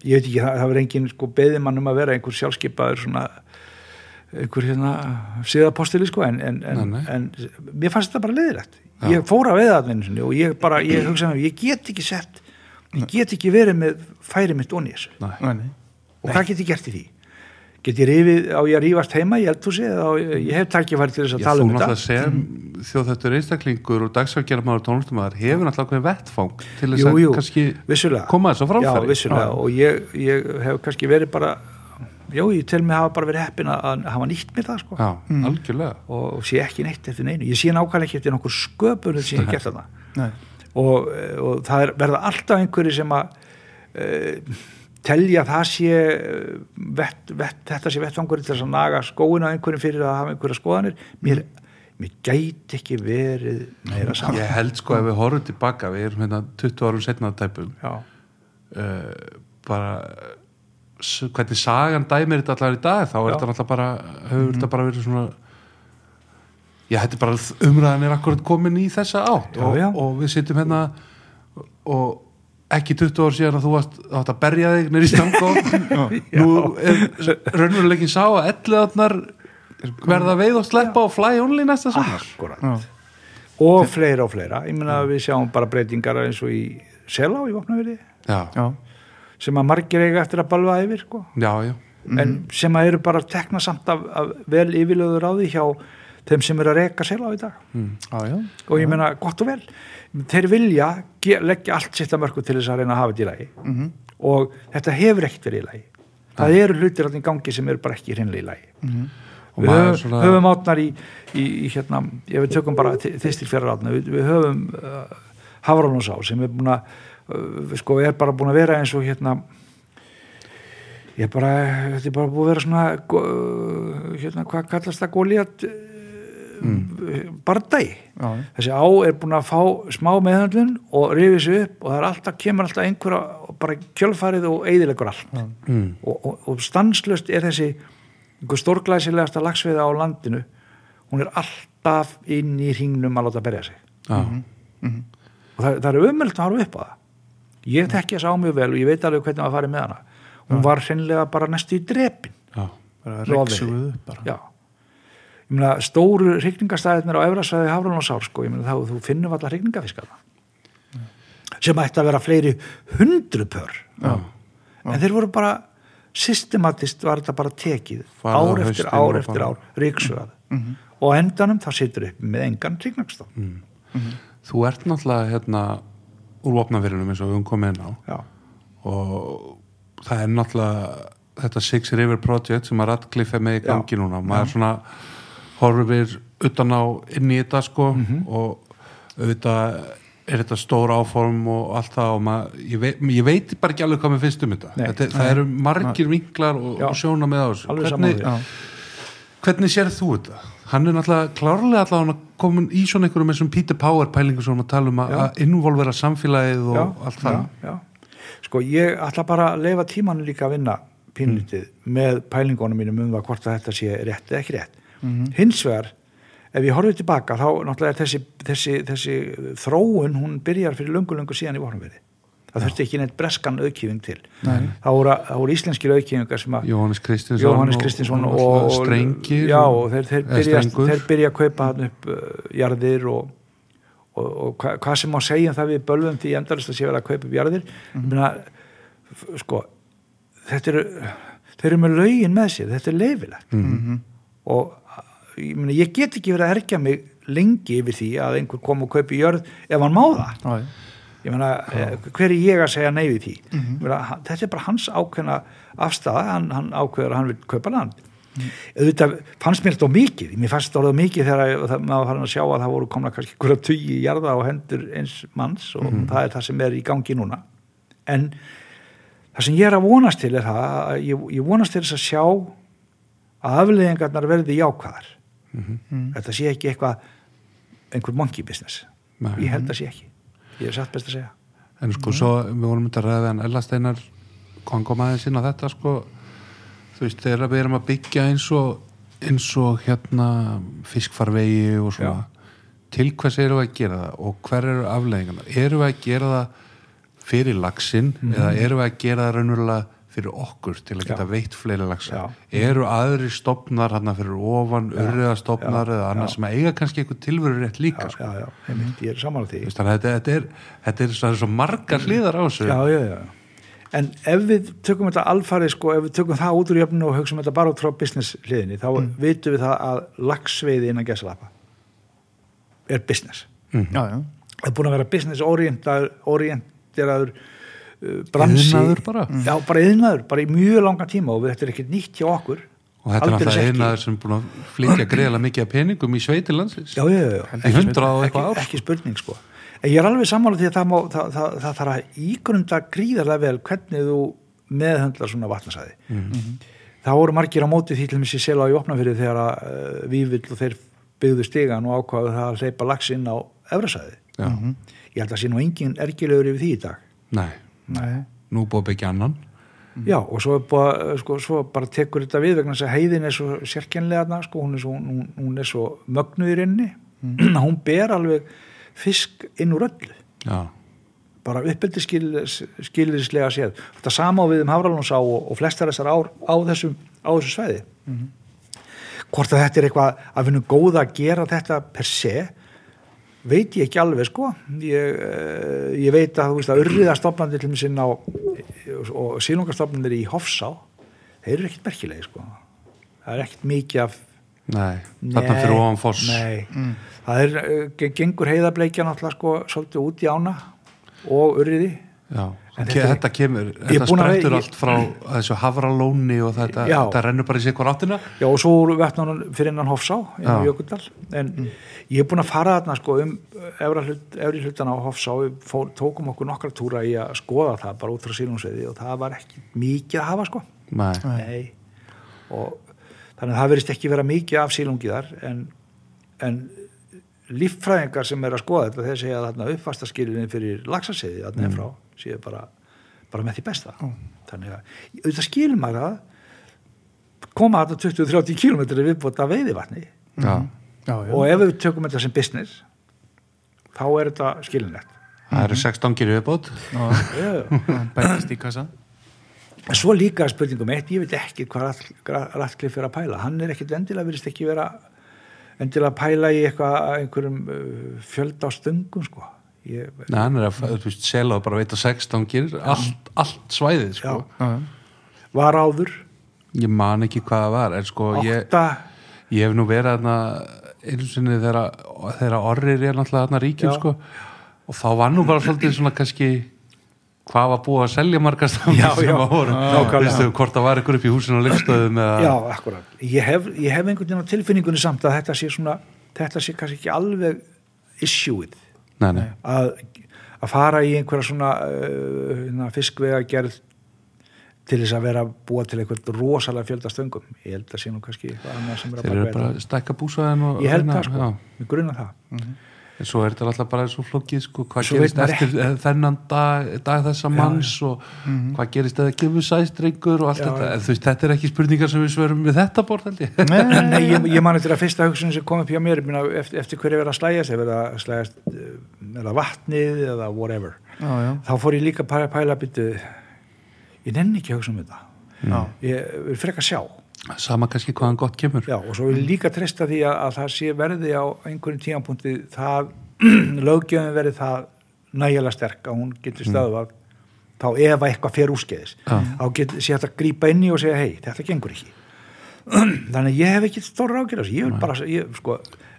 ég veit ekki, það, það var engin sko beðið mann um að vera einhver sjálfskeipaður svona einhver hérna síðapostili sko en, en, en, Nei, nei. en mér fannst þetta bara leiðilegt ég fór að veða það og ég bara, ég hugsaði ég get ekki sett ég get ekki verið með færi mitt onni þessu. Nei. Nei, nei. og hvað get ég gert í því? Get ég rifið á ég að rífast heima í eldhúsi eða á, ég hef tækifæri til þess að Já, tala þú um þetta? náttúrulega sem þjóðhættur einstaklingur og dagsverkjaramaður og tónlistamæður hefur náttúrulega hvernig vettfang til þess jú, að jú, kannski vissulega. koma þess á framfæri. Já, vissulega, og ég, ég hef kannski verið bara já, ég tel mig hafa bara verið heppin að, að hafa nýtt mér það sko. Já, algjörlega. Og, og sé ekki neitt eftir neinu. Ég sé nákvæmlega ekki eftir nokkur sköpun sem ég hef gert þarna. Nei. og, og það er, verða alltaf einhverju sem að uh, telja að það sé eh, vett, vett, þetta sé vettfangur til að naga skóin á einhverjum fyrir að hafa einhverja skoðanir. Mér, mér gæti ekki verið meira saman Ég held sko ef við horfum tilbaka við erum hérna 20 árum setna að tæpum. Uh, bara hvernig sagan dæmir þetta allar í dag þá er þetta náttúrulega bara hefur þetta bara verið svona já, þetta er bara umræðan er akkurat komin í þessa átt Já, og, já. og við sitjum hérna og ekki 20 ár síðan að þú varst átt að berja þig nýri stangó. Nú er raunveruleikin sá að elliðarnar verða veið og sleppa og fly only næsta sumar. Akkurat. Já. og fleira og fleira. Ég meina að við sjáum bara breytingar eins og í Selá í Vopnaveri já, Já. sem að margir eiga eftir að balva yfir sko. já, já, en sem að eru bara tekna samt af, af vel yfirlöður á því hjá þeim sem eru að reka Selá í dag. Já, já. og ég meina gott og vel þeir vilja leggja allt sitt að mörgu til þess að reyna að hafa þetta í lagi. Mhm. og þetta hefur ekkert verið í lagi. Það eru hlutir allir í gangi sem eru bara ekki hreinlega í lagi. Og við maður höfum, svona- höfum átnar í, í, í hérna, ég við tökum bara þýstir fjara átnar, við, við höfum uh, Hafránusá sem er búin að uh, sko er bara búin að vera eins og hérna ég er bara, þetta er bara búin að vera svona go- hérna, hvað kallast það? Góliat mm. bardagi. Já. þessi á er búin að fá smá meðhandlun og rifið sér upp og það er alltaf, kemur alltaf einhverja bara kjölfarið og eyðilegur allt. Mm. og, og, og stanslust er þessi einhver stórglæsilegasta lagsveiða á landinu hún er alltaf inn í hringnum að láta berja sig. Já, og það, það er umöld að hafa upp á það. Ég þekki þess á mjög vel og ég veit alveg hvernig maður farið með hana. Hún var hreinlega bara næstu í drepin. Já, bara upp bara. Já meina stóru hrygningarstæðirnir á Efrasvæði Hafrunásár sko, ég meina þá þú finnum alltaf hrygningafiskar sem ætti að vera fleiri hundru pör. Já. en þeir voru bara systematist var þetta bara tekið ár eftir ár og eftir ár ríksugað og á endanum þá situr upp með engan hrygningstofn þú ert náttúrulega hérna úr vopnafyrinum eins og við höfum komið inn á. Já, og það er náttúrulega þetta Six River Project sem að Radcliffe er með í gangi núna maður svona horfir utan á inn í þetta sko og auðvitað er þetta stór áform og allt það og maður, ég, veit, ég veit bara ekki alveg hvað mér finnst um þetta, Nei. þetta það eru margir vinklar og, og sjóna með á þessu hvernig, hvernig sér þú þetta? Hann er náttúrulega klárlega allavega komin í svona einhverjum eins og Peter Power pælingu sem við talum að, Já. að involvera samfélagið og já, allt það já, já. sko ég ætla bara að leifa tímanu líka að vinna pínlítið með pælingunum mínum um það hvort að þetta sé rétt eða ekki rétt hins vegar ef ég horfið tilbaka þá náttúrulega er þessi, þessi, þessi þróun hún byrjar fyrir löngu síðan í vorumverði það þurfti ekki neitt breskan auðkýfing til Nei. það voru, voru íslenskir auðkýfingar sem að Jóhannes Kristinsson Jóhannes Kristinsson og, og, strengir já, og þeir, þeir, byrja, þeir byrja að kaupa hann upp uh, jarðir og, og, og hva, hvað sem má segja um það við bölvum því endalist að sé verið að kaupa upp jarðir mm. Myna, sko þetta eru þeir eru með lögin með sér, þetta er leifilegt Mhm. og ég, myna, ég get ekki verið að herkja mig lengi yfir því að einhver kom og kaupi jörð ef hann má það. Ég meina, eh, hver er ég að segja nei við því? Mm meina, hann- þetta er bara hans ákveðna afstæða, hann, hann ákveður að hann vil kaupa land. Auðvitað fannst mér þetta á mikið, mér fannst þetta orðið mikið þegar það- maður farin að sjá að það voru komna kannski hverja tugi jarða á hendur eins manns og það er það sem er í gangi núna. En það sem ég er að vonast til er það að ég, ég vonast til þess að sjá að afleðingarnar verði jákvæðar þetta sé ekki eitthvað einhver monkey business. Nei. ég held að sé ekki. Ég er satt best að segja. En sko svo við vorum myndið að ræða við hann Ella Steinar hann kom aðeins inn á þetta sko. Þú veist þegar við erum að byggja eins og eins og hérna fiskfarvegi og svona til hvers erum við að gera það og hver eru afleðingarna erum við að gera það fyrir laxinn eða erum við að gera það raunverulega fyrir okkur til að geta Já. veitt fleiri Já. eru aðri stopnar hann fyrir ofan, urriðastofnar Já. eða annað sem að eiga kannski eitthvað tilveru rétt líka já, sko. já, já, einmitt, ég er samanlega því. Þú veist, þannig að þetta, þetta er, þetta er svo, svo margar hliðar á þessu. Já, já, já. En ef við tökum þetta alfarið sko, ef við tökum það út úr jöfninu og hugsaum þetta bara út frá business hliðinni, þá vitum við það að lagsveiði innan gæsalapa er business. Já, já. það er búin að vera business orientaður, orienteraður bransi Iðnaður bara. já, bara yðnaður, bara í mjög langa tíma og þetta er ekkert nýtt hjá okkur. Og þetta er náttúrulega ekki. einaður sem er búin að flytja greiðlega mikið af peningum í sveitir landsins. Já, já, já, í og ekki, ár ekki spurning sko. En ég er alveg sammála því að það, má, það, það, það þarf að ígrunda gríðarlega vel hvernig þú meðhöndlar svona vatnasæði Mhm. það voru margir á móti því til mér sér sela á Jópnafyrði þegar að uh, Vívill og þeir byggðu stigan og ákvaðu það að hleypa lax inn á Efrasæði Já. ég held að sé nú engin ergilegur yfir því í dag. Nei, Nei. nú búið að byggja annan. Já, og svo, búið, sko, svo bara tekur þetta við vegna þess að heiðin er svo sérkennlega þarna, sko, hún, hún, hún er svo mögnuð í rauninni. Hún ber alveg fisk inn úr öllu. Já, bara uppeldi skilðislega séð. Þetta sama á við um Hafralónsá og, og flestar þessar ár á þessu, á þessu sveiði hvort að þetta er eitthvað að finnum góða að gera þetta per se veit ég ekki alveg sko. Ég, eh, ég veit að þú veist að urriðastofnandi til minn á og sílungastofnandir í Hofsá þeir eru ekkit merkilegi sko. Það er ekkit mikið af nei, þarna fyrir ofan foss. nei, það er, eh, gengur heiðableikja náttúrulega sko svolítið út í ána og urriði. Já, En þetta- þetta kemur þetta sprettur allt frá þessu hafralóni og þetta, Já. þetta rennur bara í sig hver áttina Já og svo úr vetnunum fyrir innan Hofsá inn á Já. Jökuldal en ég er búin að fara þarna sko um efri hlutan á Hofsá fór, tókum okkur nokkra túra í að skoða það bara út frá sílungsveiði og það var ekki mikið að hafa sko nei, Nei. og þannig að það verist ekki vera mikið af sílungi þar en en líffræðingar sem er að skoða þetta þeir segja að þarna uppvastaskilinni fyrir laxaseiði þarna mm. frá séu bara, bara með því besta. Þannig að auðvitað skilur maður að koma þarna 20-30 km viðbúta veiðivatni. Já, já, já. og ef við tökum þetta sem business þá er þetta skilinlegt það eru 16 gyrju viðbót. Bætist í kassa. En svo líka spurningum eitt, ég veit ekki hvað Ratcliffe er að pæla. Hann er ekkit endilega, virðist ekki vera endilega að pæla í eitthvað einhverjum uh, fjölda á stöngum, sko. Ég, Nei, hann er að, þú veist, sela og bara veita 16 gyrju, allt, allt svæðið sko. já, var áður, ég man ekki hvað það var en sko, ég, ég hef nú verið þarna einu sinni þegar orrir er náttúrulega þarna ríkjum sko, og þá var nú bara svolítið svona kannski hvað var búið að selja margast Já, sem já. að voru, Nákvæmlega. veistu, hvort það var ykkur upp í húsinu og lifstöðum eða já, akkurat. Ég hef, ég hef einhvern veginn á tilfinningunni samt að þetta sé svona, þetta sé kannski ekki alveg issueið. nei, nei. Að, að fara í einhverja svona uh, fiskvega gerð til þess að vera að búa til einhvern rosalega fjölda stöngum. Ég held að sé nú kannski eitthvað annað sem er að þeir eru baka bara þetta. að stækka búsaðin og Ég held það sko, já. mér grunna það. En svo er þetta alltaf bara svo flókið sko, hvað Svo gerist eftir þennan dag, dag þessa manns og hvað gerist eða gefur sæstrengur og allt Já, þetta, já. þú veist, þetta er ekki spurningar sem við svörum við þetta bort held ég. Nei, ég, ég man eftir að fyrsta hugsun sem kom upp hjá mér ég meina, eftir, eftir hverju verið að slægjast að slægjast eða vatnið eða whatever. Já, já, þá fór ég líka að pæla, pæla byttu ég nenni ekki að hugsa um þetta. Já. ég vil freka sjá sama kannski hvaðan gott kemur. Já, og svo vil ég líka treysta því að, að það sé verði á einhverjum tíðanpunkti það löggjöfum verið það nægilega sterk að hún getur stöðvað þá ef að eitthvað fer úrskeiðis Já. þá getur sé hægt að grípa inn í og segja hei, þetta gengur ekki. Þannig að ég hef ekki stóra ágjörð ég vil bara, ég, sko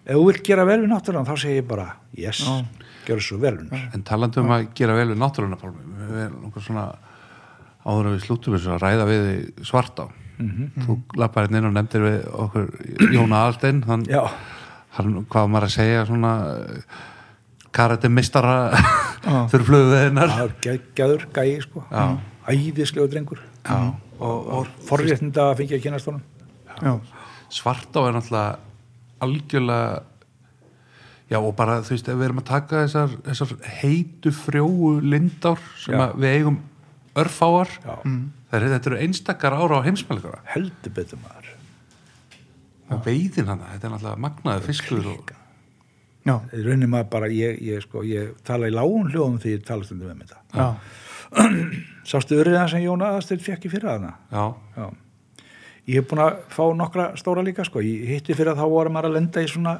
ef þú vilt gera vel við náttúrulega þá segir ég bara yes, gjör svo vel við mér En talandi um að gera vel við náttúruna Pálmi, við erum nokkuð svona áður en við slúttum þessu að ræða við svart á þú lappar hérna inn og nefndir við okkur Jóna Alstein hann, hann, hvað maður að segja svona karate mistara Já. þurr flögu við hennar geggjaður gæi sko, Já. æðislegu drengur. Já, og, og forréttinda að fengja að kynast honum. Svart á er náttúrulega algjörlega já og bara þú veist ef við erum að taka þessar, þessar heitu frjóu lindár sem við eigum örfáar Já. Það er, þetta eru einstakar ára á heimsmælikara heldur betur maður og veiðin hana, þetta er náttúrulega magnaði fiskur og, já. í rauninni maður bara, ég, ég, sko, ég tala í lágun hljóðum því ég tala stundum um þetta já. sástu öryðan sem Jón Aðastöld fekk í fyrra hana já, Já. ég hef búin að fá nokkra stóra líka sko. ég hitti fyrir að þá voru maður að lenda í svona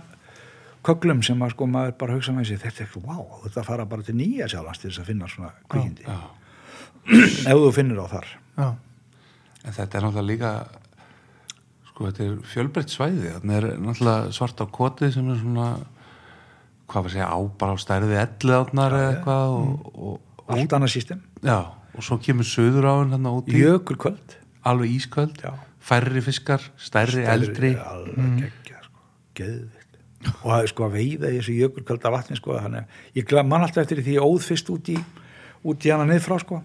köglum sem að sko maður bara hugsa með sér, þetta er eitthvað, wow, þetta fara bara til nýja sjálfans til þess að finna svona kvikindi já. ef þú finnir á þar já. en þetta er náttúrulega líka sko þetta er fjölbreytt svæði. Þannig er náttúrulega svart á koti sem er svona hvað var að segja á bara á stærði elli átnar eða eitthvað og, og, og, allt annað system, já, og svo kemur söður á hann úti. Jökulkvöld. Alveg ísköld, Já. færri fiskar stærri, eldri. alveg geggja sko, og það er sko að veiða í þessu jökulkvölda vatni sko, að ég gla- man alltaf eftir því ég óð fyrst út í út í hana niðrfrá sko.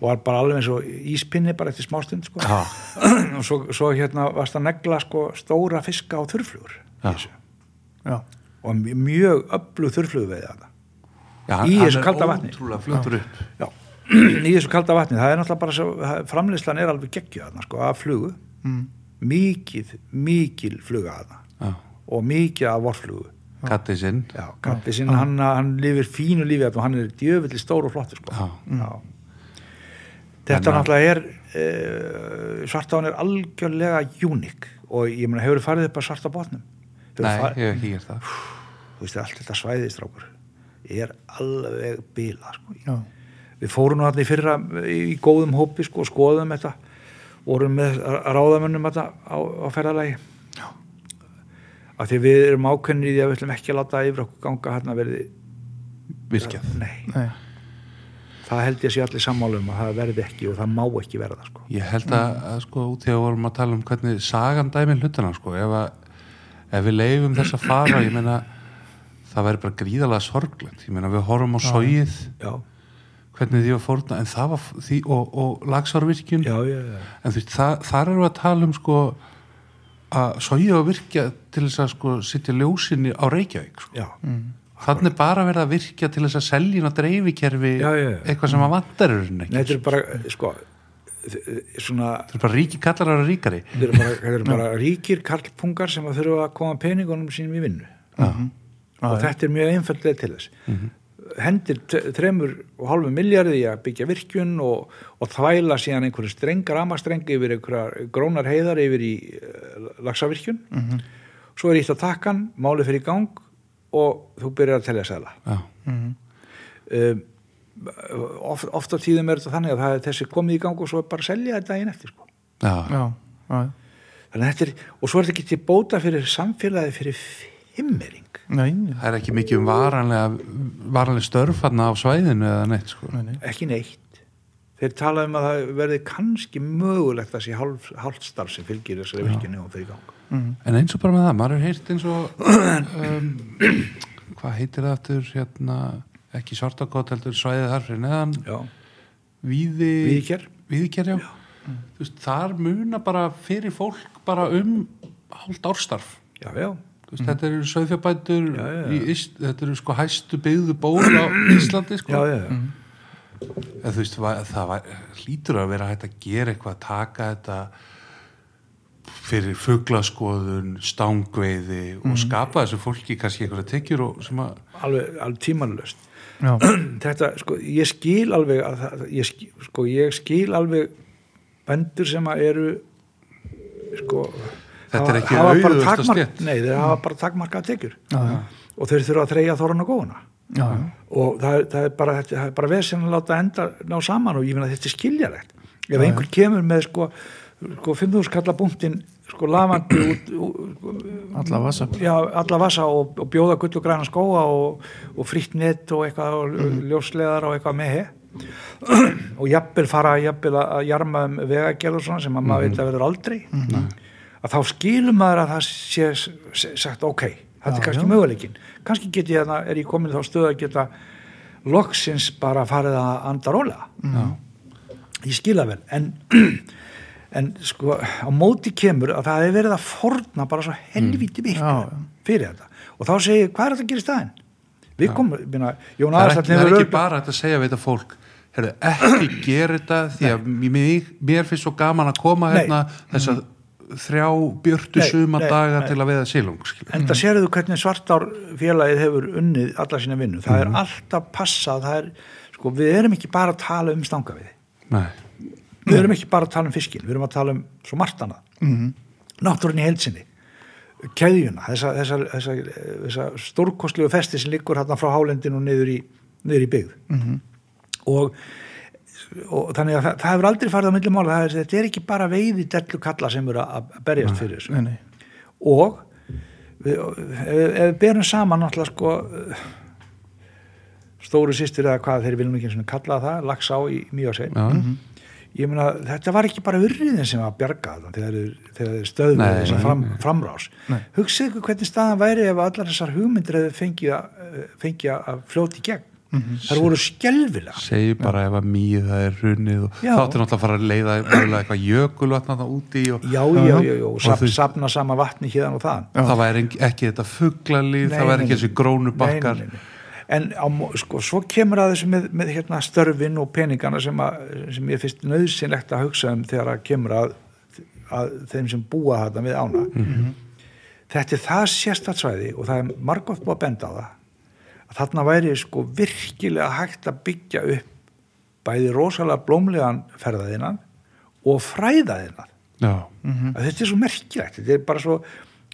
Og var bara alveg eins og íspinni bara eftir smástund sko. Já, og svo, svo hérna varst að negla sko stóra fiska á já. og mj- mjög öflug þurrflugu veið þetta Í þessu kalda vatni. í þessu kalda vatni, það er náttúrulega bara svo, framleiðslan er alveg geggju þarna sko, af flugu. Mm. mikið, mikil fluga þarna. Og mikið af vorflugu kattið sinn Já, kappi sinn, hann, hann lifir fínu lífi og hann er djöfulli stór og flottur sko. Já. Já. Þetta En að- náttúrulega er e, svartán er algjörlega unik og ég meina, hefur farið upp að svarta botnum Hefurðu nei, farið- ég hef ekki gert það þú veist, allt þetta svæðistrákur er alveg bila sko. já. við fórum nú allir fyrra í, í góðum hópi sko, og skoðum þetta vorum með ráðamönnum þetta á, á ferðalagi af því við erum ákveðnir í því að við ætlum ekki að láta yfir okkur ganga hérna verði virkjað. Nei, Nei. það held ég að sé allir sammálu um að það verði ekki og það má ekki verða sko. Ég held að, að sko, út í að vorum að tala um hvernig sagan dæmi hlutina, sko, ef, að, ef við leifum þess að fara, ég meina, það væri bara gríðalega sorglegt, ég meina, við horfum á sóið, já, hvernig því var fórna, en það var því, og, og lagsárvirkjun, já, já, já. en þú veist, þar erum við að tala um, sko, að sója og virkja til þess að sko sitja ljósinni á Reykjavík sko. já, þannig er bara verið að virkja til þess að seljin og dreifikerfi Já, já, já. eitthvað sem að vantar er ekki Nei, þetta er bara sko. svona þetta er bara ríki kallar ára ríkari. Þetta eru bara, þetta eru bara ríkir karlpungar sem að þurfa að koma peningunum sínum í vinnu. Og þetta er mjög einfallega til þess hendir þremur og hálfu miljardi að byggja virkjun og, og þvæla síðan einhverju strengar amastrengi yfir einhverjar grónar heiðar yfir í uh, lagsavirkjun svo er ítt að takkan, máli fyrir í gang og þú byrjar að telja sæla já, um, oft, oft á tíðum er þetta þannig að það er þessi komið í gang og svo er bara að selja þetta daginn eftir sko. já, já, já, þannig að þetta er, og svo er þetta ekki til bóta fyrir samfélagi fyrir fimmering nei, það er ekki mikið um varanlega varanlega störf hann á svæðinu eða neitt sko. nei, nei. ekki neitt. Þeir tala um að það verði kannski mögulegt að sé hálf, hálfstarf sem fylgir þessari virkjunni og fyrir gang. En eins og bara með það, maður er heyrt eins og um, hvað heitir það aftur hérna, ekki svartakot heldur svæðið þar fyrir neðan. Já, víði Víðiker. Víðiker, já. Þú Veist, þar muna bara fyrir fólk bara um hálft árstarf. Já, já, Veist, þetta eru Ísl, þetta eru sko hæstu byggðu ból á Íslandi sko. já, já, já. Eða, þú veist, það var, hlýtur að vera hægt að gera eitthvað, taka þetta fyrir fuglaskoðun, stangveiði og skapa þessu fólki kannski einhverja tekjur og sem að alveg, alveg tímanlöst já, þetta, sko, ég skil alveg að það, ég, skil, sko, ég skil alveg bendur sem að eru sko Þetta er ekki auðugasta takmark- stétt. Nei, þeir hafa bara takmarkað tekjur. Já, já, og þeir þurfa að þreyja þóran og góðuna. Og það er, það er bara, er bara vesen að láta enda ná saman og ég finna þetta er skiljalegt ef einhver kemur með sko, sko 5.000 kalla búntin sko lafandi út, út alla vasa já, alla vasa og, og bjóða gull og græna skóa og, og fritt nett og eitthvað og ljósleðar og eitthvað með he. Og jafnvel fara jafnvel að jarma um vegagerð og svona sem að maður veit að verður aldrei að þá skilum maður að það sé sagt ok, þetta er kannski möguleikin kannski get ég að er ég komin þá stöð að geta loksins bara farið að anda rólega. Já, ég skila vel en, en sko á móti kemur að það hefur verið að forna bara svo helvíti miklu Já, já. fyrir þetta. Og þá segir ég, hvað er þetta að gera í staðinn? Við komum, minna, Jón það er ekki, er ekki bara hægt að segja við þetta fólk herðu, ekki gera þetta því að mig, mér finnst svo gaman að koma hérna þess að þrjá björtu suma daga til að veiða silung skilur. en það sérðu hvernig svartár félagið hefur unnið alla sína vinnu. Það er alltaf passað það er, sko, við erum ekki bara að tala um stangaviði. Nei, við erum ekki bara að tala um fiskin við erum að tala um svo margt annað. Mhm. náttúrunni í heilsinni keðjuna, þessa, þessa, þessa, þessa stórkostlegu festi sem liggur hérna frá hálendinu og niður í, niður í byggð. Mhm. og, og þannig að það, það hefur aldrei farið á það er, þetta er ekki bara veiði dellu kalla sem eru að að berjast fyrir þessu. nei, nei. og við, ef, ef við berum saman náttúrulega sko stóru sýstir eða hvað þeir viljum ekki kalla það, lags á í mjög já, ég meina þetta var ekki bara urriðin sem var bjargað þarna þegar þeir- þegar þeir þessa nei, fram, framrás. Hugsið ykkur hvernig staðan væri ef allar þessar hugmyndir hefði fengið að, eh, fengið í gegn þar voru skelvilega segi bara ef að mýð það er runnið og Já. þá áttu náttúrulega að fara að leiða eitthvað jökulvatna það úti og já, já, já, já, og sap, sapna sama vatni hérna og það það væri ekki- þetta fuglalíf, það væri ekki þessi grónu bakkar nei, nei, nei. en á, sko, svo kemur að þessu með, með hérna, störfin og peningana sem, að, sem ég finnst nöðsynlegt að hugsa um þegar að kemur að, að þeim sem búa þetta við ána. Þetta er það sérstætt svæði og það er margótt búið að benda á það að þarna væri sko virkilega hægt að byggja upp bæði rosalega blómlegan ferðaðinnan og fræðaðinnan já, að þetta er svo merkilegt þetta er bara svo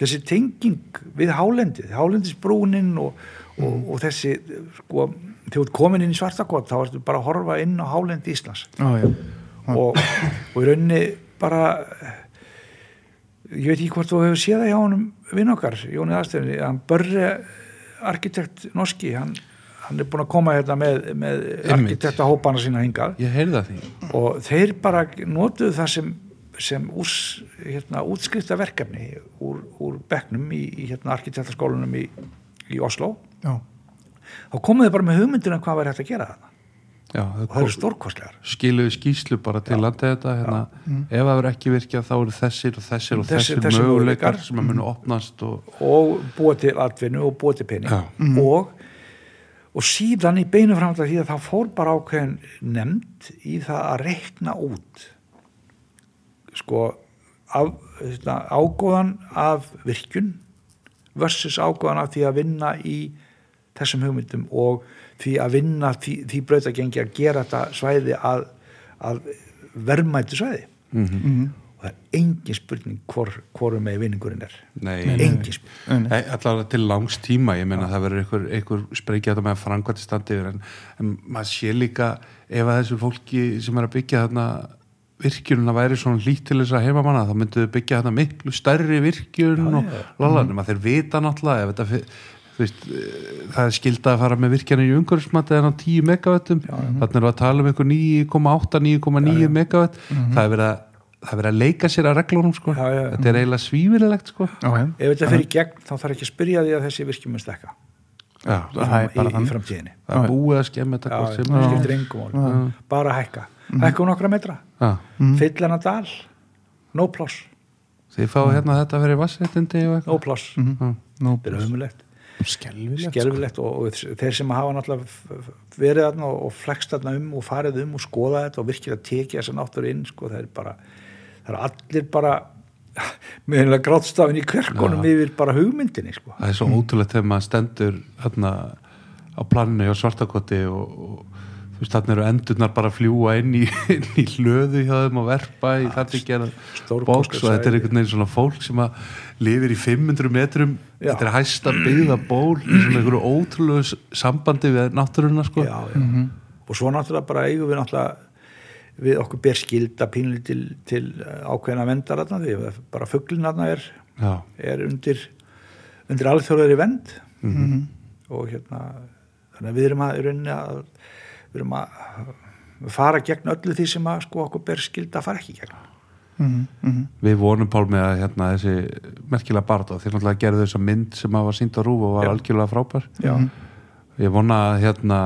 þessi tenging við hálendið, hálendisbrúnin og, og, og þessi sko, þegar þú komin inn í svartakot þá ertu bara að horfa inn á hálendi Íslands. Já, já. og, og í rauninni bara ég veit ekki hvort þú hefur séð það hjá honum vinn okkar, Jóni Aðstöðinni hann Börre arkitekt norski, hann, hann er búin að koma hérna með, með arkitektahópana sína hingað. Ég heyrði það því. Og þeir bara notuðu það sem, sem ús, hérna, útskrifta verkefni úr, úr bekknum í, í hérna, arkitektaskólanum í, í Oslo. Já. þá komuðu bara með hugmyndir um hvað væri hægt að gera þarna Já, það það eru stórkostlegar. skiluðu skýslu bara til landa þetta hérna, ef það verður ekki virkjað þá eru þessir og þessir og Þessir- þessir, þessir möguleikar sem að munu opnast og og búa til atvinnu og búa til pening. Já. og, og síðan í beinu framhald því að það fór bara ákveðin nefnd í það að reikna út sko af, þetta, ágóðan af virkun versus ágóðan af því að vinna í þessum hugmyndum og því að vinna því, því brautagengi að gera þetta svæði að, að verðmætu svæði. Mhm. og það er engin spurning hvor, hvorum með vinningurinn er. Nei, engin spurning. Nei, allavega til langs tíma, ég meina það verður einhver, einhver spreykja þetta með að frangvæti standi yfir en, en maður sé líka ef að þessu fólki sem er að byggja þarna virkjununa væri svona lít til þess að heimamanna þá myndu þau byggja þarna miklu stærri virkjun og já. lala, nema þeir vita náttúrulega ef þetta veist, eh, það er skilda að fara með virkjanir í umhverfismati en á 10 megavattum þannig erum við að tala um einhver 9,8 9,9 megavatt það er verið að það er verið að leika sér að reglunum sko. Já, já. þetta er eiginlega svífilegt sko. Já, já. ef þetta fyrir gegn þá þarf ekki að spyrja því að þessi virkjum mun stekka Já, Það er í, bara í framtíðinni. Það er búið að skemma þetta já, bara hækka, hækka um nokkra metra. Já. fyll hana dal. No pláss, Þið fá hérna þetta fyrir vassréttindi og no eitthvað. pláss Já. Nú, þetta er umulegt, skelvilegt skelfilegt og, og þeir sem hafa náttúrulega verið þarna og, og flext þarna um og farið um og skoða þetta og virkilega tekið þessa náttúru inn sko, það er bara, það er allir bara með einlega grátstafin í kverkonum yfir bara hugmyndinni sko. Það er svo ótrúlegt þegar maður stendur hérna á planinu hjá svartakoti og, og veist þarna eru endurnar bara að fljúa inn í, inn í hlöðu hjá þeim og verpa í þetta gera stórkostlegt bóks og þetta er einhvern veginn svona fólk sem að lifir í 500 metrum. Já. þetta er hæsta byggða ból í svona einhverju ótrúlegu sambandi við náttúruna sko. Já, já. og svo náttúrulega bara eigum við náttúrulega við okkur ber skilda pínli til, til ákveðina vendar þarna því að bara fugglin þarna er, Já. er undir undir alþjóðari vend og hérna þannig að við erum að, að við erum að fara gegn öllu því sem að sko okkur ber skilda að fara ekki gegn. Mhm, mhm. Við vonum Pál með að hérna, þessi merkilega barða, þeir náttúrulega gerðu þessa mynd sem að var sínd á rúf og var Já. algjörlega frábær. Já, Ég vona að hérna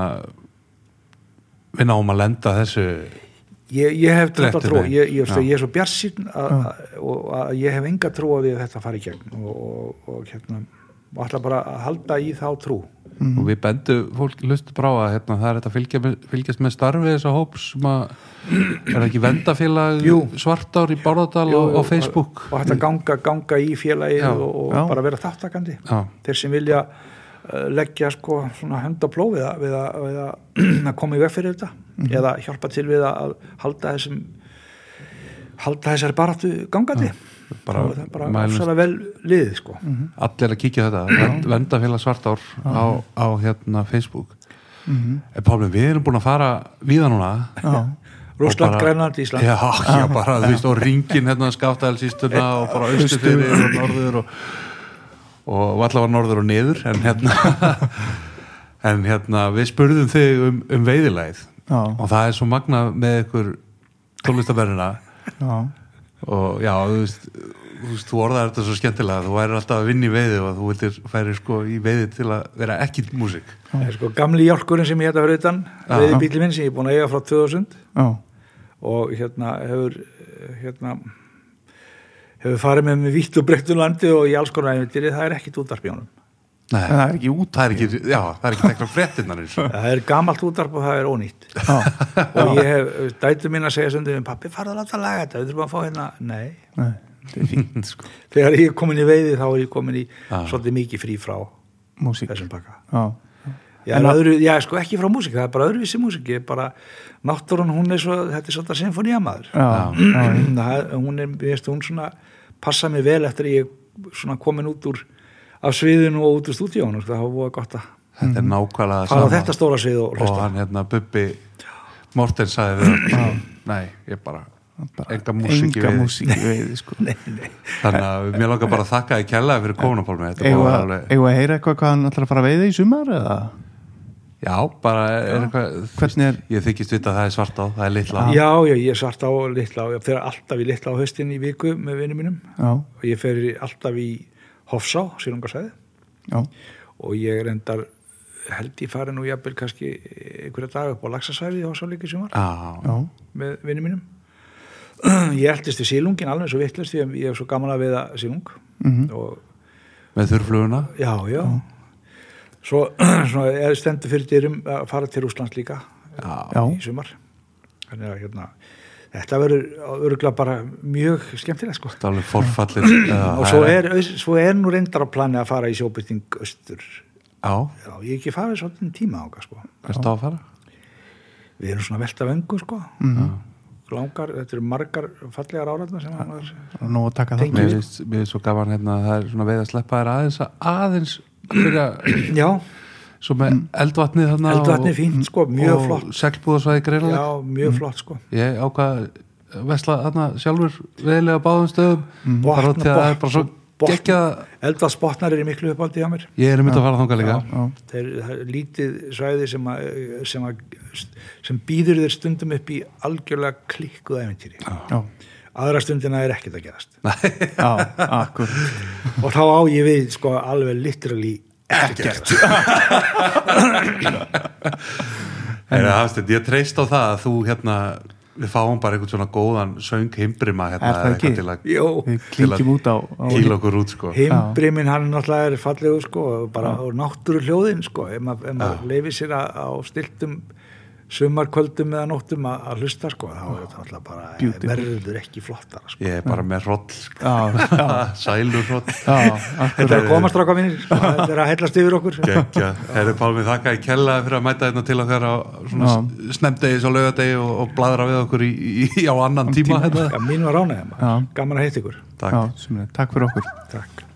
við náum að lenda þessu ég, ég hef þetta trú ég, ég, ég er svo bjarsinn og að ég hef enga trú að þetta fari í gegn og, og, og hérna og ætla bara að halda í þá trú og við bendum fólk hlustu brá að hérna, það er þetta að fylgja með, fylgjast með starfi þessa hóps sem að er ekki vendafélag svartár í Bárðardal og, og Facebook og að ganga, ganga í félagið Já. og, og Já. bara vera þáttakandi Já, þeir sem vilja uh, leggja sko svona plóð við að, við að, við að, að koma í veg fyrir þetta Mhm. eða hjálpa til við að halda þessum halda þessari baráttu gangandi. Bara bara afsala vel liðið sko. Allir að kíkja á þetta. Vend, vendafélag svartár á, á hérna Facebook. Mhm. en Pálmi, við erum búin að fara víða núna. Bara- Grænland, Ísland. Já, já, bara, þú veist, og ringin hérna skáftælsýstuna og bara austur. fyrir og norður og, og allavega norður og niður en hérna en hérna, við spurðum þig um, um veiðilæð já, og það er svo magna með ykkur tónlistaverðina og já, þú veist þú, veist, þú orðar þetta svo skemmtilega þú væri alltaf að vinna í veiði og þú vildir færi sko í veiði til að vera ekki er sko gamli hjálkurinn sem ég hérna fyrir utan Já. veiði bíli minn sem ég er búin að eiga frá 2000 Já, og hérna hefur hérna hefur farið með mig vítt og breyttu landi og í alls konar æfintyri, það er ekkit útarp í honum Nei, það er ekki út það er ekki, já, það er ekki tekna og það er gamalt útarp og það er ónýtt. Já, og ég hef, dætu mín að segja stundum pappi farðu að láta laga þetta, við þurfum að fá hérna nei, nei, þetta er fínt sko. Þegar ég er komin í veiði þá er ég komin í Já. svolítið mikið frí frá Músík. þessum pakka. Já, Já, en öðru, já, sko ekki frá músík, það er bara öðruvísi músík. Ég er bara, náttúrun hún er svo þetta er svolítið sinfoníamaður hún er, við veist, hún svona passa mig vel eftir að ég svona komin út úr af sviðinu og út úr stúdíónu, sko, það var búið gott að þetta er nákvæmlega fara á sama. þetta stóra svið og og hlusta hann hérna Bubbi Morten sagði við nei, ég bara bara enga músík í enga veiði. músík í veiði sko. Nei, nei. þannig að mér langar bara að þakka þið kjallaði fyrir var að alveg, að heyra eitthvað hvað hann ætlar að fara að veiða í sumar eða? Já, bara er eitthvað er ég þykist vita að það er svart á, það er litla. Já, já, ég er svart á litla á, ég fer alltaf í litla á haustin í viku með vinnum mínum. Já, og ég fer í- alltaf í Hofsá, sílungarsæði já, og ég er endar held ég fari nú jafnvel kannski einhverja dag upp á laxasvæði á svo líka sumar. Já, já, með vinnum mínum. Ég eldist við sílungin alveg svo vittlust því að ég hef svo gaman að veiða sílung Mhm. og með þurrfluguna? Já, já. Svo, svo er stendur fyrir dyrum að fara til Úslands líka já, í sumar. Þannig að hérna þetta verður örgulega bara mjög skemmtilegt sko. Það er alveg forfallir og svo er, svo er nú reyndar á plani að fara í sjóbyrting austur. Já, já, ég ekki farið svolítið tíma ánga sko. Hvert á að fara? við erum svona velta vöngu sko. Mhm. langar, þetta eru margar fallegar áræðna sem hann er nú að taka það Mér finnst svo gaman hérna að það er svona veið að sleppa þér aðeins að aðeins byrja já, svo með eldvatnið þarna eldvatni fínt sko, mjög flott. seglbúðarsvæði greiðlega. Já, mjög flott sko. Ég ákvað að vesla þarna sjálfur veðilega báðum stöðum. Botn- bara út í að það er miklu uppáldi hjá mér. Ég er myndið að fara þangað líka. Já, þeir, það er lítið svæði sem, að, sem, að, sem býður þér stundum upp í algjörlega klikkuð æfintýri já, aðra stundina er ekkert að gerast. Já, og þá á ég við sko alveg literally ekkert. Heyra, Hafsteinn, ég treyst á það að þú hérna við fáum bara einhvern svona góðan söng himbrima hérna Er það eða eitthvað ekki? til að Jó, við klingjum út á, á kýla okkur út sko. Himbriminn hann náttúrulega er fallegur sko og bara á náttúru hljóðin sko. Ef maður mað leifir sér að, á stiltum sumarkvöldum eða nóttum að, að hlusta sko þá er þetta náttúrulega bara Beautiful. verður ekki flottara sko ég er bara með hroll sko. já, já, sælur hroll já, akkur Þetta er að komast ráka mínir, sko. þetta er að hellast yfir okkur geggja, herri Pálmi þakka í kella fyrir að mæta hérna til á svona snemdegis og laugadegi og, og bladra við okkur í, í, á annan tíma, tíma. Hérna. Já, mín var ánægðum, Já. gaman að heita ykkur Takk. já, takk fyrir okkur Takk